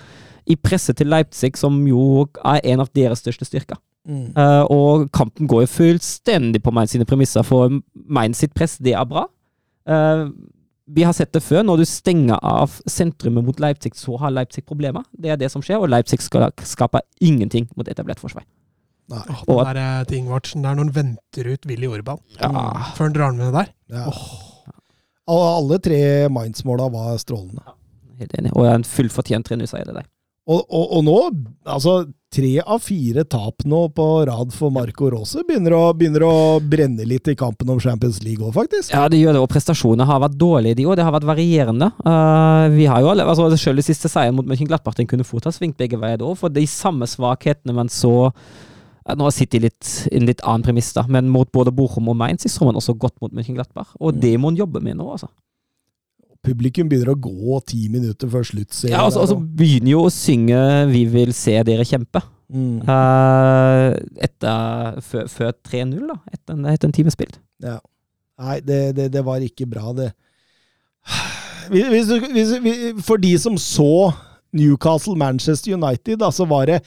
i presset til Leipzig, som jo er en av deres største styrker. Mm. Uh, og kampen går jo fullstendig på Mainz sine premisser, for Mainz sitt press, det er bra. Uh, vi har sett det før. Når du stenger av sentrumet mot Leipzig, så har Leipzig problemer. Det er det som skjer, og Leipzig skal, skaper ingenting mot etablert forsvar. Nei. Åh, Og den der eh, til Ingvartsen der når han venter ut Willy Orban Ja. før han drar med det der. Ja. Alle, alle tre Mainz-måla var strålende. Helt enig. Og en fullfortjent 3-0-seier det deg. Og, og, og nå, altså tre av fire tap nå på rad for Marco Rose begynner å, begynner å brenne litt i kampen om Champions League òg, faktisk. Ja, det gjør det, og prestasjonene har vært dårlige, de òg. Det har vært varierende. Uh, vi har jo altså Selv i siste seieren mot Mönchenglattbach den kunne fort ha svingt begge veier da, for de samme svakhetene man så Nå sitter de litt i en litt annen premiss, da, men mot både Bochum og Mainz så man også godt mot Mönchenglattbach. Og Mm. det må man jobbe med nå, altså. Publikum begynner å gå ti minutter før slutt. Ja, jeg altså, altså begynner jo å synge 'Vi vil se dere kjempe' Mm. Uh, etter, før, før 3-0, da. Etter en, etter en time spilt. Ja. Nei, det, det, det var ikke bra, det. Hvis, hvis, hvis, for de som så Newcastle-Manchester United, da, så var det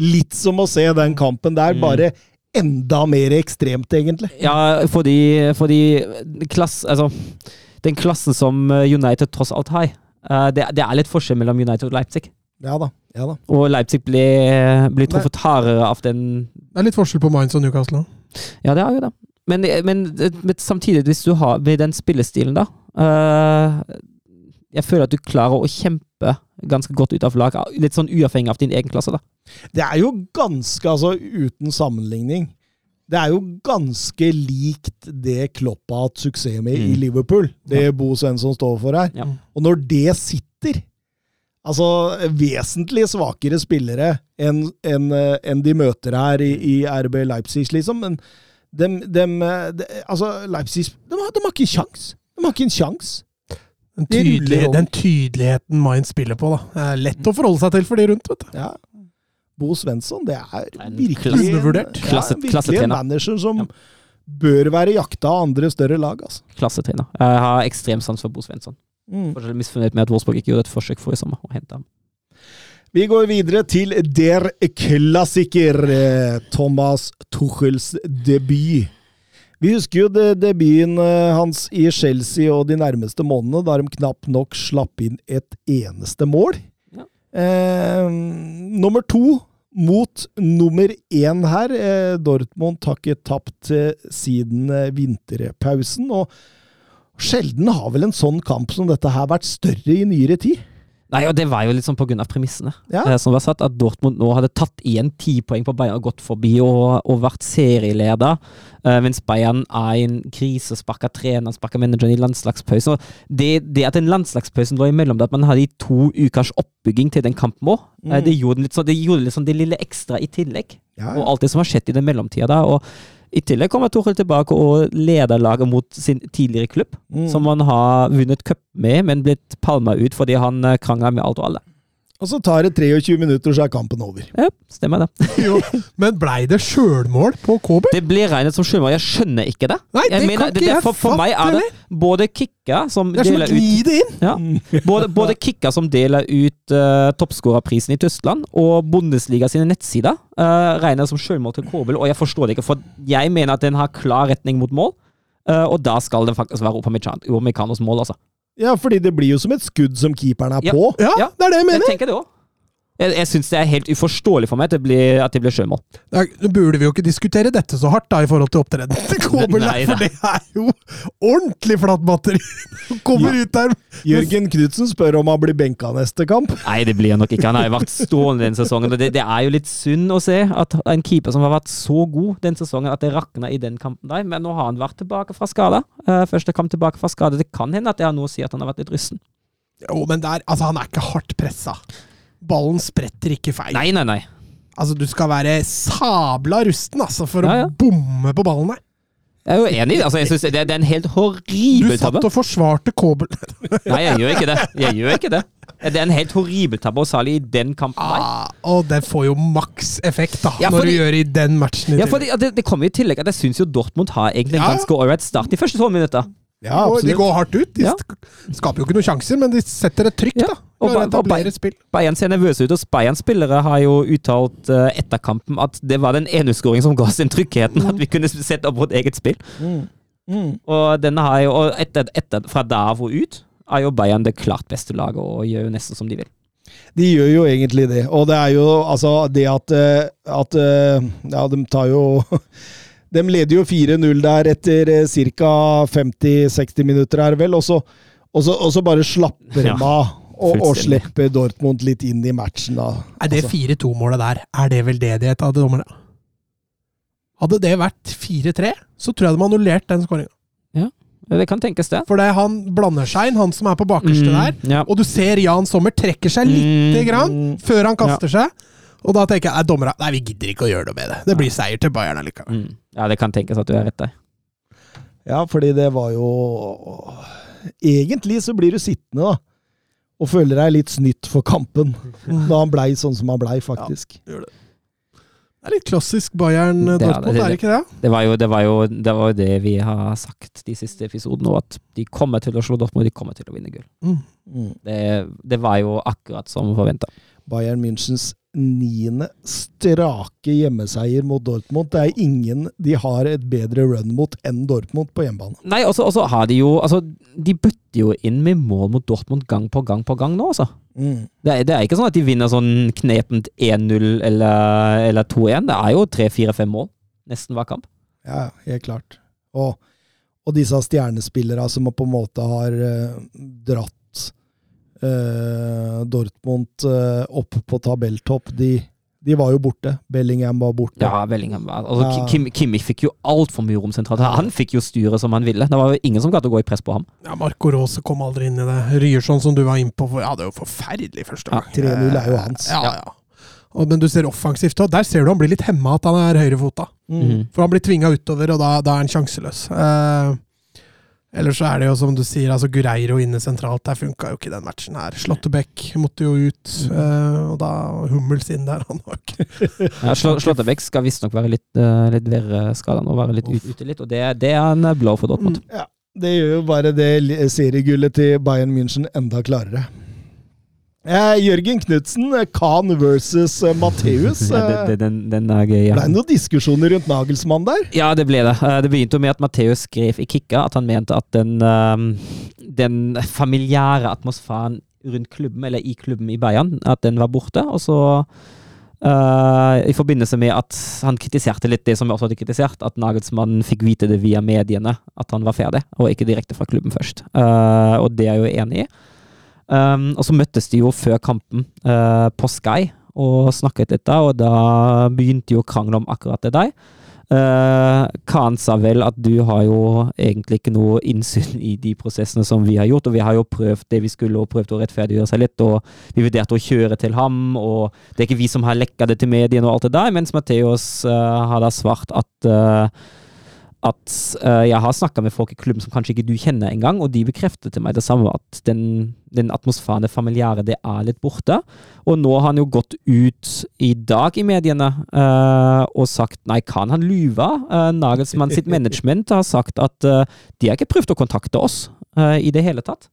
litt som å se den kampen der, Mm. bare enda mer ekstremt, egentlig. Ja, fordi, fordi klass, altså, den klassen som eh, United tross alt har, eh, det, det er litt forskjell mellom United og Leipzig. Ja da. ja da. Og Leipzig blir, blir truffet hardere av den Det er litt forskjell på Mainz og Newcastle. Ja, det er jo det. Men, men, men samtidig, hvis du har med den spillestilen, da eh, Jeg føler at du klarer å kjempe ganske godt ut av lag, litt sånn uavhengig av din egen klasse, da. Det er jo ganske, altså uten sammenligning Det er jo ganske likt det Klopp har hatt suksess med i Mm. Liverpool. Det Bo Svensson står for her. Ja. Og når det sitter Altså vesentlig svakere spillere enn en, en de møter her i, i RB Leipzig, liksom. Men dem, dem, eh, de, altså Leipzig de har, de har ikke kjangs. De har ikke en kjangs. Den, over. den tydeligheten Mind spiller på, da. Det er lett å forholde seg til for de rundt, vet du. Ja. Bo Svensson, det er virkelig en, Klasse- virkelig en manager som Ja. bør være jakta av andre større lag. Altså. Klassetrener. Jeg har ekstrem sans for Bo Svensson. Mm. Fortsatt misfornøyd med at Wolfsburg ikke gjorde et forsøk forrige sommer å hente ham. Vi går videre til der klassiker, eh, Thomas Tuchels debut. Vi husker jo debuten eh, hans i Chelsea og de nærmeste månedene, da de knapt nok slapp inn et eneste mål. Ja. Eh, nummer to mot nummer én her. Eh, Dortmund har ikke tapt eh, siden eh, vinterpausen. og Sjelden har vel en sånn kamp som dette her vært større i nyere tid. Nei, og det var jo litt sånn av premissene Ja. eh, som var satt. At Dortmund nå hadde tatt igjen ti poeng på Bayern og gått forbi og, og vært serieleder. eh, mens Bayern er i en krise, sparka trener, sparka manageren i landslagspause. Det, det at den landslagspausen lå imellom det at man hadde i to ukers oppbygging til den kampen òg, Mm. det gjorde litt sånn, det gjorde litt sånn det lille ekstra i tillegg. Ja, Og alt det som har skjedd i den mellomtida da. og i tillegg kommer Tuchel tilbake og leder laget mot sin tidligere klubb, Mm. som han har vunnet cup med, men blitt palma ut fordi han eh, krangla med alt og alle. Og så tar det 23 minutter, så er kampen over. Ja, stemmer det. Jo, men blei det sjølmål på KB? Det blir regnet som sjølmål. Jeg skjønner ikke det. Nei, jeg det kan ikke jeg for, for meg er det både Kikka som Det er som å gni det inn! ja, både, både Kikka som deler ut uh, toppskårerprisen i Tyskland, og Bundesliga sine nettsider uh, regner som sjølmål til KB. og jeg forstår det ikke, for jeg mener at den har klar retning mot mål, uh, og da skal den faktisk være Upameccanos mål, altså. Ja, fordi det blir jo som et skudd som keeperen er Ja. på. Ja, Ja. det er det jeg mener! Jeg tenker det òg. Jeg, jeg syns det er helt uforståelig for meg at det blir, at det blir sjømål. Da burde vi jo ikke diskutere dette så hardt, da, i forhold til opptredenen til Kobel, Nei, for det er jo ordentlig flatt batteri kommer ut der. Jørgen Knutsen spør om han blir benka neste kamp. Nei, det blir han nok ikke. Han har jo vært stående den sesongen. og det, det er jo litt synd å se at en keeper som har vært så god den sesongen, at det rakna i den kampen der. Men nå har han vært tilbake fra skade. Eh, første kamp tilbake fra skade. Det kan hende at det har noe å si at han har vært litt russen. Jo, men der, altså, han er ikke hardt pressa. Ballen spretter ikke feil. Nei, nei, nei. Altså, du skal være sabla rusten, altså, for Ja, ja. å bomme på ballen der. Jeg er jo enig. altså jeg synes det, det er en helt Du satt tabbe. og forsvarte Kobel. Nei, jeg gjør ikke det. Jeg gjør ikke det. Det er en helt horribel tabbe, og særlig i den kampen. Ah, og det får jo maks effekt, da, Ja, når du gjør i den matchen. i Ja, for det, det kommer i tillegg at jeg syns jo Dortmund har egentlig en ganske ålreit start de første tolv minutter. Ja, Og de går hardt ut. De Ja. skaper jo ikke noen sjanser, men de setter et trykk, Ja, da. og. Bayern ser nervøse ut, og Bayerns spillere har jo uttalt uh, etter kampen at det var den ene skåringen som ga oss den tryggheten, at vi kunne sette opp vårt eget spill. Mm. Mm. Og jo, og etter, etter, fra der og ut er jo Bayern det klart beste laget og gjør jo nesten som de vil. De gjør jo egentlig det. Og det er jo altså det at, eh, at eh, Ja, de tar jo De leder jo 4-0 der etter ca. 50-60 minutter, er det vel. Og så, og så, og så bare slapper de Ja, av. Og, og slipper Dortmund litt inn i matchen, da. Er det Altså, 4-2-målet der, er det veldedighet av dommerne? Hadde det vært 4-3, så tror jeg de har annullert den skåringa. Det kan tenkes, det. For det han blander seg inn, han som er på bakerste Mm, der. ja. Og du ser Jan Sommer trekker seg lite Mm. grann før han kaster seg. Og da tenker jeg dommerne Nei, vi gidder ikke å gjøre noe med det. Det blir seier til Bayern allikevel. Mm. Ja, det kan tenkes at du er rett der. Ja, fordi det var jo Egentlig så blir du sittende, da. Og føler deg litt snytt for kampen. Da han blei sånn som han blei, faktisk. Ja, Det Det er litt klassisk Bayern-Dortmund, Det er det, det ikke det? Det var, jo, det, var jo, det var jo det vi har sagt de siste episodene, at de kommer til å slå Dortmund, de kommer til å vinne gull. Mm. Det, det var jo akkurat som forventa. Bayern Münchens niende strake hjemmeseier mot Dortmund. Det er ingen de har et bedre run mot enn Dortmund på hjemmebane. Nei, og så har de jo Altså, de bøtter jo inn med mål mot Dortmund gang på gang på gang nå, altså. Mm. Det er, det er ikke sånn at de vinner sånn knepent 1-0 eller, eller 2-1. Det er jo 3-4-5 mål nesten hver kamp. Ja, helt klart. Og, og disse stjernespillere som på en måte har uh, dratt eh, Dortmund eh, opp på tabelltopp, de, de var jo borte. Bellingham var borte. Ja, Bellingham var altså, Ja. Kim, Kimmich fikk jo altfor mye rom sentralt. Han fikk jo styret som han ville. Det var jo ingen som gadd å gå i press på ham. Ja, Marco Rose kom aldri inn i det. Ryerson, som du var innpå for Ja, det er jo forferdelig første Ja, gang. 3-0 er jo hans. Ja, ja. Og, men du ser offensivt òg. Der ser du han blir litt hemma at han er høyrefota. Mm. For han blir tvinga utover, og da, da er han sjanseløs. Eh, ellers så er det jo som du sier, altså Gureiro inne sentralt. Der funka jo ikke den matchen her. Slåttebekk måtte jo ut, eh, og da Hummels inn der. Han var ikke Ja, Slåttebekk skal visstnok være litt, uh, litt verre skada nå, være litt Uff. ute litt, og det, det er en blow for Dortmund. Ja, det gjør jo bare det seriegullet til Bayern München enda klarere. Eh, Jørgen Knutsen, Khan Kahn versus eh, Matheus. Eh, det, den, den er gøy. Ja. ble det noen diskusjoner rundt Nagelsmann der? Ja, det ble det. Eh, Det begynte jo med at Matheus skrev i Kikka at han mente at den, ehm, den familiære atmosfæren rundt klubben, eller i klubben i Bayern, at den var borte. Og så eh, i forbindelse med at han kritiserte litt det som jeg også hadde kritisert, at Nagelsmann fikk vite det via mediene, at han var ferdig, og ikke direkte fra klubben først. Eh, og det er jeg jo enig i. Um, og så møttes de jo før kampen uh, på Sky og snakket litt da, og da begynte jo krangelen om akkurat det der. Uh, Khan sa vel at du har jo egentlig ikke noe innsyn i de prosessene som vi har gjort, og vi har jo prøvd det vi skulle, og prøvd å rettferdiggjøre seg litt, og vi vurderte å kjøre til ham, og det er ikke vi som har lekka det til mediene og alt det der, mens Matheos uh, har da svart at uh, at uh, jeg har snakka med folk i klubben som kanskje ikke du kjenner engang, og de bekreftet til meg det samme, at den, den atmosfæren, det familiære, det er litt borte. Og nå har han jo gått ut i dag i mediene uh, og sagt nei, kan han lyve? Uh, Nagelsmann sitt management har sagt at de har ikke prøvd å kontakte oss i det hele tatt.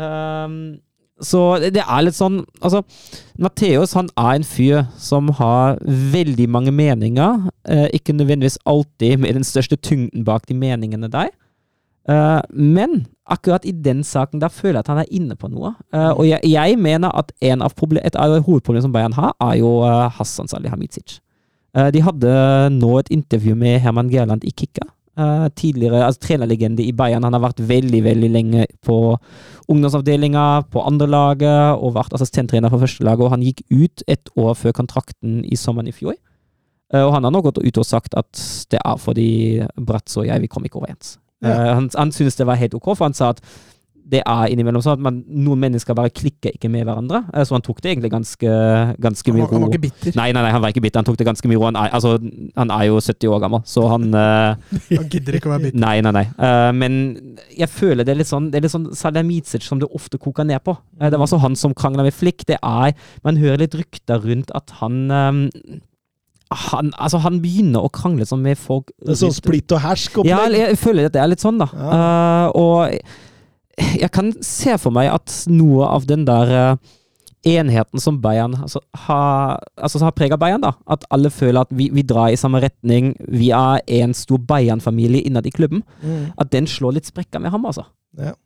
Um, så det er litt sånn Altså, Matheos han er en fyr som har veldig mange meninger. Eh, ikke nødvendigvis alltid med den største tyngden bak de meningene der. Eh, men akkurat i den saken der føler jeg at han er inne på noe. Eh, og jeg, jeg, mener at av et av hovedproblemene som Bayern har, er jo uh, Hassan Salihamidzic. Eh, de hadde nå et intervju med Herman Gerland i Kikka. Uh, tidligere altså, trenerlegende i Bayern. Han har vært veldig veldig lenge på ungdomsavdelinga, på andrelaget, og vært assistenttrener for førstelaget. Og han gikk ut et år før kontrakten i sommeren i fjor. Uh, og han har nå gått ut og sagt at det er fordi Bratz og jeg vi kom ikke overens. Ja. Uh, han, han syntes det var helt ok, for han sa at det er innimellom sånn at man, noen mennesker bare klikker ikke med hverandre. Eh, så han tok det egentlig ganske, ganske mye ro. Han var ikke bitter? Nei, nei, nei, han var ikke bitter. Han tok det ganske mye ro. Han er, altså, han er jo 70 år gammel, så han uh, Han gidder ikke å være bitter? Nei, nei, nei. Uh, men jeg føler det er litt sånn Det er litt sånn Salamidzic som det ofte koker ned på. Uh, det var så han som krangla med Flikk. Det er Man hører litt rykter rundt at han um, han, altså han begynner å krangle sånn med folk Det er sånn splitt og hersk-opplegg? Ja, jeg føler at det er litt sånn, da. Ja. og jeg kan se for meg at noe av den der uh, enheten som Bayern altså, har, altså, har prega Bayern, da. At alle føler at vi, vi, drar i samme retning. Vi er en stor Bayern-familie innad i klubben. Mm. At den slår litt sprekker med ham, altså. Ja.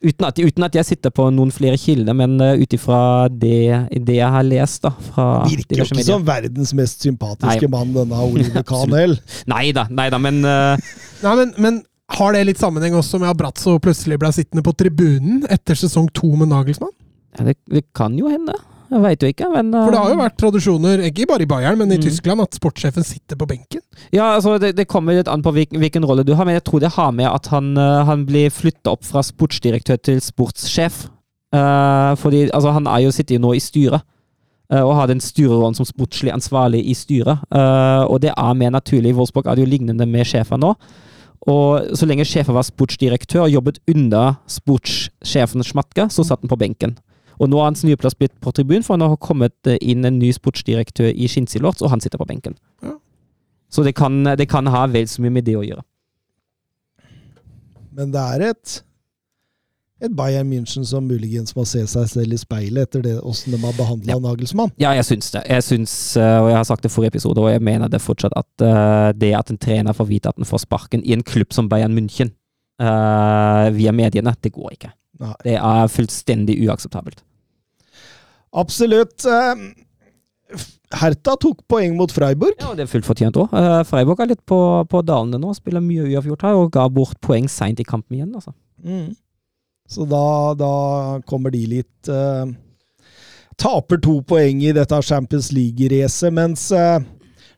Uten at, uten at, jeg sitter på noen flere kilder, men uh, ut ifra det, det, jeg har lest da, fra Virker jo ikke som verdens mest sympatiske nei. mann, denne Oliver Kahn heller. nei da, nei da, men uh, Nei, men, men har det litt sammenheng også med at Brazzo plutselig ble sittende på tribunen etter sesong to med Nagelsmann? Ja, det, det kan jo hende. Jeg veit jo ikke, men uh... For det har jo vært tradisjoner, ikke bare i Bayern, men i mm. Tyskland, at sportssjefen sitter på benken? Ja, altså det, det kommer litt an på hvilken, hvilken, rolle du har, men jeg tror det har med at han, uh, han blir flytta opp fra sportsdirektør til sportssjef. Uh, fordi altså, han er jo sitter jo nå i styret. og har den styrerollen som sportslig ansvarlig i styret. og det er mer naturlig. I Wolfsburg er det jo lignende med sjefen nå. Og så lenge sjefen var sportsdirektør og jobbet under sportssjefen Schmatka, så satt han på benken. Og nå har hans nye plass blitt på tribunen, for nå har kommet inn en ny sportsdirektør i Skinsilorts, og han sitter på benken. Ja. Så det kan, det kan ha vel så mye med det å gjøre. Men det er et et Bayern München som muligens må se seg selv i speilet etter det, hvordan de har behandla ja. Nagelsmann. Ja, jeg syns det. Jeg syns, eh, og jeg har sagt det forrige episode, og jeg mener det fortsatt, at uh, det at en trener får vite at han får sparken i en klubb som Bayern München uh, via mediene, det går ikke. Nei. Det er fullstendig uakseptabelt. Absolutt. Hertha tok poeng mot Freiburg. Ja, det er fullt fortjent òg. Freiburg er litt på, på dalene nå, spiller mye uavgjort her, og ga bort poeng seint i kampen igjen. altså. Mm. Så da, da kommer de litt uh, Taper to poeng i dette Champions League-racet, mens uh,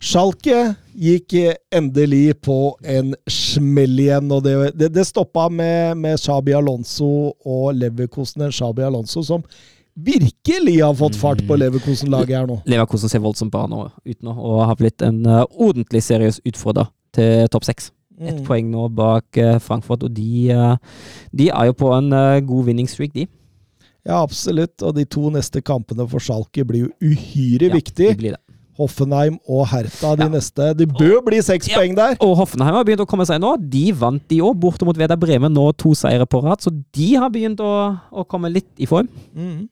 Schalke gikk endelig på en smell igjen. og Det, det, det stoppa med, med Shabi Alonso og Leverkosen. En Shabi Alonso som virkelig har fått fart på mm. Leverkosen-laget her nå. Leverkosen ser voldsomt bra nå ut nå, og har blitt en uh, ordentlig seriøs utfordrer til topp seks. Ett mm. poeng nå bak uh, Frankfurt, og de, uh, de, er jo på en uh, god winning streak, de. Ja, absolutt. Og de to neste kampene for Schalke blir jo uhyre ja, viktige. De Hoffenheim og Hertha de ja. neste. Det bør og, bli seks ja. poeng der! Og Hoffenheim har begynt å komme seg nå. De vant de òg, borte mot Veda Bremen, nå to seire på rad. Så de har begynt å, å komme litt i form. Mm.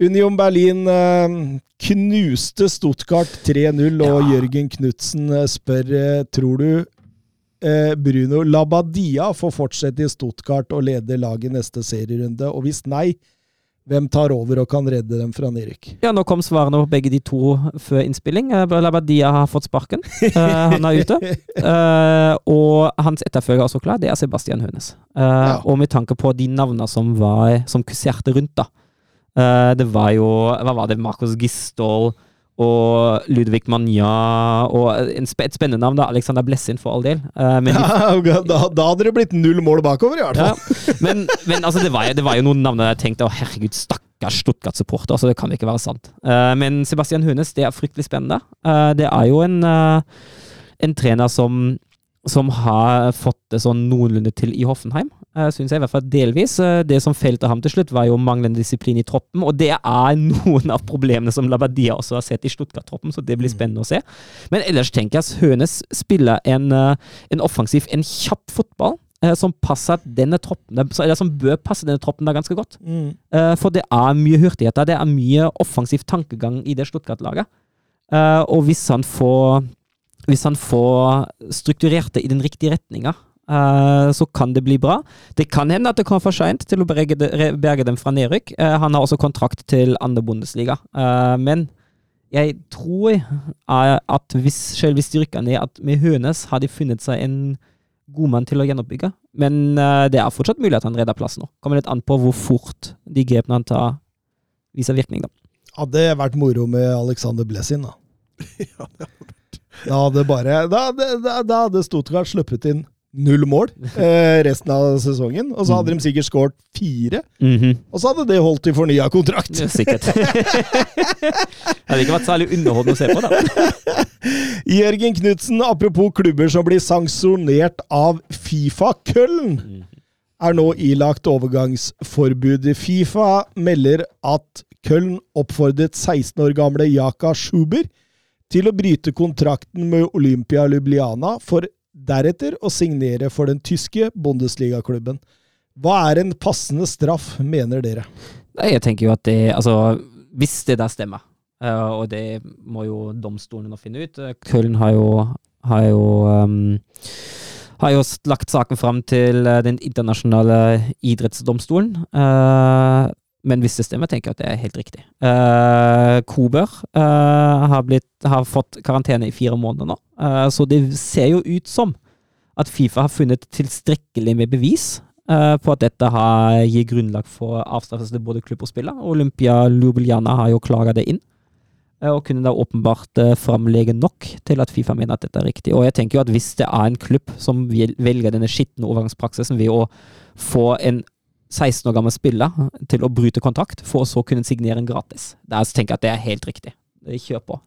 Union Berlin knuste Stuttgart 3-0, og Jørgen Knutsen spør tror du Eh, Bruno Labadia får fortsette i Stuttgart og lede laget neste serierunde? Og hvis nei, Hvem tar over og kan redde dem fra nedrykk? Ja, nå kom svarene på begge de to før innspilling. Eh, Labadia har fått sparken. Eh, han er ute. Eh, og hans etterfølger er også klar, det er Sebastian Hønes. Eh, Ja. Og med tanke på de navnene som, var, som kusserte rundt, da. Eh, det var jo Hva var det? Marcos Gistol og Ludvig Manja og en sp et spennende navn, da. Alexander Blessin, for all del. Uh, men de da, da hadde det blitt null mål bakover, i hvert ja, fall. men, men altså, det, var, det var jo noen navn der jeg tenkte å herregud, stakkars Stuttgart-supporter, altså, det kan ikke være sant. Uh, men Sebastian Hønes, det er fryktelig spennende. Uh, det er jo en, en trener som, som har fått det sånn noenlunde til i Hoffenheim, uh, syns jeg i hvert fall delvis. Eh, det som feilte ham til slutt, var jo manglende disiplin i troppen, og det er noen av problemene som Labadia også har sett i Stuttgart-troppen, så det blir spennende å se. Men ellers tenker jeg at Hønes spiller en, eh, en offensiv, en kjapp fotball eh, som passer denne troppen, eller som bør passe denne troppen da ganske godt. Mm. Eh, For det er mye hurtigheter, det er mye offensiv tankegang i det Stuttgart-laget. Eh, Og hvis han får hvis han får strukturert det i den riktige retninga, eh, så kan det bli bra. Det kan hende at det kommer for seint til å berge, det- berge dem fra nedrykk. Eh, Han har også kontrakt til andre Bundesliga. Eh, Men jeg tror at hvis, selv hvis de rykker ned, at med Hønes har de funnet seg en god mann til å gjenoppbygge. Men det er fortsatt mulig at han redder plassen nå. Kommer litt an på hvor fort de grepene han tar, viser virkning, da. Hadde vært moro med Alexander Blessin, da. Da hadde bare Da da, da hadde Stuttgart sluppet inn null mål eh, resten av sesongen. Og så hadde de sikkert skåret fire. Og så hadde det holdt til fornya kontrakt. Ja, Sikkert. det hadde ikke vært særlig underholdende å se på, da. Jørgen Knutsen, apropos klubber som blir sanksjonert av Fifa. Køln er nå ilagt overgangsforbud. Fifa melder at Køln oppfordret 16 år gamle Jaka Schuber til å bryte kontrakten med Olympia Ljubljana, for deretter å signere for den tyske Bundesliga-klubben. Hva er en passende straff, mener dere? Jeg tenker jo at det Altså, hvis det der stemmer, eh, og det må jo domstolene finne ut Køln Köln har jo, har jo um, har jo lagt saken fram til eh, den internasjonale idrettsdomstolen. eh, men hvis det stemmer, tenker jeg at det er helt riktig. Uh, Kober uh, har, blitt, har fått karantene i fire måneder nå, uh, så det ser jo ut som at Fifa har funnet tilstrekkelig med bevis på at dette har, gir grunnlag for avstraffelse til både klubb og spiller. Olympia Ljubljana har jo klaga det inn, og kunne da åpenbart framlegge nok til at Fifa mener at dette er riktig. Og jeg tenker jo at hvis det er en klubb som velger denne skitne overgangspraksisen ved å få en 16 år gammel spiller til å bryte kontakt, for å så kunne signere en gratis, Der tenker jeg at det er helt riktig. Kjør på.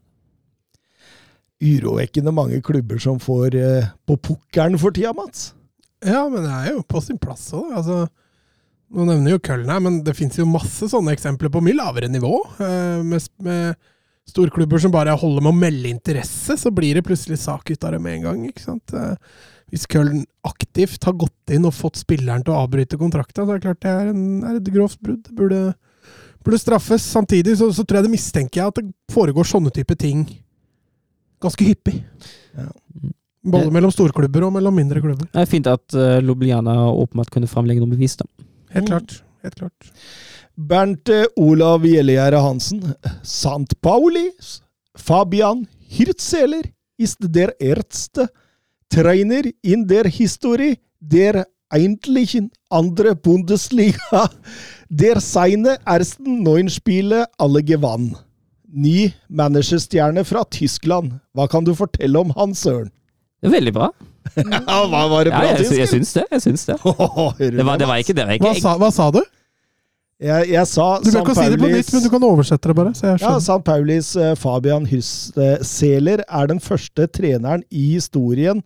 Urovekkende mange klubber som får eh, på pukkelen for tida, Mats. Ja, men det er jo på sin plass òg. Altså, nå nevner jo Køln her, men det fins jo masse sånne eksempler på mye lavere nivå. eh, Med, med storklubber som bare holder med å melde interesse, så blir det plutselig sak ut av det med en gang. ikke sant? Eh, Hvis Köln aktivt har gått inn og fått spilleren til å avbryte kontrakta, så er det klart det er, en, er et grovt brudd. Det burde, burde straffes. Samtidig så, så tror jeg det mistenker jeg at det foregår sånne type ting ganske hyppig. Ja. Både mellom storklubber og mellom mindre klubber. Det er fint at uh, Ljubljana åpenbart kunne framlegge noe bevis, da. Helt klart. Helt klart. Bernt eh, Olav Gjellegjerde Hansen. Sant Pauli, Fabian Hirtzeler ist der erste Trainer in der Historie der eigentlichen andre Bundesliga, der seine ersten neun Spiele alle gewann. Ny managerstjerne fra Tyskland. Hva kan du fortelle om han, Søren? Er veldig bra. Ja, hva var det Ja, bra jeg, jeg syns det. Jeg syns det. Det var, det var ikke det. Var ikke, Hva sa, hva sa du? Jeg, jeg sa Du bør ikke si det på nytt, men du kan oversette det bare. Så jeg Ja, San. Paulis eh, Fabian Hysseler er den første treneren i historien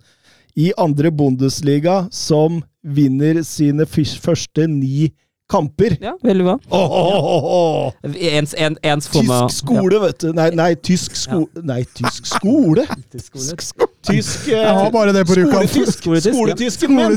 i andre Bundesliga som vinner sine første ni kamper. Ja, veldig bra. Oh, oh, oh. Ens, en, ens Tysk skole, vet du. Nei, nei, tysk skole Nei, tysk skole? Tysk eh, Jeg har bare det på Rjukan. Skoletysk. Skoletysk, ja. Skoletysken min.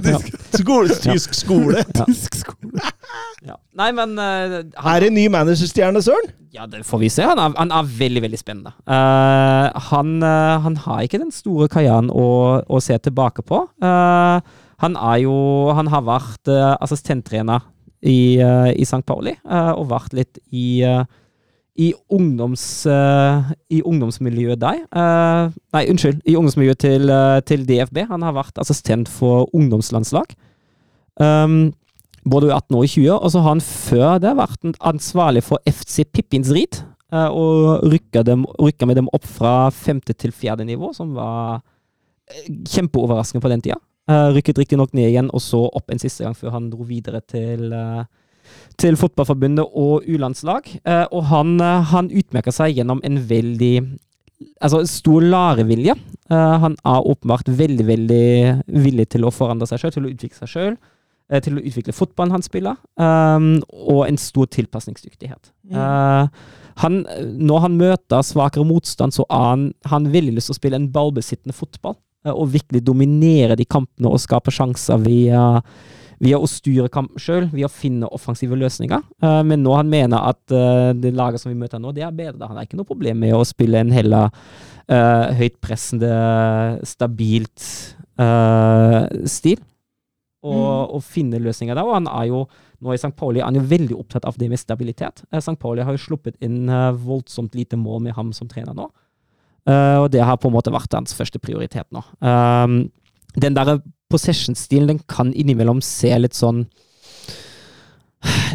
Skoletysk skole. Tysk skole. Ja. Nei, men uh, han, Er det ny managerstjerne, Søren? Ja, det får vi se. Han er, han er veldig, veldig spennende. Uh, han, uh, han har ikke den store kajaen å, å se tilbake på. Eh, han er jo Han har vært assistenttrener i, eh, i St. Pauli, eh, og vært litt i eh, i, ungdoms, i ungdomsmiljøet der. Nei, unnskyld. I ungdomsmiljøet til, til DFB. Han har vært assistent for ungdomslandslag. Um, både i 18 og i 20, og så har han før det vært ansvarlig for FC Pippins Rit. og rykka, dem, rykka med dem opp fra femte til fjerde nivå, som var kjempeoverraskende på den tida. Uh, rykket riktignok ned igjen, og så opp en siste gang før han dro videre til uh, til Fotballforbundet og U-landslag. Eh, og han, han utmerker seg gjennom en veldig altså stor lærevilje. Eh, han er åpenbart veldig, veldig villig til å forandre seg sjøl, til å utvikle seg sjøl. Til å utvikle fotballen han spiller, um, og en stor tilpasningsdyktighet. Uh, han, når han møter svakere motstand, så har han, han veldig lyst til å spille en ballbesittende fotball. Uh, og virkelig dominere de kampene og skape sjanser via via å styre kampen sjøl, via å finne offensive løsninger. Uh, men nå han mener at uh, det laget som vi møter nå, det er bedre. Han har ikke noe problem med å spille en heller uh, høytpressende, stabilt stil. Og, mm. og, finne løsninger der. Og han er jo nå i St. Pauli han er jo veldig opptatt av det med stabilitet. St. Pauli har jo sluppet inn voldsomt lite mål med ham som trener nå. Og det har på en måte vært hans første prioritet nå. Um, den derre possession-stilen, den kan innimellom se litt sånn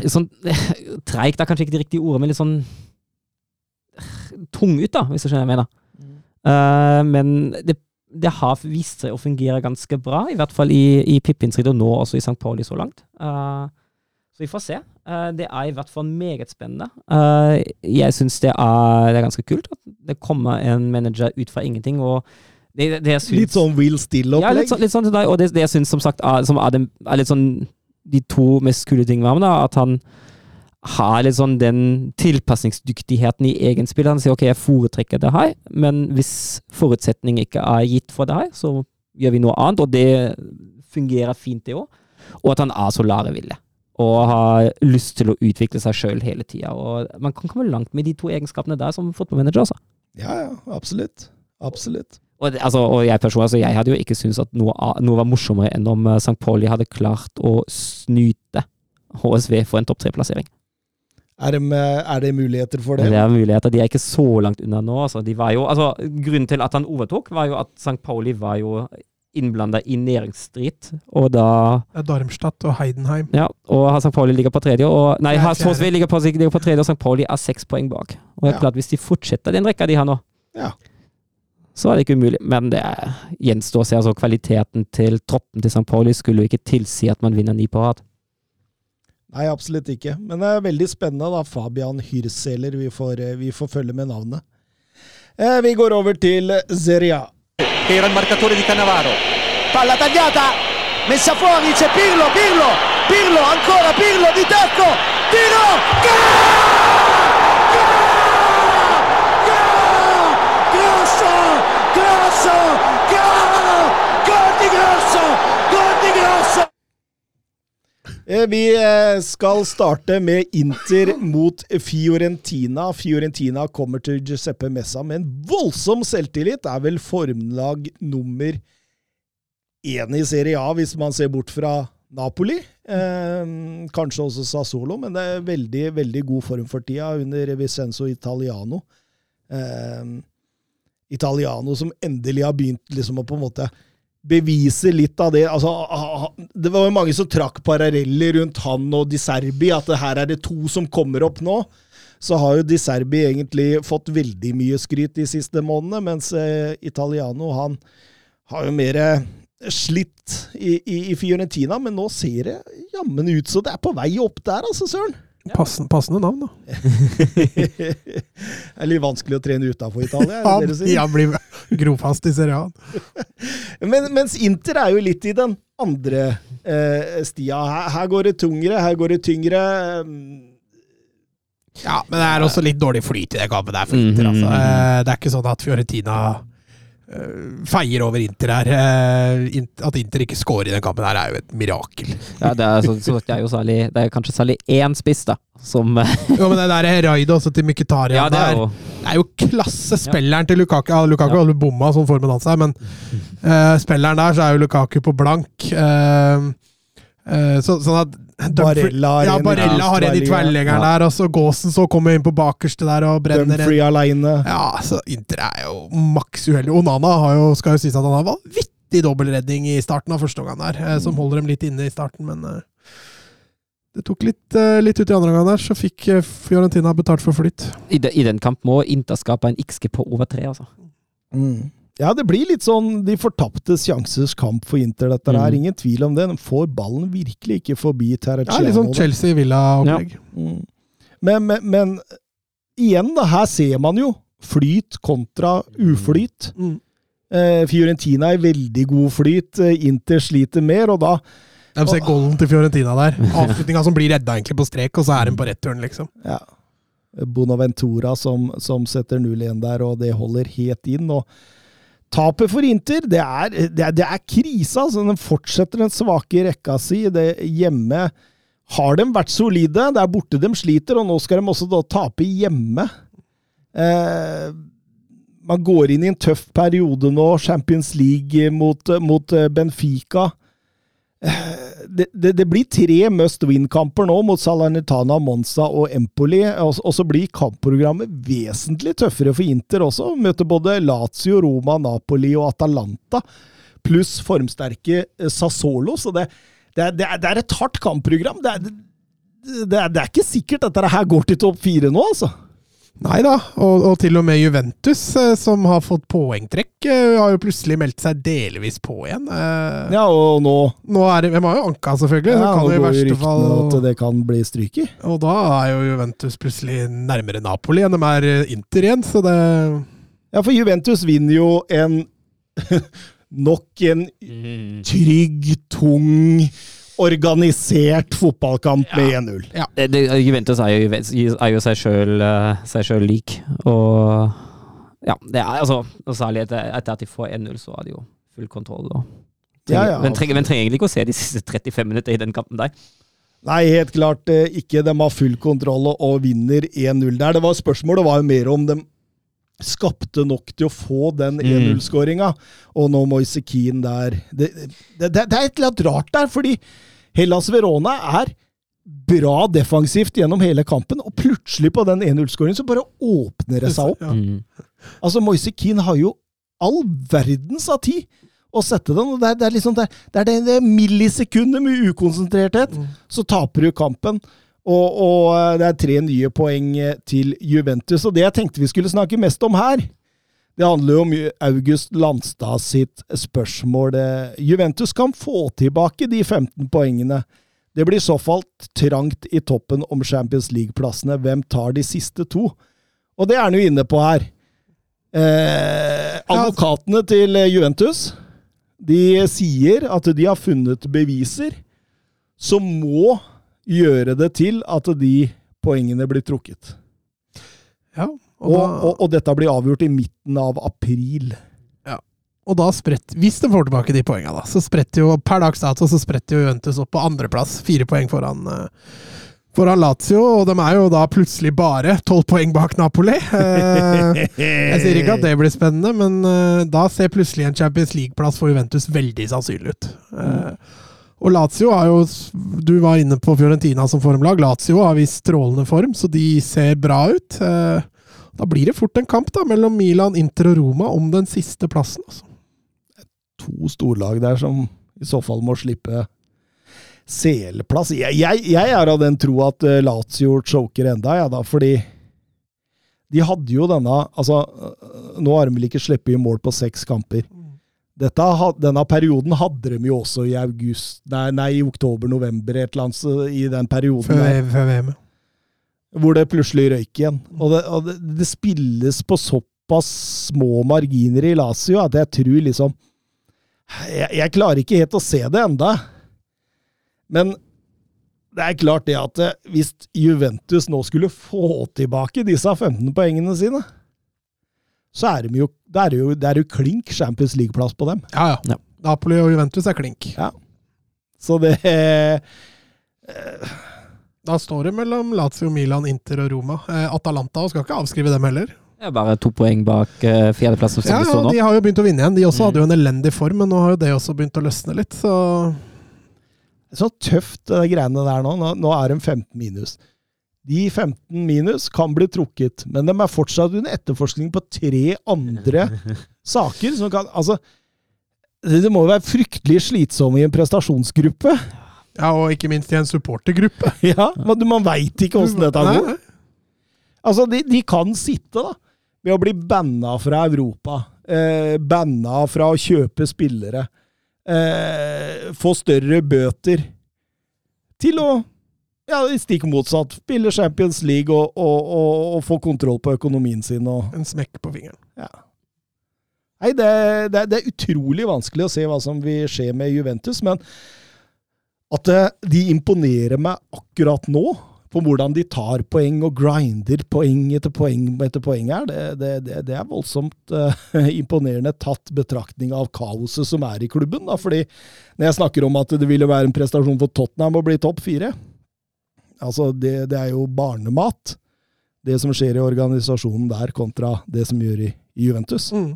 Sånn treigt er kanskje ikke det riktige ordet, men litt sånn tung ut, da, hvis du skjønner hva jeg mener. Mm. Uh, men det, det, har vist seg å fungere ganske bra, i hvert fall i, i Pippinsrid og nå også i St. Pauli så langt. Uh, så vi får se. Uh, det er i hvert fall meget spennende. jeg syns det, det, er ganske kult at det kommer en manager ut fra ingenting. og det, det synes, litt sånn Will Still-opplegg? Ja, litt, så, litt sånn til deg. Og det, det jeg syns som sagt er, som er, den, er, litt sånn de to mest kule tingene med ham, da, at han har litt sånn den tilpasningsdyktigheten i egen spill. Han sier ok, jeg foretrekker det her, men hvis forutsetning ikke er gitt for det her, så gjør vi noe annet, og det fungerer fint, det òg. Og at han er så lærevillig. Og har lyst til å utvikle seg sjøl hele tida. Man kan komme langt med de to egenskapene der som fotballmanager, altså. Ja, ja, absolutt. Absolutt. Og, det, altså, og jeg personlig, altså, jeg hadde jo ikke syntes at noe, noe, var morsommere enn om uh, St. Pauli hadde klart å snyte HSV for en topp tre-plassering. Er, er, det muligheter for det? Det er muligheter. De er ikke så langt unna nå. Altså. Jo, altså, grunnen til at han overtok, var jo at St. Pauli var jo innblanda i næringsstrid, og da Darmstadt og Heidenheim. Ja, og St. Pauli ligger på tredje, og Nei, HSV ligger på, ligger på tredje, og St. Pauli er seks poeng bak. Og det er ja. klart, hvis de fortsetter den rekka de har nå, ja så er det ikke umulig. Men det gjenstår å se. Altså, kvaliteten til troppen til St. Pauli skulle jo ikke tilsi at man vinner ni på rad. Nei, absolutt ikke. Men det er veldig spennende, da. Fabian Hyrseler. Vi får, eh, vi får følge med navnet. Eh, vi går over til Zeria. Era il marcatore di Cannavaro. Palla tagliata, messa fuori, c'è Pirlo, Pirlo, Pirlo, ancora Pirlo di tacco, tiro, gol! Vi eh, skal starte med Inter mot Fiorentina. Fiorentina kommer til Giuseppe Messa med en voldsom selvtillit. Det er vel formlag nummer én i Serie A, hvis man ser bort fra Napoli. Eh, kanskje også Sassolo, men det er veldig, veldig god form for tida under Vicenzo Italiano. Eh, Italiano som endelig har begynt liksom å på en måte beviser litt av det. Altså, det var jo mange som trakk paralleller rundt han og Di Serbi, at her er det to som kommer opp nå. Så har jo Di Serbi egentlig fått veldig mye skryt de siste månedene, mens eh, Italiano han har jo mer slitt i, i, i Fiorentina, men nå ser det jammen ut så det er på vei opp der, altså, søren. Passende, passende navn, da. det er litt vanskelig å trene utafor Italia? Er det det Han blir grofast i Serie A. Men, mens Inter er jo litt i den andre eh, stia. Her, her, går det tungere, her går det tyngre. Ja, men det er også litt dårlig flyt i det kampen der for Inter. Altså. Mhm. Eh, det er ikke sånn at Fiorentina feier over Inter her. Eh, at Inter ikke scorer i den kampen her, er jo et mirakel. Ja, det er, så, så det er jo særlig, det er kanskje særlig én spiss, da, som Jo, men det der raidet også til Mykhitaryan ja, det, er jo, det er jo klassespilleren ja. til Lukaku. Ja, Lukaku ja. har bomma sånn formen hans her, men uh, spilleren der så er jo Lukaku på blank. Uh, Eh, så, sånn at Barella har ja, Barella har en i tverrleggeren Ja. der, og så Gåsen så kommer inn på bakerste der og brenner en. Dumfrey aleine. Ja, så Inter er jo maks uheldig. Onana har jo, skal jo sies at han har vanvittig dobbeltredning i starten av første omgang der, eh, som Mm. holder dem litt inne i starten, men eh, det tok litt, eh, litt ut i andre omgang der, så fikk eh, Fiorentina betalt for flytt. I, de, I den kampen må Inter skape en XG på over tre, altså. Mm. Ja, det blir litt sånn de fortapte sjansers kamp for Inter, dette her. Mm. Ingen tvil om det. De får ballen virkelig ikke forbi Ja, Terracciano. litt sånn. Chelsea-Villa-opplegg. Mm. Men, men, men igjen, da, her ser man jo flyt kontra uflyt. Mm. Eh, Fiorentina er i veldig god flyt, eh, Inter sliter mer, og da De ser golden til Fiorentina der. Avslutninga som blir redda egentlig på strek, og så er den på returen, liksom. ja, Bonaventura som, som setter 0-1 der, og det holder helt inn. og Tapet for Inter, det er, det er, det er krise. altså. Den fortsetter den svake rekka si. Det Hjemme har de vært solide. Det er borte de sliter, og nå skal de også da tape hjemme. Eh, man går inn i en tøff periode nå. Champions League mot, mot eh, Benfica. Det, det, det blir tre must win-kamper nå mot Salernitana, Monza og Empoli. Og, så blir kampprogrammet vesentlig tøffere for Inter også. Møter både Lazio, Roma, Napoli og Atalanta. Pluss formsterke eh, Sassolo. Så det, det, er, er, et hardt kampprogram. Det, er, det er ikke sikkert at dette her går til topp fire nå, altså. Nei da, og, og til og med Juventus, eh, som har fått poengtrekk, eh, har jo plutselig meldt seg delvis på igjen. Eh, Ja, og nå Nå er det, vi har jo anka, selvfølgelig, ja, så kan nå det i går ryktene at fall det kan bli stryk i. Og da er jo Juventus plutselig nærmere Napoli enn de er Inter igjen, så det Ja, for Juventus vinner jo en Nok en trygg, tung, organisert fotballkamp med 1-0. Ja. det, Juventus er jo, er jo seg sjøl selv lik, og ja, det er altså og Særlig etter, etter at de får 1-0, så er det jo full kontroll. Og trenger, ja. men, trenger, men trenger egentlig ikke å se de siste 35 minutter i den kampen der. Nei, helt klart eh, ikke. De har full kontroll og- og vinner 1-0 der. Det var Spørsmålet var jo mer om de skapte nok til å få den 1-0-skåringa. Og nå Moise Keane der det, det, det, er et eller annet rart der, fordi Hellas Verona er bra defensivt gjennom hele kampen, og plutselig på den 1-0-skåringen så bare åpner det seg opp. Ja. Mm. Altså, Moise Keane har jo all verdens av tid å sette den. og Det er, det er liksom det, det er det, det millisekundet med ukonsentrerthet, Mm. så taper du kampen. Og, og eh, det er tre nye poeng eh, til Juventus. Og det jeg tenkte vi skulle snakke mest om her, det handler jo om August Landstad sitt spørsmål. Eh, Juventus kan få tilbake de 15 poengene. Det blir så fall trangt i toppen om Champions League-plassene. Hvem tar de siste to? Og det er han jo inne på her. Eh, advokatene til Juventus de sier at de har funnet beviser som må gjøre det til at de poengene blir trukket. Ja, og, Og, da, og, og dette blir avgjort i midten av april. Ja, og da spredt, hvis de får tilbake de poengene, da, så spretter jo per dags dato så spretter jo Juventus opp på andreplass. Fire poeng foran, eh, foran Lazio, og de er jo da plutselig bare tolv poeng bak Napoli. Eh, jeg sier ikke at det blir spennende, men eh, da ser plutselig en Champions League-plass for Juventus veldig sannsynlig ut. Eh, og Lazio har jo Du var inne på Fiorentina som formlag. Lazio har vist strålende form, så de ser bra ut. Eh, da blir det fort en kamp da mellom Milan, Inter og Roma om den siste plassen. Altså. To storlag der som i så fall må slippe CL-plass. Jeg, jeg, jeg er av den tro at eh, Lazio choker enda, jeg, da, fordi de hadde jo denne Altså, øh, nå har de vel ikke sluppet i mål på seks kamper. Dette, denne perioden hadde de jo også i august Nei, nei i oktober-november, et eller annet i den perioden. Før, VM. hvor det plutselig røyk igjen. Og, det, og det, det spilles på såpass små marginer i Lazio at jeg tror liksom jeg, jeg klarer ikke helt å se det enda. Men det er klart det at eh, hvis Juventus nå skulle få tilbake disse 15 poengene sine, så er de jo, det er jo, det er jo klink Champions League-plass på dem. Ja, ja. Ja. Napoli og Juventus er klink. Så det Da står det mellom Lazio, Milan, Inter og Roma. Eh, Atalanta og skal ikke avskrive dem heller. Det er bare to poeng bak eh, fjerdeplass som Ja, det står. De har jo begynt å vinne igjen. De også Mm. hadde jo en elendig form, men nå har jo det også begynt å løsne litt. Så så tøft, de greiene der nå. nå. Nå er de 15 minus. De 15 minus kan bli trukket, men de er fortsatt under etterforskning på tre andre saker som kan Altså, det må jo være fryktelig slitsomt i en prestasjonsgruppe. Ja, og ikke minst i en supportergruppe. Ja, men man veit ikke åssen dette går. Altså, de, de kan sitte da, ved å bli banna fra Europa. Eh, banna fra å kjøpe spillere. Eh, få større bøter. Til å ja, stikk motsatt. Spille Champions League og, og, og, og få kontroll på økonomien sin. Og, En smekk på fingeren. ja. Nei, det, det, det er utrolig vanskelig å se hva som vil skje med Juventus, men at eh, de imponerer meg akkurat nå, på hvordan de tar poeng og grinder poeng etter poeng etter poeng her, det, det, det, det er voldsomt uh, imponerende tatt betraktning av kaoset som er i klubben. Da. Fordi når jeg snakker om at det ville være en prestasjon for Tottenham å bli topp fire, altså det, det er jo barnemat, det som skjer i organisasjonen der, kontra det som gjør i, i Juventus. Mm.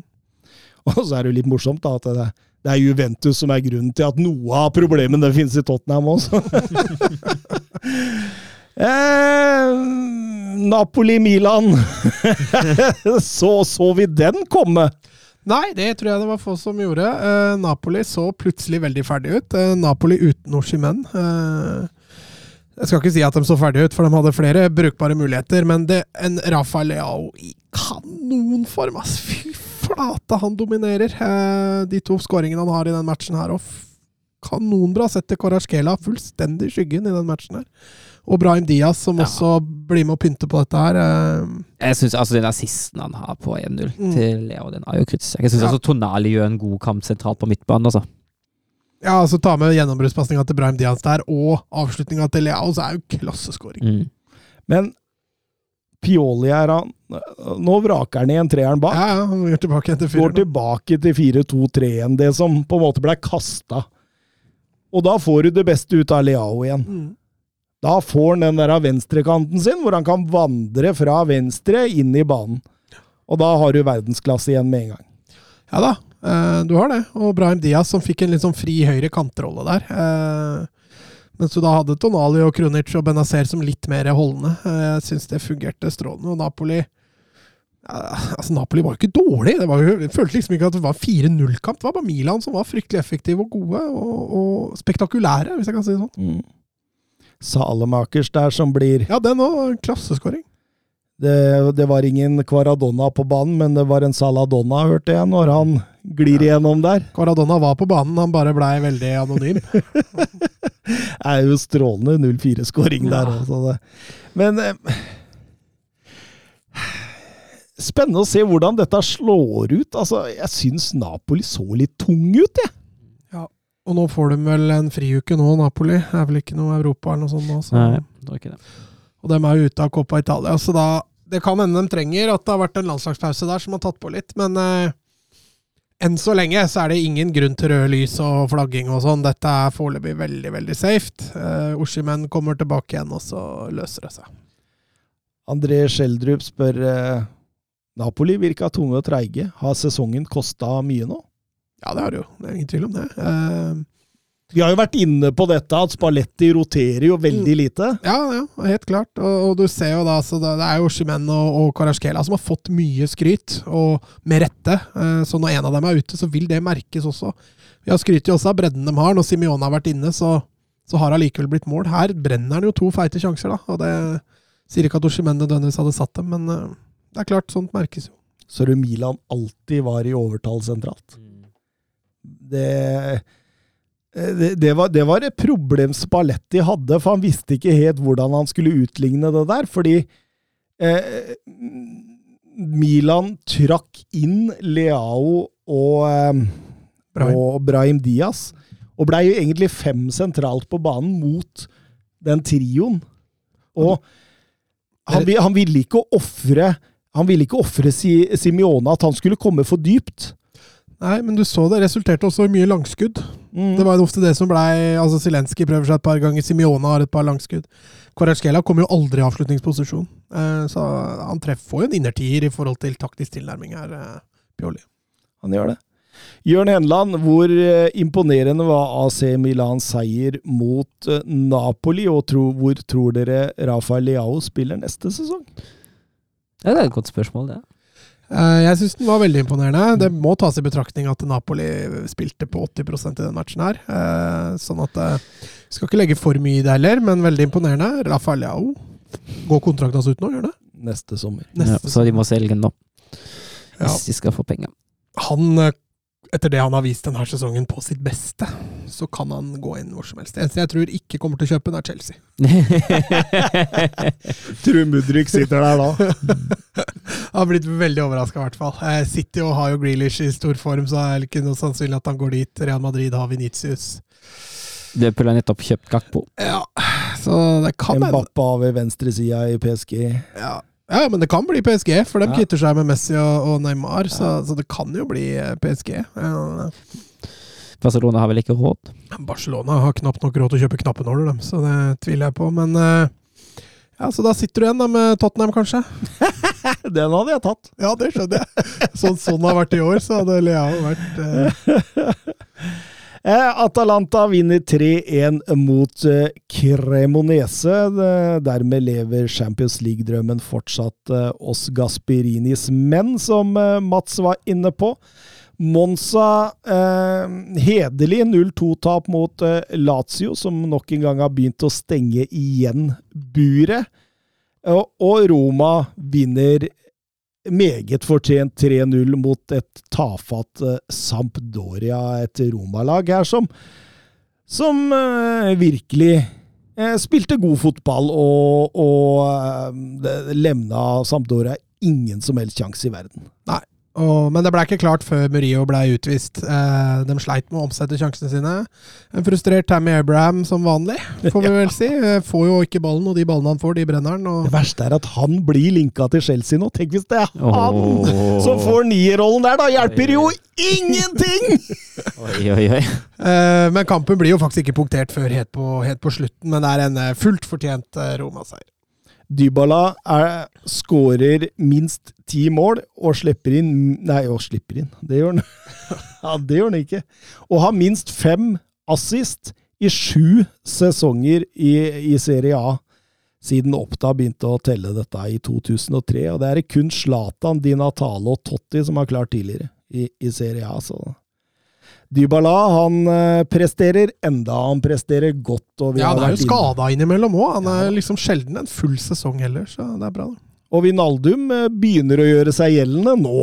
Og så er det jo litt morsomt da, at det, det er Juventus som er grunnen til at noe av problemene finnes i Tottenham også. eh, Napoli-Milan. så så vi den komme? Nei, det tror jeg det var få som gjorde. Eh, Napoli så plutselig veldig ferdig ut. Eh, Napoli uten Oshimen. Eh, jeg skal ikke si at de så ferdige ut, for de hadde flere brukbare muligheter, men det, en Rafael Leao i kanonform, ass! Fy flate, han dominerer. Eh, de to skåringene han har i den matchen her, og kanonbra setter Korasjkela fullstendig i skyggen i den matchen her. Og Brahim Diaz, som Ja. også blir med å pynte på dette her. Eh, Jeg synes altså Den assisten han har på 1-0 Mm. til Leo, den er jo kritisk. Jeg syns Ja. altså Tonali gjør en god kamp sentralt på midtbanen. altså. Ja, altså Ta med gjennombruddspasninga til Brahim Diaz der, og avslutninga til Leao, så er jo klasseskåring. Mm. Men Pioli er han Nå vraker han igjen treeren bak. Ja, ja, han går tilbake igjen til Går tilbake til 4-2-3-en, det som på en måte ble kasta. Og da får du det beste ut av Leao igjen. Mm. Da får han den der venstrekanten sin, hvor han kan vandre fra venstre inn i banen. Og da har du verdensklasse igjen med en gang. Ja da, du har det. Og Brahim Diaz som fikk en litt sånn fri høyre kantrolle der. Eh, mens du da hadde Tonali og Krunic og Benazer som litt mer holdende. Eh, jeg syns det fungerte strålende. Og Napoli altså Napoli var jo ikke dårlig. Det var jo, jeg følte liksom ikke at det var 4-0-kamp. Det var bare Milan som var fryktelig effektive og gode, og, og spektakulære, hvis jeg kan si det sånn. Salemakers der som blir Ja, den òg. Klasseskåring. Det, det var ingen Kvaradonna på banen, men det var en Saladonna, hørte jeg, når han glir igjennom der. Caradonna var på banen, han bare blei veldig anonym. det er jo strålende 0-4-skåring der også. Det. Men eh, Spennende å se hvordan dette slår ut. Altså, jeg syns Napoli så litt tung ut, jeg. Og nå får de vel en friuke nå, Napoli. Det er vel ikke noe Europa eller noe sånt nå. Så. Nei, det var ikke det. Og de er jo ute av Coppa Italia, så da Det kan hende de trenger at det har vært en landslagspause der som har tatt på litt, men eh, enn så lenge så er det ingen grunn til røde lys og flagging og sånn. Dette er foreløpig veldig, veldig safe. Eh, Oshimen kommer tilbake igjen, og så løser det seg. André Schjelderup spør eh, Napoli virka tunge og treige. Har sesongen kosta mye nå? Ja, det har det jo. Det er ingen tvil om det. Eh, Vi har jo vært inne på dette, at Spalletti roterer jo veldig lite. Ja, ja, helt klart. Og, og du ser jo da, så det, det er jo Shimen og, og Karaskela som har fått mye skryt, og med rette. Eh, Så når en av dem er ute, så vil det merkes også. Vi har skrytt jo også av bredden de har. Når Simione har vært inne, så, så har det allikevel blitt mål. Her brenner han jo to feite sjanser, da. Og det sier ikke at Oshimen nødvendigvis hadde satt dem, men eh, det er klart, sånt merkes jo. Så du Milan alltid var i overtall sentralt. Det, eh, det, det, var, det var et problem Spalletti hadde, for han visste ikke helt hvordan han skulle utligne det der. Fordi eh, Milan trakk inn Leao og, eh, Brahim. og Brahim Diaz, og blei jo egentlig fem sentralt på banen mot den trioen. Og han, han ville ikke ofre han ville ikke ofre si, Simione at han skulle komme for dypt. Nei, men du så det resulterte også i mye langskudd. Mm. Det var ofte det som blei altså Zelenskyj prøver seg et par ganger, Simione har et par langskudd. Kvaratskhelia kommer jo aldri i avslutningsposisjon. Eh, så han treffer jo en innertier i forhold til taktisk tilnærming her, Pjolli. Han gjør det. Jørn Henland, hvor eh, imponerende var AC Milans seier mot eh, Napoli, og tro, hvor tror dere Rafael Leao spiller neste sesong? Ja, det er et godt spørsmål, det. Eh, Jeg syns den var veldig imponerende. Det må tas i betraktning at Napoli spilte på 80% i den matchen her. Eh, Sånn at eh, Skal ikke legge for mye i det heller, men veldig imponerende. Rafael Leao. Går kontrakten hans ut nå, gjør det? Neste sommer. Ja, så de må selge den nå, Ja. de skal få penger. han, eh, etter det han har vist denne sesongen på sitt beste, så kan han gå inn hvor som helst. Det eneste jeg tror ikke kommer til å kjøpe, er Chelsea. Tror Mudrik sitter der da. han har blitt veldig overraska, i hvert fall. Eh, City og har jo Grealish i stor form, så er det ikke noe sannsynlig at han går dit. Real Madrid har Venitius. Liverpool har nettopp kjøpt Gakpo. Ja, så det kan hende. Mbappe bappa ved venstresida i PSG. Ja. Ja, men det kan bli PSG, for de Ja. kvitter seg med Messi og, og Neymar, så, så det kan jo bli eh, PSG. Ja. Barcelona har vel ikke råd? Barcelona har knapt nok råd til å kjøpe knappenåler, dem, så det tviler jeg på. Men eh, ja, så da sitter du igjen da med Tottenham, kanskje? Den hadde jeg tatt. Ja, det skjønner jeg. Sånn sånn har vært i år, så hadde Leao vært Eh, Atalanta vinner 3-1 mot eh, Cremonese. Dermed lever Champions League-drømmen fortsatt eh, oss Gasperinis menn, som eh, Mats var inne på. Monza eh, hederlig 0-2-tap mot eh, Lazio, som nok en gang har begynt å stenge igjen buret. Og Roma vinner meget fortjent 3-0 mot et tafatt eh, Sampdoria, et Roma-lag her som, som eh, virkelig eh, spilte god fotball og, og lemna Sampdoria ingen som helst sjanse i verden. Og, Men det ble ikke klart før Murillo ble utvist. Eh, de sleit med å omsette sjansene sine. En frustrert Tammy Abraham som vanlig, får vi vel si. Eh, Får jo ikke ballen, og de ballene han får, de brenner han. Og Det verste er at han blir linka til Chelsea nå. Tenk hvis det er han Åh. som får nierrollen der! Da hjelper jo ingenting! Oi, oi, oi. Eh, men kampen blir jo faktisk ikke punktert før helt på, helt på slutten, men det er en eh, fullt fortjent eh, Roma-seier. Dybala er, skårer minst ti mål og slipper inn Nei, og slipper inn. Det gjør han. ja, det gjør han ikke. Og har minst fem assist i sju sesonger i, i Serie A. Siden Oppda begynte å telle dette i 2003. Og det er kun Zlatan, Di Natale og Totti som har klart tidligere i, i Serie A. Så Dybala han eh, presterer enda han presterer godt. Og vi Ja, han er jo skada innimellom òg. Han er liksom sjelden en full sesong heller, så det er bra. Og Vinaldum eh, begynner å gjøre seg gjeldende nå.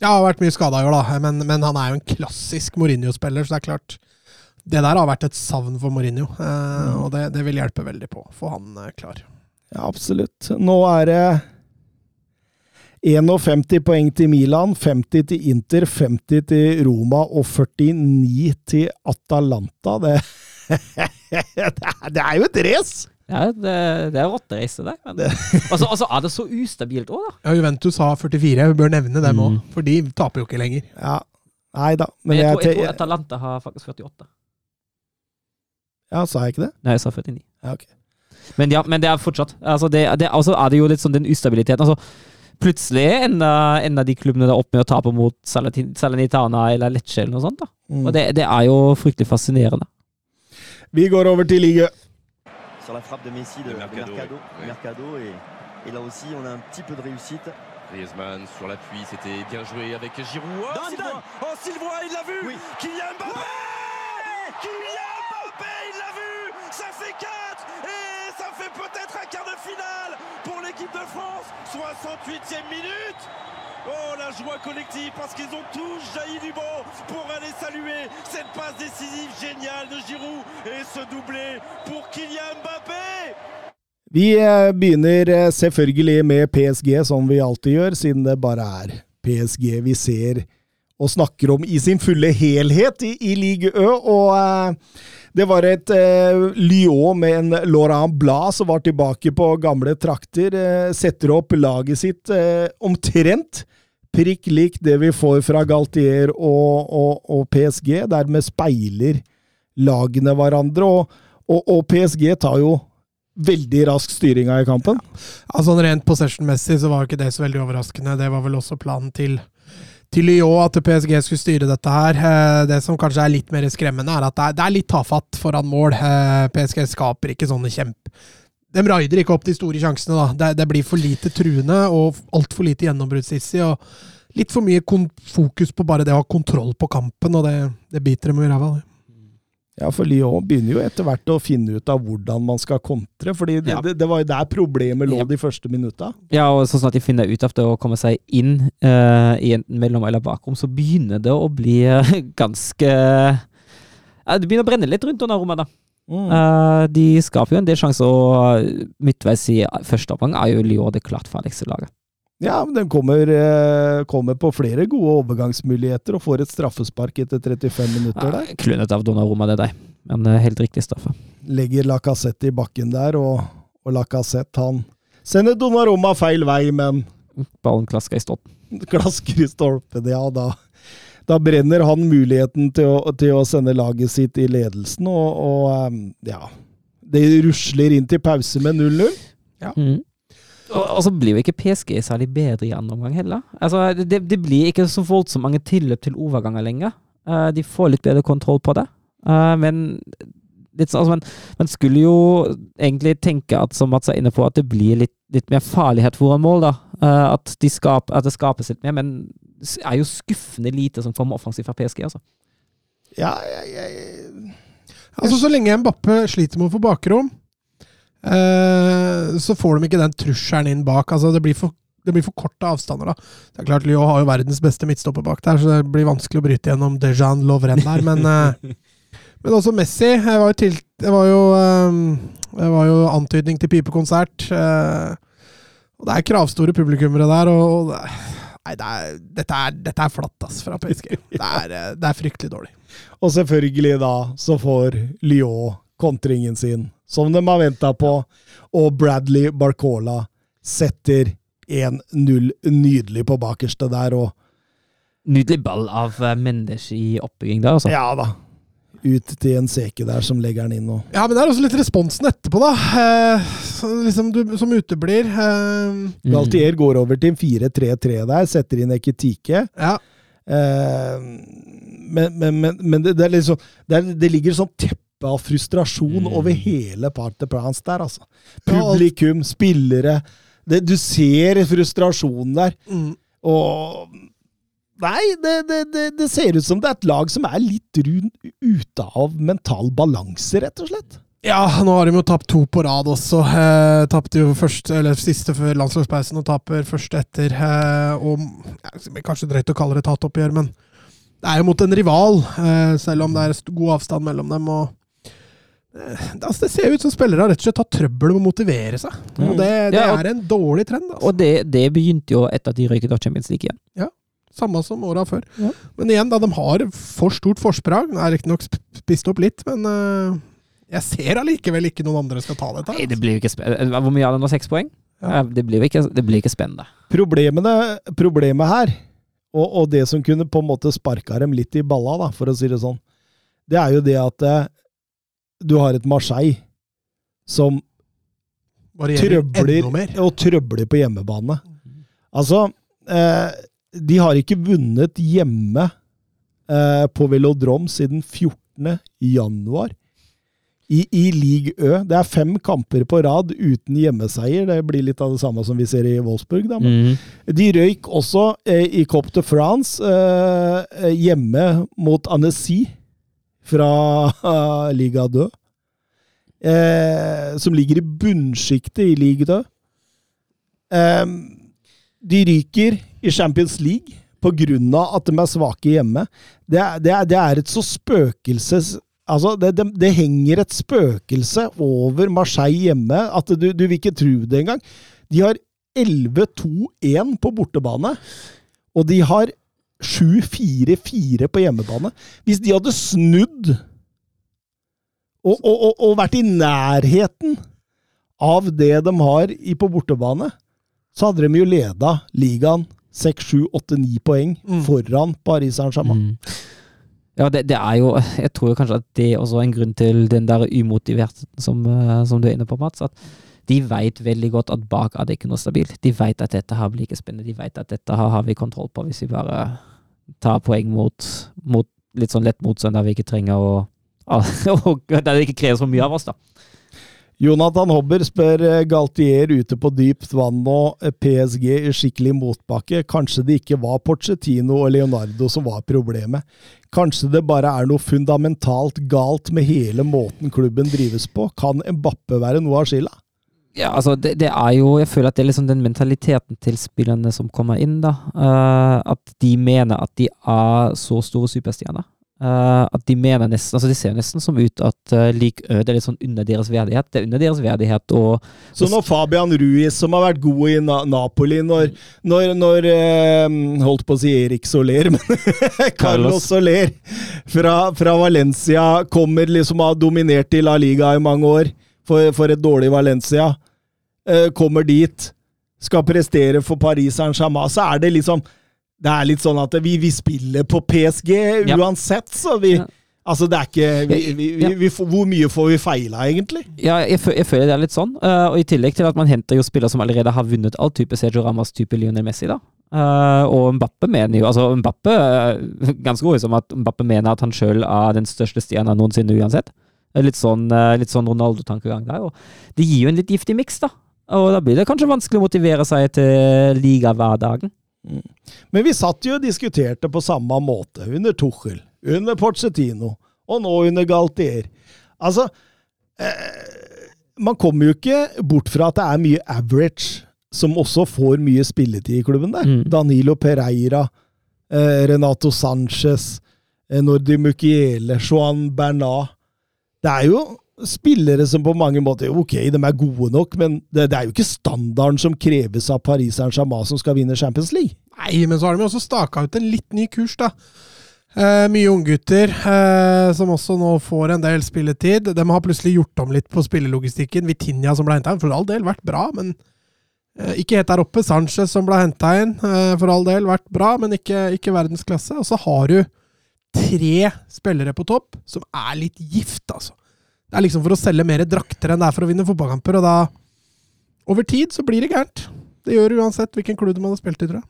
Ja, det har vært mye skada i år, da, men, men han er jo en klassisk Mourinho-spiller, så det er klart Det der har vært et savn for Mourinho, eh, og det, det vil hjelpe veldig på å få han klar. Ja, absolutt. Nå er det 51 poeng til Milan, 50 til Inter, 50 til Roma og 49 til Atalanta. Det, det, er, jo et race! Ja, det, det er rotterace, det. Men, og så og er det så ustabilt òg, da. Ja, Juventus har 44, vi bør nevne dem òg, Mm. for de taper jo ikke lenger. Ja, Nei da. Men Men jeg, jeg, tror, jeg tror Atalanta har faktisk 48. Ja, sa jeg ikke det? Nei, jeg sa 49. Ja, ok. Men ja, men det er fortsatt altså det, det, altså er det jo litt sånn den ustabiliteten. Altså, plutselig ender en av de klubbene der opp med å tape mot Salatin- Salernitana eller Lecce eller noe sånt. da. Mm. Og det, det er jo fryktelig fascinerende. Vi går over til liga. sur la frappe de Messi de, De de Mercado, Mercado, oui. Mercado, et, et là aussi on a un petit peu de réussite. Griezmann sur l'appui, c'était bien joué avec Giroud. Oh, Sylvain Oh, il l'a vu Oui. Kylian Mbappé Kylian Mbappé, il l'a vu Ça fait 4 Et ça fait peut-être un quart de finale pour l'équipe de France. 68e minute. Oh, la joie collective parce qu'ils ont tous jailli du banc pour aller saluer cette passe décisive géniale de Giroud et ce doublé pour Kylian Mbappé. Vi eh, begynner eh, selvfølgelig med PSG, som vi alltid gjør, siden det bare er PSG vi ser og snakker om i sin fulle helhet i, i Ligue Ø. Og eh, det var et eh, Lyon med en Laurent Blad som var tilbake på gamle trakter. Eh, setter opp laget sitt eh, omtrent prikk lik det vi får fra Galtier og, og, og PSG. Dermed speiler lagene hverandre, og, og, PSG tar jo veldig rask styringa i kampen. Altså Rent possession-messig så var jo ikke det så veldig overraskende. Det var vel også planen til, til Lyon at PSG skulle styre dette her. Eh, Det som kanskje er litt mer skremmende, er at det er, litt tafatt foran mål. Eh, PSG skaper ikke sånne kjemp... De raider ikke opp de store sjansene, da. Det, det blir for lite truende og altfor lite gjennombruddssissy. Litt for mye fokus på bare det å ha kontroll på kampen, og det, det biter dem i ræva. det. Ja, for Lyon begynner jo etter hvert å finne ut av hvordan man skal kontre. fordi det, Ja. det, det var jo der problemet lå Ja. de første minutta. Ja, og sånn at de finner ut av det å komme seg inn uh, i enten mellom- eller bakrom, så begynner det å bli eh, ganske uh, Det begynner å brenne litt rundt Donnarumma, da. Mm. Uh, de skaper jo en del sjanser, og midtveis i første omgang er jo Lyon det klart farligste laget. Ja, men den kommer, eh, kommer på flere gode overgangsmuligheter og får et straffespark etter 35 minutter der. Ja, Klønete av Donnarumma, det er deg. Men eh, helt riktig straffe. Legger Lacassette i bakken der, og, og Lacassette han sender Donnarumma feil vei, men Ballen klasker i stolpen. klasker i stolpen. Ja, da, da brenner han muligheten til å, til å sende laget sitt i ledelsen, og, og eh, ja Det rusler inn til pause med 0-0. Mm. Og, så blir jo ikke PSG særlig bedre i andre omgang heller. Altså, det, det blir ikke så voldsomt mange tilløp til overganger lenger. Uh, de får litt bedre kontroll på det. Uh, men litt sånn, altså, man, man skulle jo egentlig tenke at, som Mats er inne på, at det blir litt, litt mer farlighet foran mål. da. Uh, at, de skap, at det skapes litt mer, men det er jo skuffende lite som kommer offensivt fra PSG. altså. Ja, jeg, jeg, Altså, Så lenge Mbappe sliter med å få bakrom, så får de ikke den trusselen inn bak. Altså, det blir for det blir for korte avstander, da. Det er klart, Lyon har jo verdens beste midtstopper bak der, så det blir vanskelig å bryte gjennom Dejan Lovren der, men eh, Men også Messi. Jeg var jo, til, jeg var jo, eh, jeg var jo antydning til pipekonsert. eh, og det er kravstore publikummere der, og det Nei, det er, dette, er, dette er flatt, ass, fra PSG. Det er, eh, det er fryktelig dårlig. Og selvfølgelig da så får Lyon kontringen sin, som de har venta på, og Bradley Barcola setter 1-0 nydelig på bakerste der, og Nydelig ball av eh, Mendes i oppbygging der, altså. ja da. Ut til en seke der som legger den inn og Ja, men det er også litt responsen etterpå, da. Eh, liksom du, som uteblir. Eh, Mm. Galtier går over til en 4-3-3 der, setter inn Eketike. ja. Eh, men men, men, men det, det, er liksom, det, er, det ligger sånn teppe av frustrasjon Mm. over hele Parte Prance der, altså. Publikum, spillere. Det, du ser frustrasjonen der. Mm. Og Nei, det, det, det, ser ut som det er et lag som er litt rundt ute av mental balanse, rett og slett. Ja, nå har de jo tapt to på rad også. Eh, Tapte jo først, eller siste før landslagspausen og taper første etter. Eh, og ja, Kanskje drøyt å kalle det tatoppgjør, men det er jo mot en rival, eh, selv om det er god avstand mellom dem. og det, altså, det ser ut som spillere har rett og slett hatt trøbbel med å motivere seg. Og det, det Ja, og- er en dårlig trend. Altså. Og det, det begynte jo etter at de røyket av Champions League igjen. Ja, Samme som åra før. Ja. Men igjen, da, de har for stort forsprang. Det er riktignok sp- spist opp litt, men uh, jeg ser allikevel ikke noen andre skal ta dette. Nei, det blir jo ikke spennende. Hvor mye av det nå? Seks poeng? Ja. Det blir ikke, det blir ikke spennende. Problemene, problemet her, og, og det som kunne på en måte sparka dem litt i balla, da, for å si det sånn, det er jo det at eh, du har et Marseille som trøbler, og trøbler på hjemmebane. Altså, eh, de har ikke vunnet hjemme eh, på Velodrom siden 14. januar. I, I league Ø. Det er fem kamper på rad uten hjemmeseier. Det blir litt av det samme som vi ser i Wolfsburg. Da. Mm. De røyk også eh, i Cop de France eh, hjemme mot Annecy fra uh, Liga Dø Eh, som ligger i bunnsjiktet i Liga Dø Eh, de ryker i Champions League av at de er svake hjemme. Det er, det er, det er et så spøkelses... Altså, det, det henger et spøkelse over Marseille hjemme at du, du vil ikke tro det engang. De har 11-2-1 på bortebane, og de har 7-4-4 på hjemmebane. Hvis de hadde snudd og, og, og, og vært i nærheten av det de har i på bortebane, så hadde de jo leda ligaen 6-7-8-9 poeng Mm. foran Paris Saint-Germain. Mm. Ja, det, det er jo Jeg tror kanskje at det er en grunn til den der umotiverte som, eh, som du er inne på, Mats. At de veit veldig godt at bak er det ikke noe stabilt. De veit at dette her blir ikke spennende. De veit at dette her har vi kontroll på hvis vi bare tar poeng mot, mot litt sånn lett motstand der vi ikke trenger å og Der det ikke krever så mye av oss, da. Jonathan Hobber spør eh, Galtier ute på dypt vann og eh, PSG i skikkelig motbakke. Kanskje det ikke var Porcetino og Leonardo som var problemet. Kanskje det bare er noe fundamentalt galt med hele måten klubben drives på. Kan Mbappe være noe av skylda? Ja, altså, det, det, er jo Jeg føler at det er liksom den mentaliteten til spillerne som kommer inn, da. Uh, at de mener at de er så store superstjerner. Uh, at de mener nesten Altså, de ser nesten som ut at uh, lik Ød er litt sånn under deres verdighet. Det er under deres verdighet og Så når Fabian Ruiz, som har vært god i Na Napoli, når, når, når uh, Holdt på å si Erik Soler, men Carlos Soler fra, fra, Valencia kommer liksom og har dominert i La Liga i mange år for, for et dårlig Valencia, kommer dit, skal prestere for Paris Saint-Germain, så er det liksom det er litt sånn at vi, vi spiller på PSG uansett, så vi. Altså, det er ikke vi, vi, Hvor mye får vi feila, egentlig? Ja, jeg, jeg, føler det er litt sånn. Uh, og i tillegg til at man henter jo spillere som allerede har vunnet all type Sergio Ramas type Lionel Messi, da. Uh, og Mbappe mener jo Altså, Mbappe uh, Ganske god som at Mbappe mener at han sjøl er den største stjerna noensinne uansett. Litt sånn, litt sånn Ronaldo-tankegang der. Og det gir jo en litt giftig miks, da. Og da blir det kanskje vanskelig å motivere seg til ligahverdagen. Mm. Men vi satt jo og diskuterte på samme måte under Tuchel, under Porcetino og nå under Galtier. Altså eh, Man kommer jo ikke bort fra at det er mye average som også får mye spilletid i klubben der. Mm. Danilo Pereira, eh, Renato Sanchez, eh, Nordi Mukiele, Joan Bernat. Det er jo spillere som på mange måter Ok, de er gode nok, men det, det er jo ikke standarden som kreves av Paris Saint-Germain som skal vinne Champions League. Nei, men så har de også staka ut en litt ny kurs, da. Eh, mye unggutter eh, som også nå får en del spilletid. De har plutselig gjort om litt på spillelogistikken. Vitinha som ble henta inn, for all del vært bra, men eh, ikke helt der oppe. Sanchez som ble henta inn, eh, for all del vært bra, men ikke, ikke verdensklasse. Og så har du tre spillere på topp som er litt gift, altså. Det er liksom for å selge mer drakter enn det er for å vinne fotballkamper, og da Over tid så blir det gærent. Det gjør det uansett hvilken klubb de hadde spilt i, tror jeg.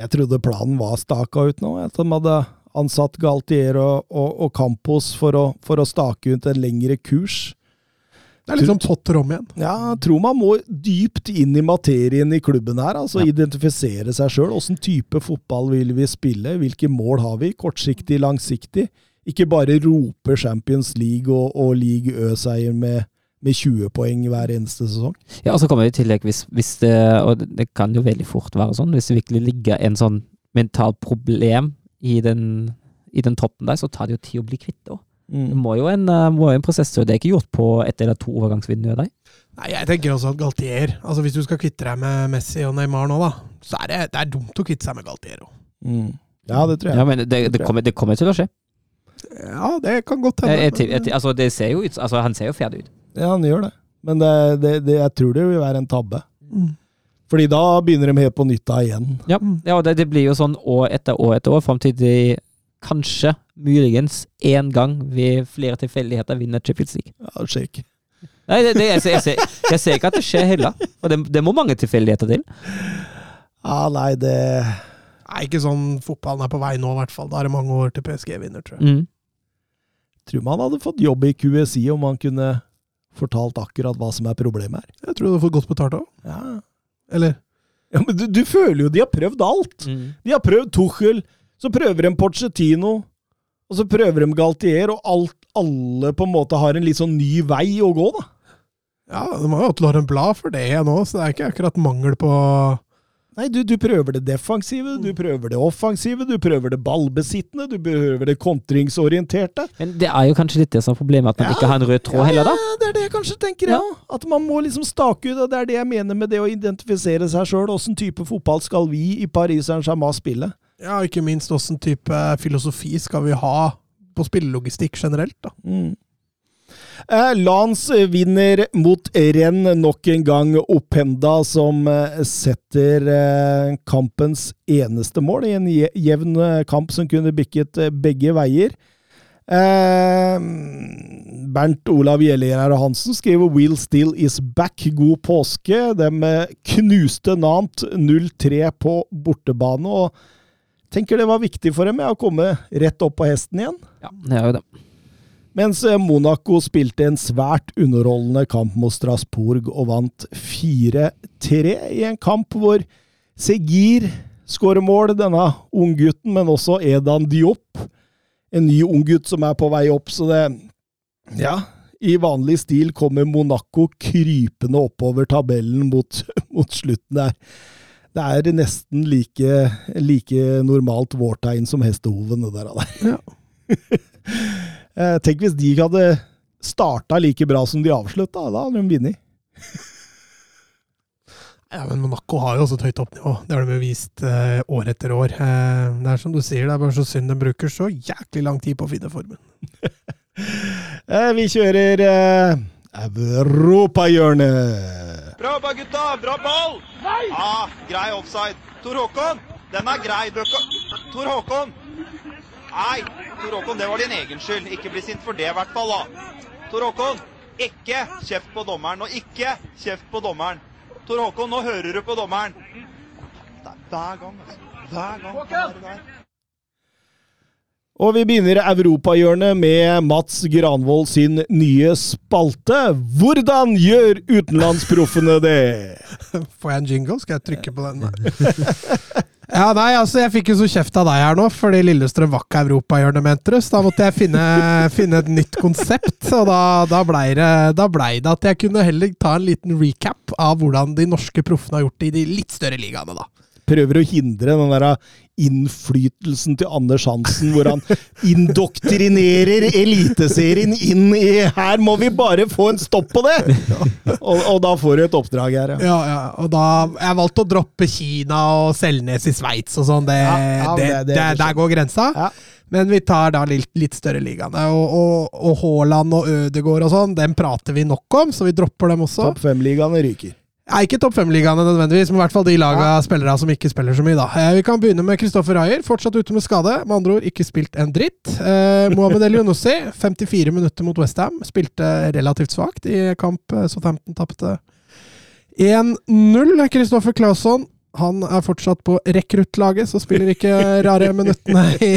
Jeg trodde planen var staka ut nå, at de hadde ansatt Galtier og, og, og Campos for å, for å, stake ut en lengre kurs. Det er liksom potter om igjen. Ja, jeg tror man må dypt inn i materien i klubben her. altså ja. Identifisere seg sjøl. Åssen type fotball vil vi spille? Hvilke mål har vi? Kortsiktig, langsiktig? Ikke bare roper Champions League og, og League Ø-seier med, med 20 poeng hver eneste sesong. Ja, og så kommer det i tillegg, hvis, hvis det, og det kan jo veldig fort være sånn, hvis det virkelig ligger en sånn mentalt problem i den, i den toppen der, så tar det jo tid å bli kvitt det òg. Mm. Det må jo en, uh, må en prosess til. Det er ikke gjort på ett eller to overgangsvinduer. Nei, jeg tenker også at Galtier altså Hvis du skal kvitte deg med Messi og Neymar nå, da, så er det, det er dumt å kvitte seg med Galtier òg. Mm. Ja, det tror jeg. Ja, men det, det, kommer, det kommer til å skje. Ja, det kan godt hende. Jeg, jeg, jeg, altså, det ser jo ut, altså, han ser jo ferdig ut. Ja, han gjør det. Men det, det, jeg tror det vil være en tabbe. Mm. Fordi da begynner de helt på nytt da igjen. Ja, ja og det, blir jo sånn år etter år etter år, fram til de kanskje, muligens, én gang ved flere tilfeldigheter vinner Champions League. Ja, det skjer ikke. Nei, det, det, jeg, ser, jeg, ser, jeg, ser, ikke at det skjer heller. Og det, det må mange tilfeldigheter til. Ja, nei, det er ikke sånn fotballen er på vei nå, i hvert fall. Da er det mange år til PSG vinner, tror jeg. Mm. Tror man hadde fått jobb i QSI om han kunne fortalt akkurat hva som er problemet her. Jeg tror du hadde fått godt betalt òg. Ja. Eller? Ja, men du, du, føler jo de har prøvd alt! Mm. De har prøvd Tuchel, så prøver de Porcetino, og så prøver de Galtier, og alt, alle på en måte har en litt sånn ny vei å gå, da. Ja, de har jo hatt Lauren Blad for det nå, så det er ikke akkurat mangel på Nei, du, du, prøver det defensive, du mm. prøver det offensive, du prøver det ballbesittende, du prøver det kontringsorienterte. Men det er jo kanskje litt det som er problemet, at man ja, ikke har en rød tråd ja, heller, da? Ja, det er det jeg kanskje tenker, ja. ja. At man må liksom stake ut, og det er det jeg mener med det å identifisere seg sjøl. Åssen type fotball skal vi i Paris Saint-Germain spille? Ja, ikke minst åssen type filosofi skal vi ha på spillelogistikk generelt, da. Mm. Eh, Lans vinner mot renn nok en gang. Opphenda som eh, setter eh, kampens eneste mål i en jevn kamp som kunne bikket begge veier. Bernt Olav Gjellegjerd Hansen skriver 'Will Still Is Back'. God påske. De knuste Nant 0-3 på bortebane. og tenker det var viktig for dem å komme rett opp på hesten igjen. Ja, det er jo det. Mens eh, Monaco spilte en svært underholdende kamp mot Strasbourg og vant 4-3 i en kamp hvor Segir skårer mål, denne unggutten, men også Edan Diop. En ny unggutt som er på vei opp, så det Ja, i vanlig stil kommer Monaco krypende oppover tabellen mot, mot slutten der. Det er nesten like, like normalt vårtegn som hestehoven, det der. Ja. Eh, Tenk hvis de hadde starta like bra som de avslutta, da hadde de vunnet. Ja, men Monaco har jo også et høyt toppnivå. Det har de jo vist eh, år etter år. Eh, det er som du sier, det er bare så synd de bruker så jæklig lang tid på å finne formen. Eh, Vi kjører eh, Europahjørnet. Bra jobba, gutta! Bra ball! Nei! Ah, grei offside. Tor Håkon, den er grei. Tor Håkon! Nei, Tor Håkon, det var din egen skyld. Ikke bli sint for det, i hvert fall. da. Tor Håkon, ikke kjeft på dommeren, og ikke kjeft på dommeren. Tor Håkon, nå hører du på dommeren. Det er hver gang, altså. Hver gang. er der. Og vi begynner Europahjørnet med Mats Granvold sin nye spalte. Hvordan gjør utenlandsproffene det? Får jeg en jingle? Skal jeg trykke på den? Ja, nei, altså Jeg fikk jo så kjeft av deg her nå, fordi Lillestrøm var ikke europahjørnet, mente da måtte jeg finne, finne et nytt konsept. Og da, da blei det, ble det at jeg kunne heller ta en liten recap av hvordan de norske proffene har gjort det i de litt større ligaene, da. Prøver å hindre den der innflytelsen til Anders Hansen, hvor han indoktrinerer Eliteserien inn i Her må vi bare få en stopp på det! Og, og da får du et oppdrag her, ja. Ja, ja, og da Jeg valgte å droppe Kina og Selnes i Sveits og sånn. Det, Ja, det, der går grensa. Men vi tar da litt, litt større ligaene. Og, og, og Haaland og Ødegaard og sånn, dem prater vi nok om, så vi dropper dem også. Topp fem-ligaene ryker. Ja, ikke topp fem-ligaene nødvendigvis, men i hvert fall de laga spillere som ikke spiller så mye. da. Eh, Vi kan begynne med Kristoffer Ayer, fortsatt ute med skade. Med andre ord ikke spilt en dritt. Eh, Mohammed El Younussi, 54 minutter mot Westham. Spilte relativt svakt i kamp eh, Southampton tapte 1-0. Kristoffer Claesson han er fortsatt på rekruttlaget, så spiller ikke rare minuttene i,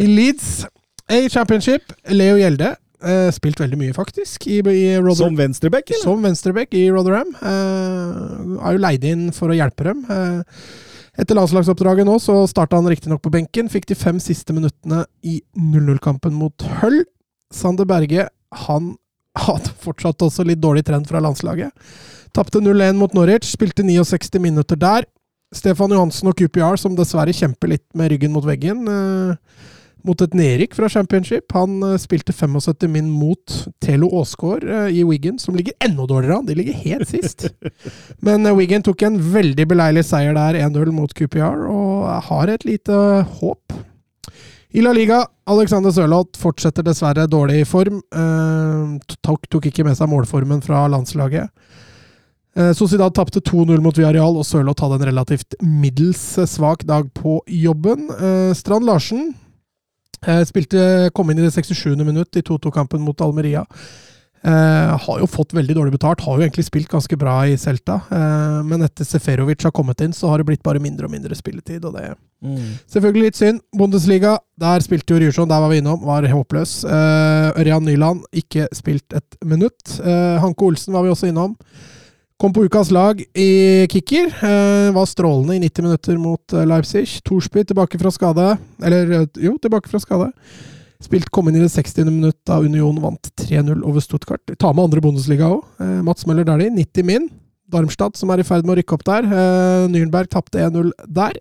i Leeds. A Championship, Leo Gjelde. Eh, spilt veldig mye, faktisk. I, i Som venstreback, som venstreback i Rotherham. Uh, er jo leid inn for å hjelpe dem. Uh, etter landslagsoppdraget nå så starta han riktignok på benken. Fikk de fem siste minuttene i 0-0-kampen mot Hull. Sander Berge han hadde fortsatt også litt dårlig trend fra landslaget. Tapte 0-1 mot Norwich, spilte 69 minutter der. Stefan Johansen og QPR, som dessverre kjemper litt med ryggen mot veggen, eh, mot et nedrykk fra Championship. Han eh, spilte 75 min mot Telo Aasgaard eh, i Wigan, som ligger enda dårligere an. De ligger helt sist. Men Wiggen Wigan tok en veldig beleilig seier der, 1-0 mot QPR, og har et lite håp. I La Liga, Alexander Sørloth fortsetter dessverre dårlig i form. Eh, tok, tok ikke med seg målformen fra landslaget. Eh, Sociedad tapte 2-0 mot Villarreal, og Sørloth hadde en relativt middels eh, svak dag på jobben. Eh, Strand Larsen eh, spilte, kom inn i det 67. minutt i 2-2-kampen mot Almeria. Eh, har jo fått veldig dårlig betalt, har jo egentlig spilt ganske bra i Celta. Eh, men etter Seferovic har kommet inn, så har det blitt bare mindre og mindre spilletid. og det Selvfølgelig litt synd. Bundesliga, der spilte jo Ryerson, der var vi innom, var håpløs. Eh, Ørjan Nyland, ikke spilt et minutt. Eh, Hanke Olsen var vi også innom. Kom på ukas lag i kicker. eh, var strålende i 90 minutter mot eh, Leipzig. Thorsby tilbake fra skade. Eller, eh, jo, tilbake fra skade. Spilt kom inn i det 60. minutt da Union vant 3-0 over Stuttgart. Ta med andre Bundesliga òg. Mats Møller Dæhlie, 90 min. Darmstadt, som er i ferd med å rykke opp der. Nürnberg tapte 1-0 der.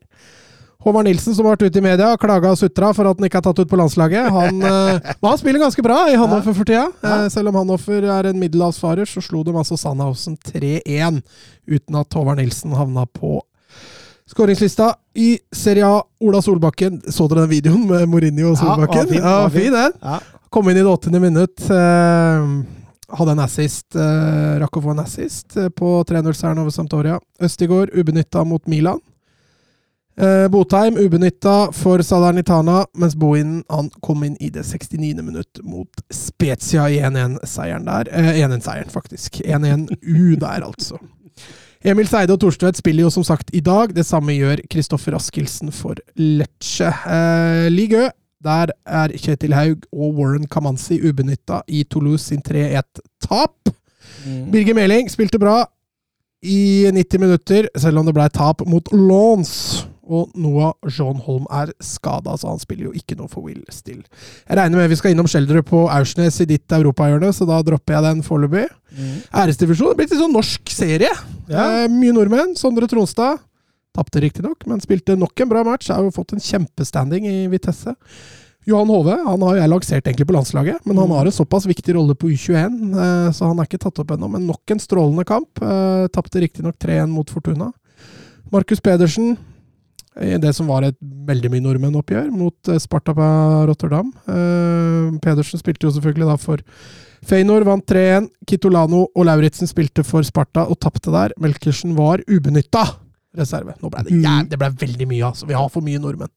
Håvard Nilsen, som har vært ute i media, og klaga og sutra for at han ikke er tatt ut på landslaget. Han, eh, han spiller ganske bra i Hannover for tida. Ja. selv om Hannover er en middelhavsfarer, så slo de altså Sandhausen 3-1 uten at Håvard Nilsen havna på skåringslista. I Serie A, Ola Solbakken. Så dere den videoen med Mourinho og Solbakken? Ja, var fin. den. Ja. Kom inn i det 80. minutt. Eh, hadde en assist. Eh, rakk å få en assist eh, på 3-0-seieren over Sampdoria. Østigård ubenytta mot Milan. Eh, Botheim ubenytta for Salernitana, mens Bohinen han kom inn i det 69. minutt mot Spezia i 1-1-seieren der. Eh, 1-1-seieren, faktisk. 1-1 U der, altså. Emil Seide og Thorstvedt spiller jo som sagt i dag. Det samme gjør Kristoffer Askildsen for Lecce. Eh, Ligø, der er Kjetil Haug og Warren Kamanzi ubenytta i Toulouse sin 3-1-tap. Birger Meling spilte bra i 90 minutter, selv om det ble tap mot Lons. Og Noah Jean Holm er skada, så han spiller jo ikke noe for Will Still. Jeg regner med vi skal innom Skjeldrup på Aursnes i ditt europahjørne, så da dropper jeg den foreløpig. Æresdivisjon det er blitt en sånn norsk serie. Ja. Eh, mye nordmenn. Sondre Tronstad tapte riktignok, men spilte nok en bra match. Har jo fått en kjempestanding i Vitesse. Johan Hove han har jeg lansert egentlig på landslaget, men han har en såpass viktig rolle på U21, eh, så han er ikke tatt opp ennå. Men nok en strålende kamp. Eh, Tapte riktignok 3-1 mot Fortuna. Markus Pedersen i det som var et veldig mye nordmenn-oppgjør mot eh, Sparta på Rotterdam. Eh, Pedersen spilte jo selvfølgelig da for Feinor, vant 3-1. Kitolano og Lauritzen spilte for Sparta og tapte der. Melkersen var ubenytta reserve. Nå ble det, jæv- det ble veldig mye, altså. Vi har for mye nordmenn.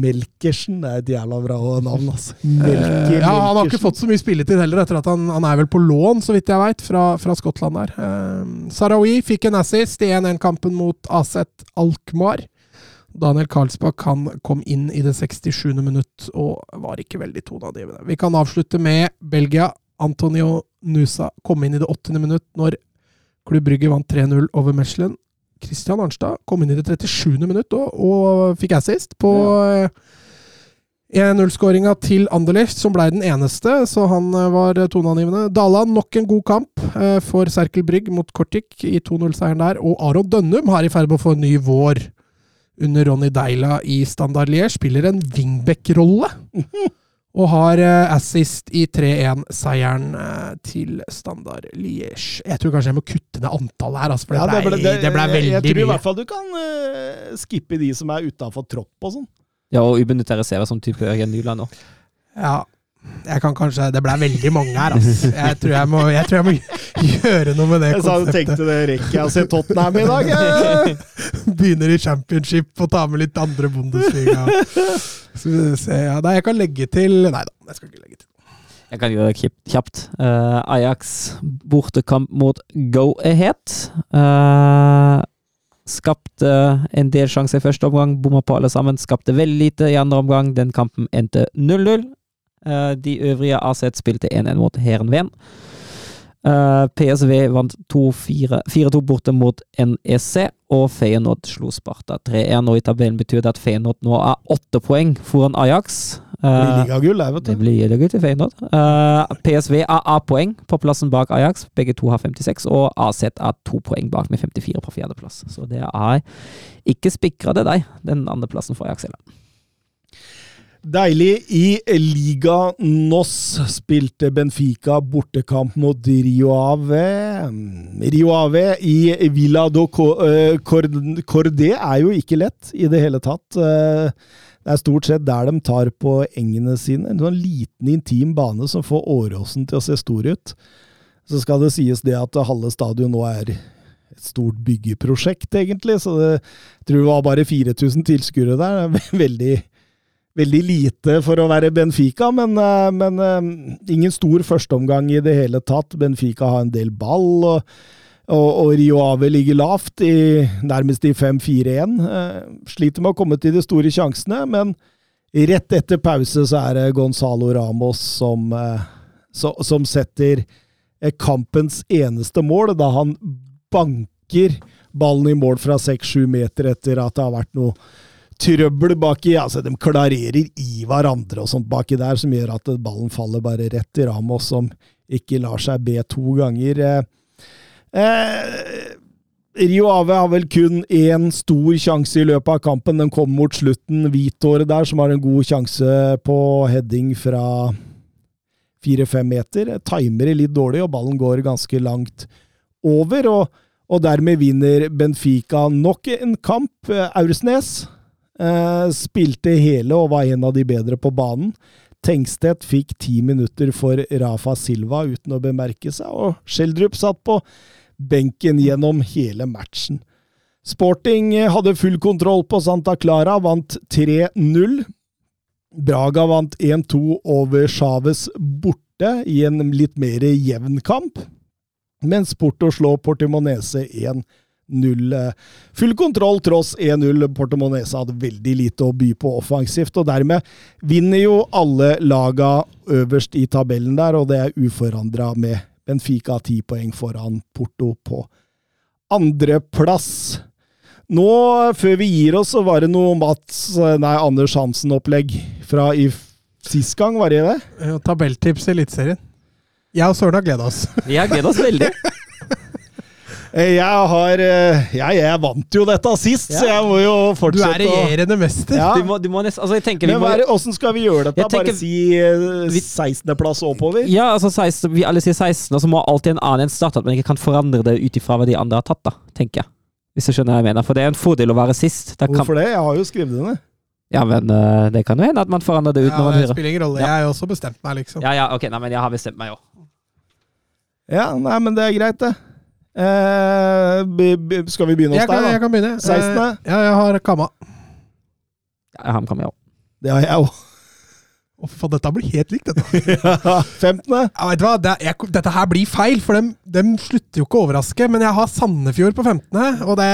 Melkersen er et jævla bra navn, altså. Eh, Melker, ja, han har ikke fått så mye spilletid heller, etter at han, han er vel på lån, så vidt jeg veit, fra, fra Skottland der. Eh, Sarawi fikk en assist i 1-1-kampen mot Aset Alkmaar. Daniel Karlsbakk han kom inn i det 67. minutt og var ikke veldig toneangivende. Vi kan avslutte med Belgia. Antonio Nusa kom inn i det 80. minutt når Klubb Brygge vant 3-0 over Mechelen. Christian Arnstad kom inn i det 37. minutt og, og fikk assist på ja. 1-0-skåringa til Anderlecht, som ble den eneste, så han eh, var toneangivende. Dala nok en god kamp eh, for Serkel Brygg mot Kortik i 2-0-seieren der. Og Aron Dønnum har i ferd med å få en ny vår under Ronny Deila i Standard Liège. Spiller en wingback-rolle. Og har eh, assist i 3-1-seieren eh, til Standard Liège. Jeg tror kanskje jeg må kutte ned antallet her, altså, for Ja, det, ble, det, ble veldig mye. jeg tror i hvert fall du kan uh, skippe de som er utafor tropp og sånn. Ja, og ubenytta reserver som type Ørjan Nyland òg. Ja. Jeg kan kanskje Det ble veldig mange her, altså. Jeg tror jeg må, jeg tror jeg må gjøre noe med det Jeg sa du tenkte det rekker jeg å se Tottenham i dag. Begynner i championship og tar med litt andre Bundesliga. Skal vi se ja, Nei, jeg kan legge til Nei da, jeg skal ikke legge til. Jeg kan gjøre det kjapt. Eh, Ajax bortekamp mot Go Ahead. Uh, skapte en del sjanser i første omgang, bomma på alle sammen. Skapte veldig lite i andre omgang. Den kampen endte 0-0. Eh, de øvrige AZ spilte 1-1 mot Heerenveen. Eh, PSV vant 2-4 4-2 borte mot NEC, og Feyenoord slo Sparta 3-1. Og i tabellen betyr det at Feyenoord nå er åtte poeng foran Ajax. Det blir Eh, ligagull, det blir til Feyenoord. PSV er A-poeng på plassen bak Ajax. Begge to har 56, og AZ er to poeng bak med 54 på fjerdeplass. Så det er ikke spikra det deg, den andreplassen for Ajax heller. Deilig. I Liga NOS spilte Benfica bortekamp mot Rio Ave. Rio Ave i Villa do eh, Cord- Cordé er jo ikke lett i det hele tatt. Eh, Det er stort sett der de tar på engene sine. En sånn liten, intim bane som får Åråsen til å se stor ut. Så skal det sies det at halve stadion nå er et stort byggeprosjekt, egentlig. Så det, jeg tror det var bare 4000 tilskuere der. Det er Veldig veldig lite for å være Benfica, men, eh, men eh, ingen stor førsteomgang i det hele tatt. Benfica har en del ball, og, og, og Rio Ave ligger lavt, i, nærmest i 5-4-1. Eh, Sliter med å komme til de store sjansene, men rett etter pause så er det Gonzalo Ramos som, som setter kampens eneste mål, da han banker ballen i mål fra 6-7 meter etter at det har vært noe trøbbel baki altså De klarerer i hverandre og sånt baki der, som gjør at ballen faller bare rett i Ramos, som ikke lar seg be to ganger. Eh, eh, Rio Ave har vel kun én stor sjanse i løpet av kampen. Den kommer mot slutten. Hvitåret der, som har en god sjanse på heading fra fire-fem meter. Timer det litt dårlig, og ballen går ganske langt over. Og, og dermed vinner Benfica nok en kamp. Eh, Aursnes spilte hele og var en av de bedre på banen. Tengstedt fikk ti minutter for Rafa Silva uten å bemerke seg, og Schjelderup satt på benken gjennom hele matchen. Sporting eh, hadde full kontroll på Santa Clara, vant 3-0. Braga vant 1-2 over Chávez borte i en litt mer jevn kamp, mens Porto slår Portimonese 1-0. Null eh, full kontroll tross 1-0. Portemonese hadde veldig lite å by på offensivt, og dermed vinner jo alle laga øverst i tabellen der, og det er uforandra med Benfica ti poeng foran Porto på andreplass. Nå, før vi gir oss, så var det noe Mats, nei, Anders Hansen-opplegg fra i sist gang, var det det? Ja, Tabelltips i Eliteserien. Jeg og Søren har gleda oss. Vi har gledet oss veldig. Eh, Jeg har eh, Jeg, jeg vant jo dette sist, så jeg må jo fortsette. Du er regjerende mester. Ja. Du må, du må nest, altså jeg tenker må, er hvordan skal vi gjøre dette? Tenker- Bare si eh, 16.-plass oppover? Ja, altså 16, vi alle sier 16, og så må alltid en annen en starte, at man ikke kan forandre det ut ifra hva de andre har tatt, da, tenker jeg. Hvis du skjønner hva jeg mener. For det er en fordel å være sist. Kan, Hvorfor det? Jeg har jo skrevet det ned. ja, men uh, det kan jo hende at man forandrer det ut Ja, når man det spiller ingen rolle. Ja. Jeg har jo også bestemt meg, liksom. Ja, ja, ok, nei, men jeg har bestemt meg òg. Ja, nei, men det er greit, det. Eh, skal vi begynne hos deg, da? jeg kan begynne. 16.. Eh, Ja, jeg har kamma. Jeg har kamma, òg. Det har jeg òg. Å, faen, dette blir helt likt, dette. 15. Ja, vet du hva? Det, jeg, dette her blir feil, for dem, dem slutter jo ikke å overraske. Men jeg har Sandefjord på 15., og det,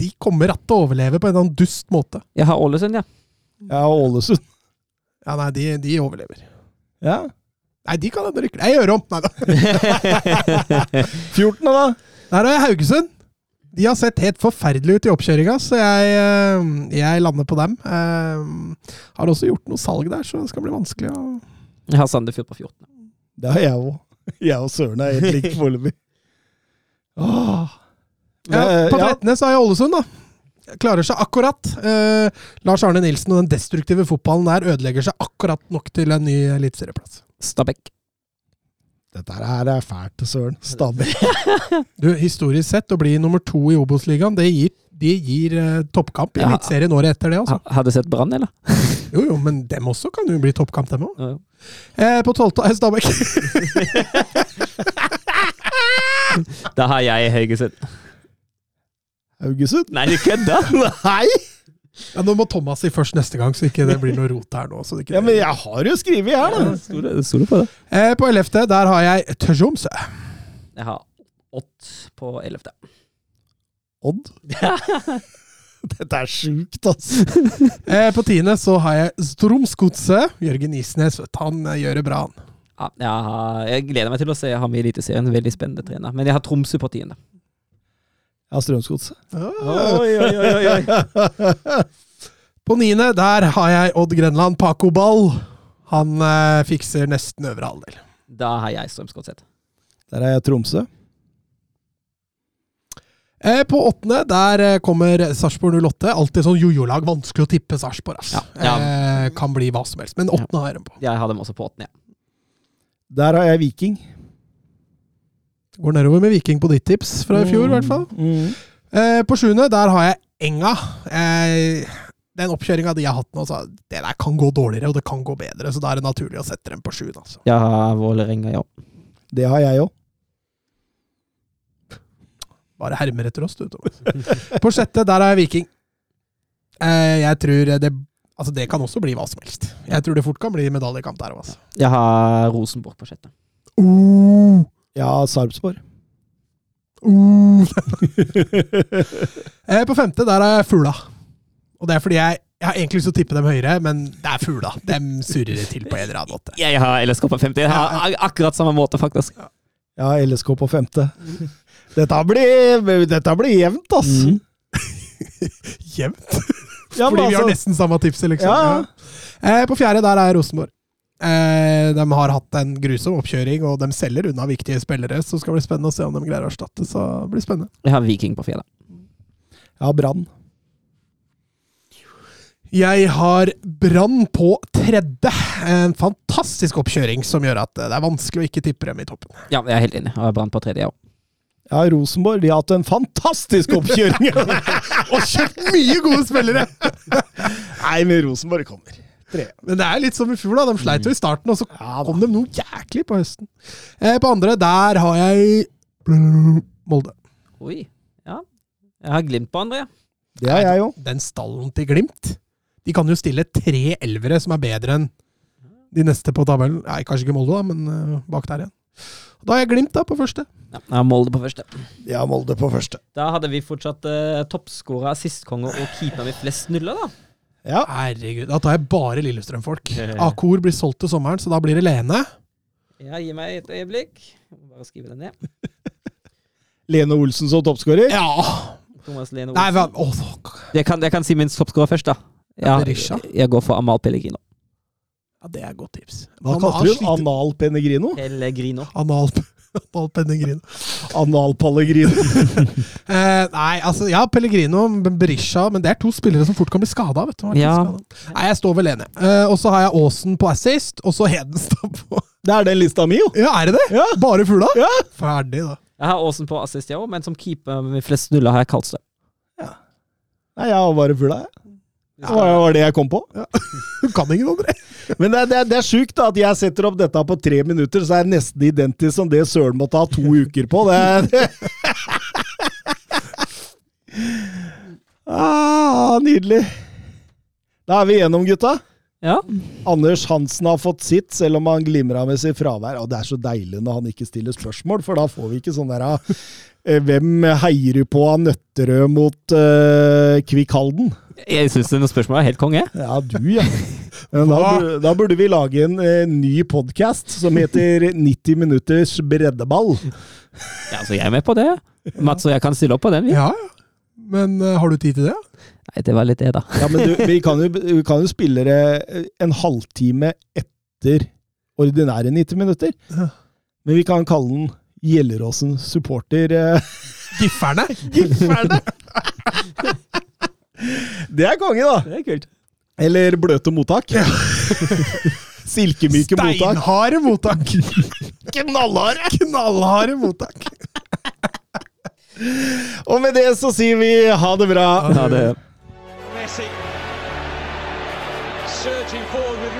de kommer att til å overleve på en eller annen dust måte. Jeg har Ålesund, ja. Jeg har Ålesund. Ja, nei, de, de overlever. Ja. Nei, de kan hende rykke. Jeg gjør om! Nei da. 14., da? Der har jeg Haugesund. De har sett helt forferdelig ut i oppkjøringa, så jeg, eh, jeg lander på dem. Jeg Har også gjort noe salg der, så det skal bli vanskelig å Jeg har Sandefjord på 14. Det har jeg òg. Jeg og Søren er helt like foreløpig. Ja, På ja, 13. så har jeg Ålesund, da. Klarer seg akkurat. Eh, Lars Arne Nilsen og den destruktive fotballen der ødelegger seg akkurat nok til en ny eliteserieplass. Stabæk. Dette her er fælt, Søren. Stabæk. Du, Historisk sett, å bli nummer to i Obos-ligaen, det gir, det gir uh, toppkamp i. Eliteserien året etter det. altså. Ha, hadde sett Brann, eller? Jo, jo, men dem også kan jo bli toppkamp, dem òg. Ja. Eh, på tolvte er Stabæk. Da har jeg Haugesund. Haugesund? Nei, du kødder! Nei! Ja, nå må Thomas si først neste gang, så ikke det blir noe rot her nå. Så det ikke Ja, men jeg har jo skrevet her, da. Det, sto det på det? eh, på ellevte, der har jeg Tromsø. Jeg har Ott på 11. Odd. Dette er sjukt, altså. Eh, på tiende så har jeg Stromsgodset. Jørgen Isnes, han eh, gjør det bra, han. Ja, jeg, har, jeg gleder meg til å se ham i Eliteserien. Veldig spennende trener. Men jeg har Tromsø på tiende. Jeg har Strømsgodset. Oi, oi, oi, oi. På niende, der har jeg Odd Grenland Paco Ball. Han eh, fikser nesten øvre halvdel. Da har jeg Strømsgodset. Der er jeg Tromsø. Eh, på åttende, der eh, kommer Sarpsborg 08. Alltid sånn jojo-lag. Vanskelig å tippe Sarpsborg, ass. Ja, ja. Eh, kan bli hva som helst. Men åttende har jeg dem på. Jeg har dem også på åttende. Ja. Der har jeg Viking. Går nedover med Viking på ditt tips fra i fjor, i hvert fall. Mm. Eh, på sjuende, der har jeg Enga. Eh, den oppkjøringa de har hatt nå, så det der kan gå dårligere, og det kan gå bedre. Så da er det naturlig å sette dem på sjuende. Altså. Jeg har Vålerenga, ja. Det har jeg òg. Bare hermer etter oss, du. Thomas. På sjette, der har jeg Viking. Eh, jeg tror det Altså, det kan også bli hva som helst. Jeg tror det fort kan bli medaljekamp der òg, altså. Jeg har Rosenborg på sjette. Uh, Ja, Sarpsborg. uh. eh, på femte, der har jeg Fugla. Og det er fordi jeg, jeg har egentlig lyst til å tippe dem høyere, men det er Fugla. Dem surrer det til på en eller annen måte. Jeg har LSK på 50. Jeg har akkurat samme måte, faktisk. Har LSK på femte. Dette blir, dette blir jevnt, ass. Mm. Jevnt. Ja, Fordi vi har altså- nesten samme tipset, liksom. Ja, Ja. Eh, på fjerde der er Rosenborg. Eh, de har hatt en grusom oppkjøring, og de selger unna viktige spillere. Så skal det bli spennende å se om de greier å erstatte. Så det blir spennende. Jeg har Viking på fjellet Jeg har Brann. Jeg har Brann på tredje. En fantastisk oppkjøring som gjør at det er vanskelig å ikke tippe dem i toppen. Ja, jeg er helt enig. Jeg har Brann på tredje, jeg òg. Ja, Rosenborg. De har hatt en fantastisk oppkjøring! Og kjøpt mye gode spillere! Nei, men Rosenborg kommer. Tre. Men det er litt som i fjor, da. De sleit jo i starten, og så Ja, kom de noe jæklig på høsten. Eh, på andre, der har jeg Molde. Oi. Ja. Jeg har Glimt på andre. ja. Det har jeg òg. Den stallen til Glimt De kan jo stille tre elvere som er bedre enn de neste på tabellen. Nei, kanskje ikke Molde, da, men eh, bak der igjen. Da har jeg Glimt da på første. Ja, jeg har Molde på første. Ja, Molde på første. Da hadde vi fortsatt uh, toppskårer, assistkonge og keeper med flest nuller, da. Ja. Herregud, da tar jeg bare Lillestrøm-folk. Akor blir solgt til sommeren, så da blir det Lene. Ja, gi meg et øyeblikk. Bare skrive det ned. Lene Olsen som toppskårer. Ja! Thomas Lene Nei, men, oh, Jeg kan, jeg kan si min toppskårer først, da. Ja, Berisha? jeg går for Amal Pellegrino. ja, det er et godt tips. Hva kalte du Anal Pellegrino? Pellegrino. Anal, anal Pellegrino. Anal Pellegrino. Eh, nei, altså, ja, Pellegrino, Berisha, men det er to spillere som fort kan bli skada. Ja. skadet. Nei, jeg står vel enig. Eh, og så har jeg Aasen på assist, og så Hedenstad på Det er den lista mi, jo. Ja, er det det? Ja. Bare fugla? Ja. Ferdig, da. Jeg har Aasen på assist, jeg òg, men som keeper med flest nuller har jeg Karlstad. Nei, jeg har bare fugla, jeg. Det var, var det jeg kom på. Du kan ingen andre. Men det, det, det er sjukt da, at jeg setter opp dette på tre minutter, så er det nesten identisk som det Søren måtte ha to uker på. Det, det. ah, nydelig. Da er vi gjennom, gutta. Ja. Anders Hansen har fått sitt, selv om han glimra med sitt fravær. Og det er så deilig når han ikke stiller spørsmål, for da får vi ikke sånn der eh, Hvem heier du på av Nøtterød mot uh, Kvikk Halden? Jeg syns det spørsmålet er helt konge. Ja, du, ja. Men da, da burde vi lage en uh, ny podkast som heter 90 minutters breddeball. Ja, altså, jeg er med på det. Mats og jeg kan stille opp på den, vi. Ja, ja. Men uh, har du tid til det? Nei, det var litt det, da. Ja, men du, vi, kan jo, vi kan jo spille det eh, en halvtime etter ordinære 90 minutter. Men vi kan kalle den Gjelleråsen supporter eh, Gifferne? Gifferne! Det er konge, da! Det er kult. Eller bløte mottak. Silkemyke mottak. Steinharde mottak. Knallharde! Knallharde mottak. Og med det så sier vi ha det bra. Ha det Messi. Surging forward with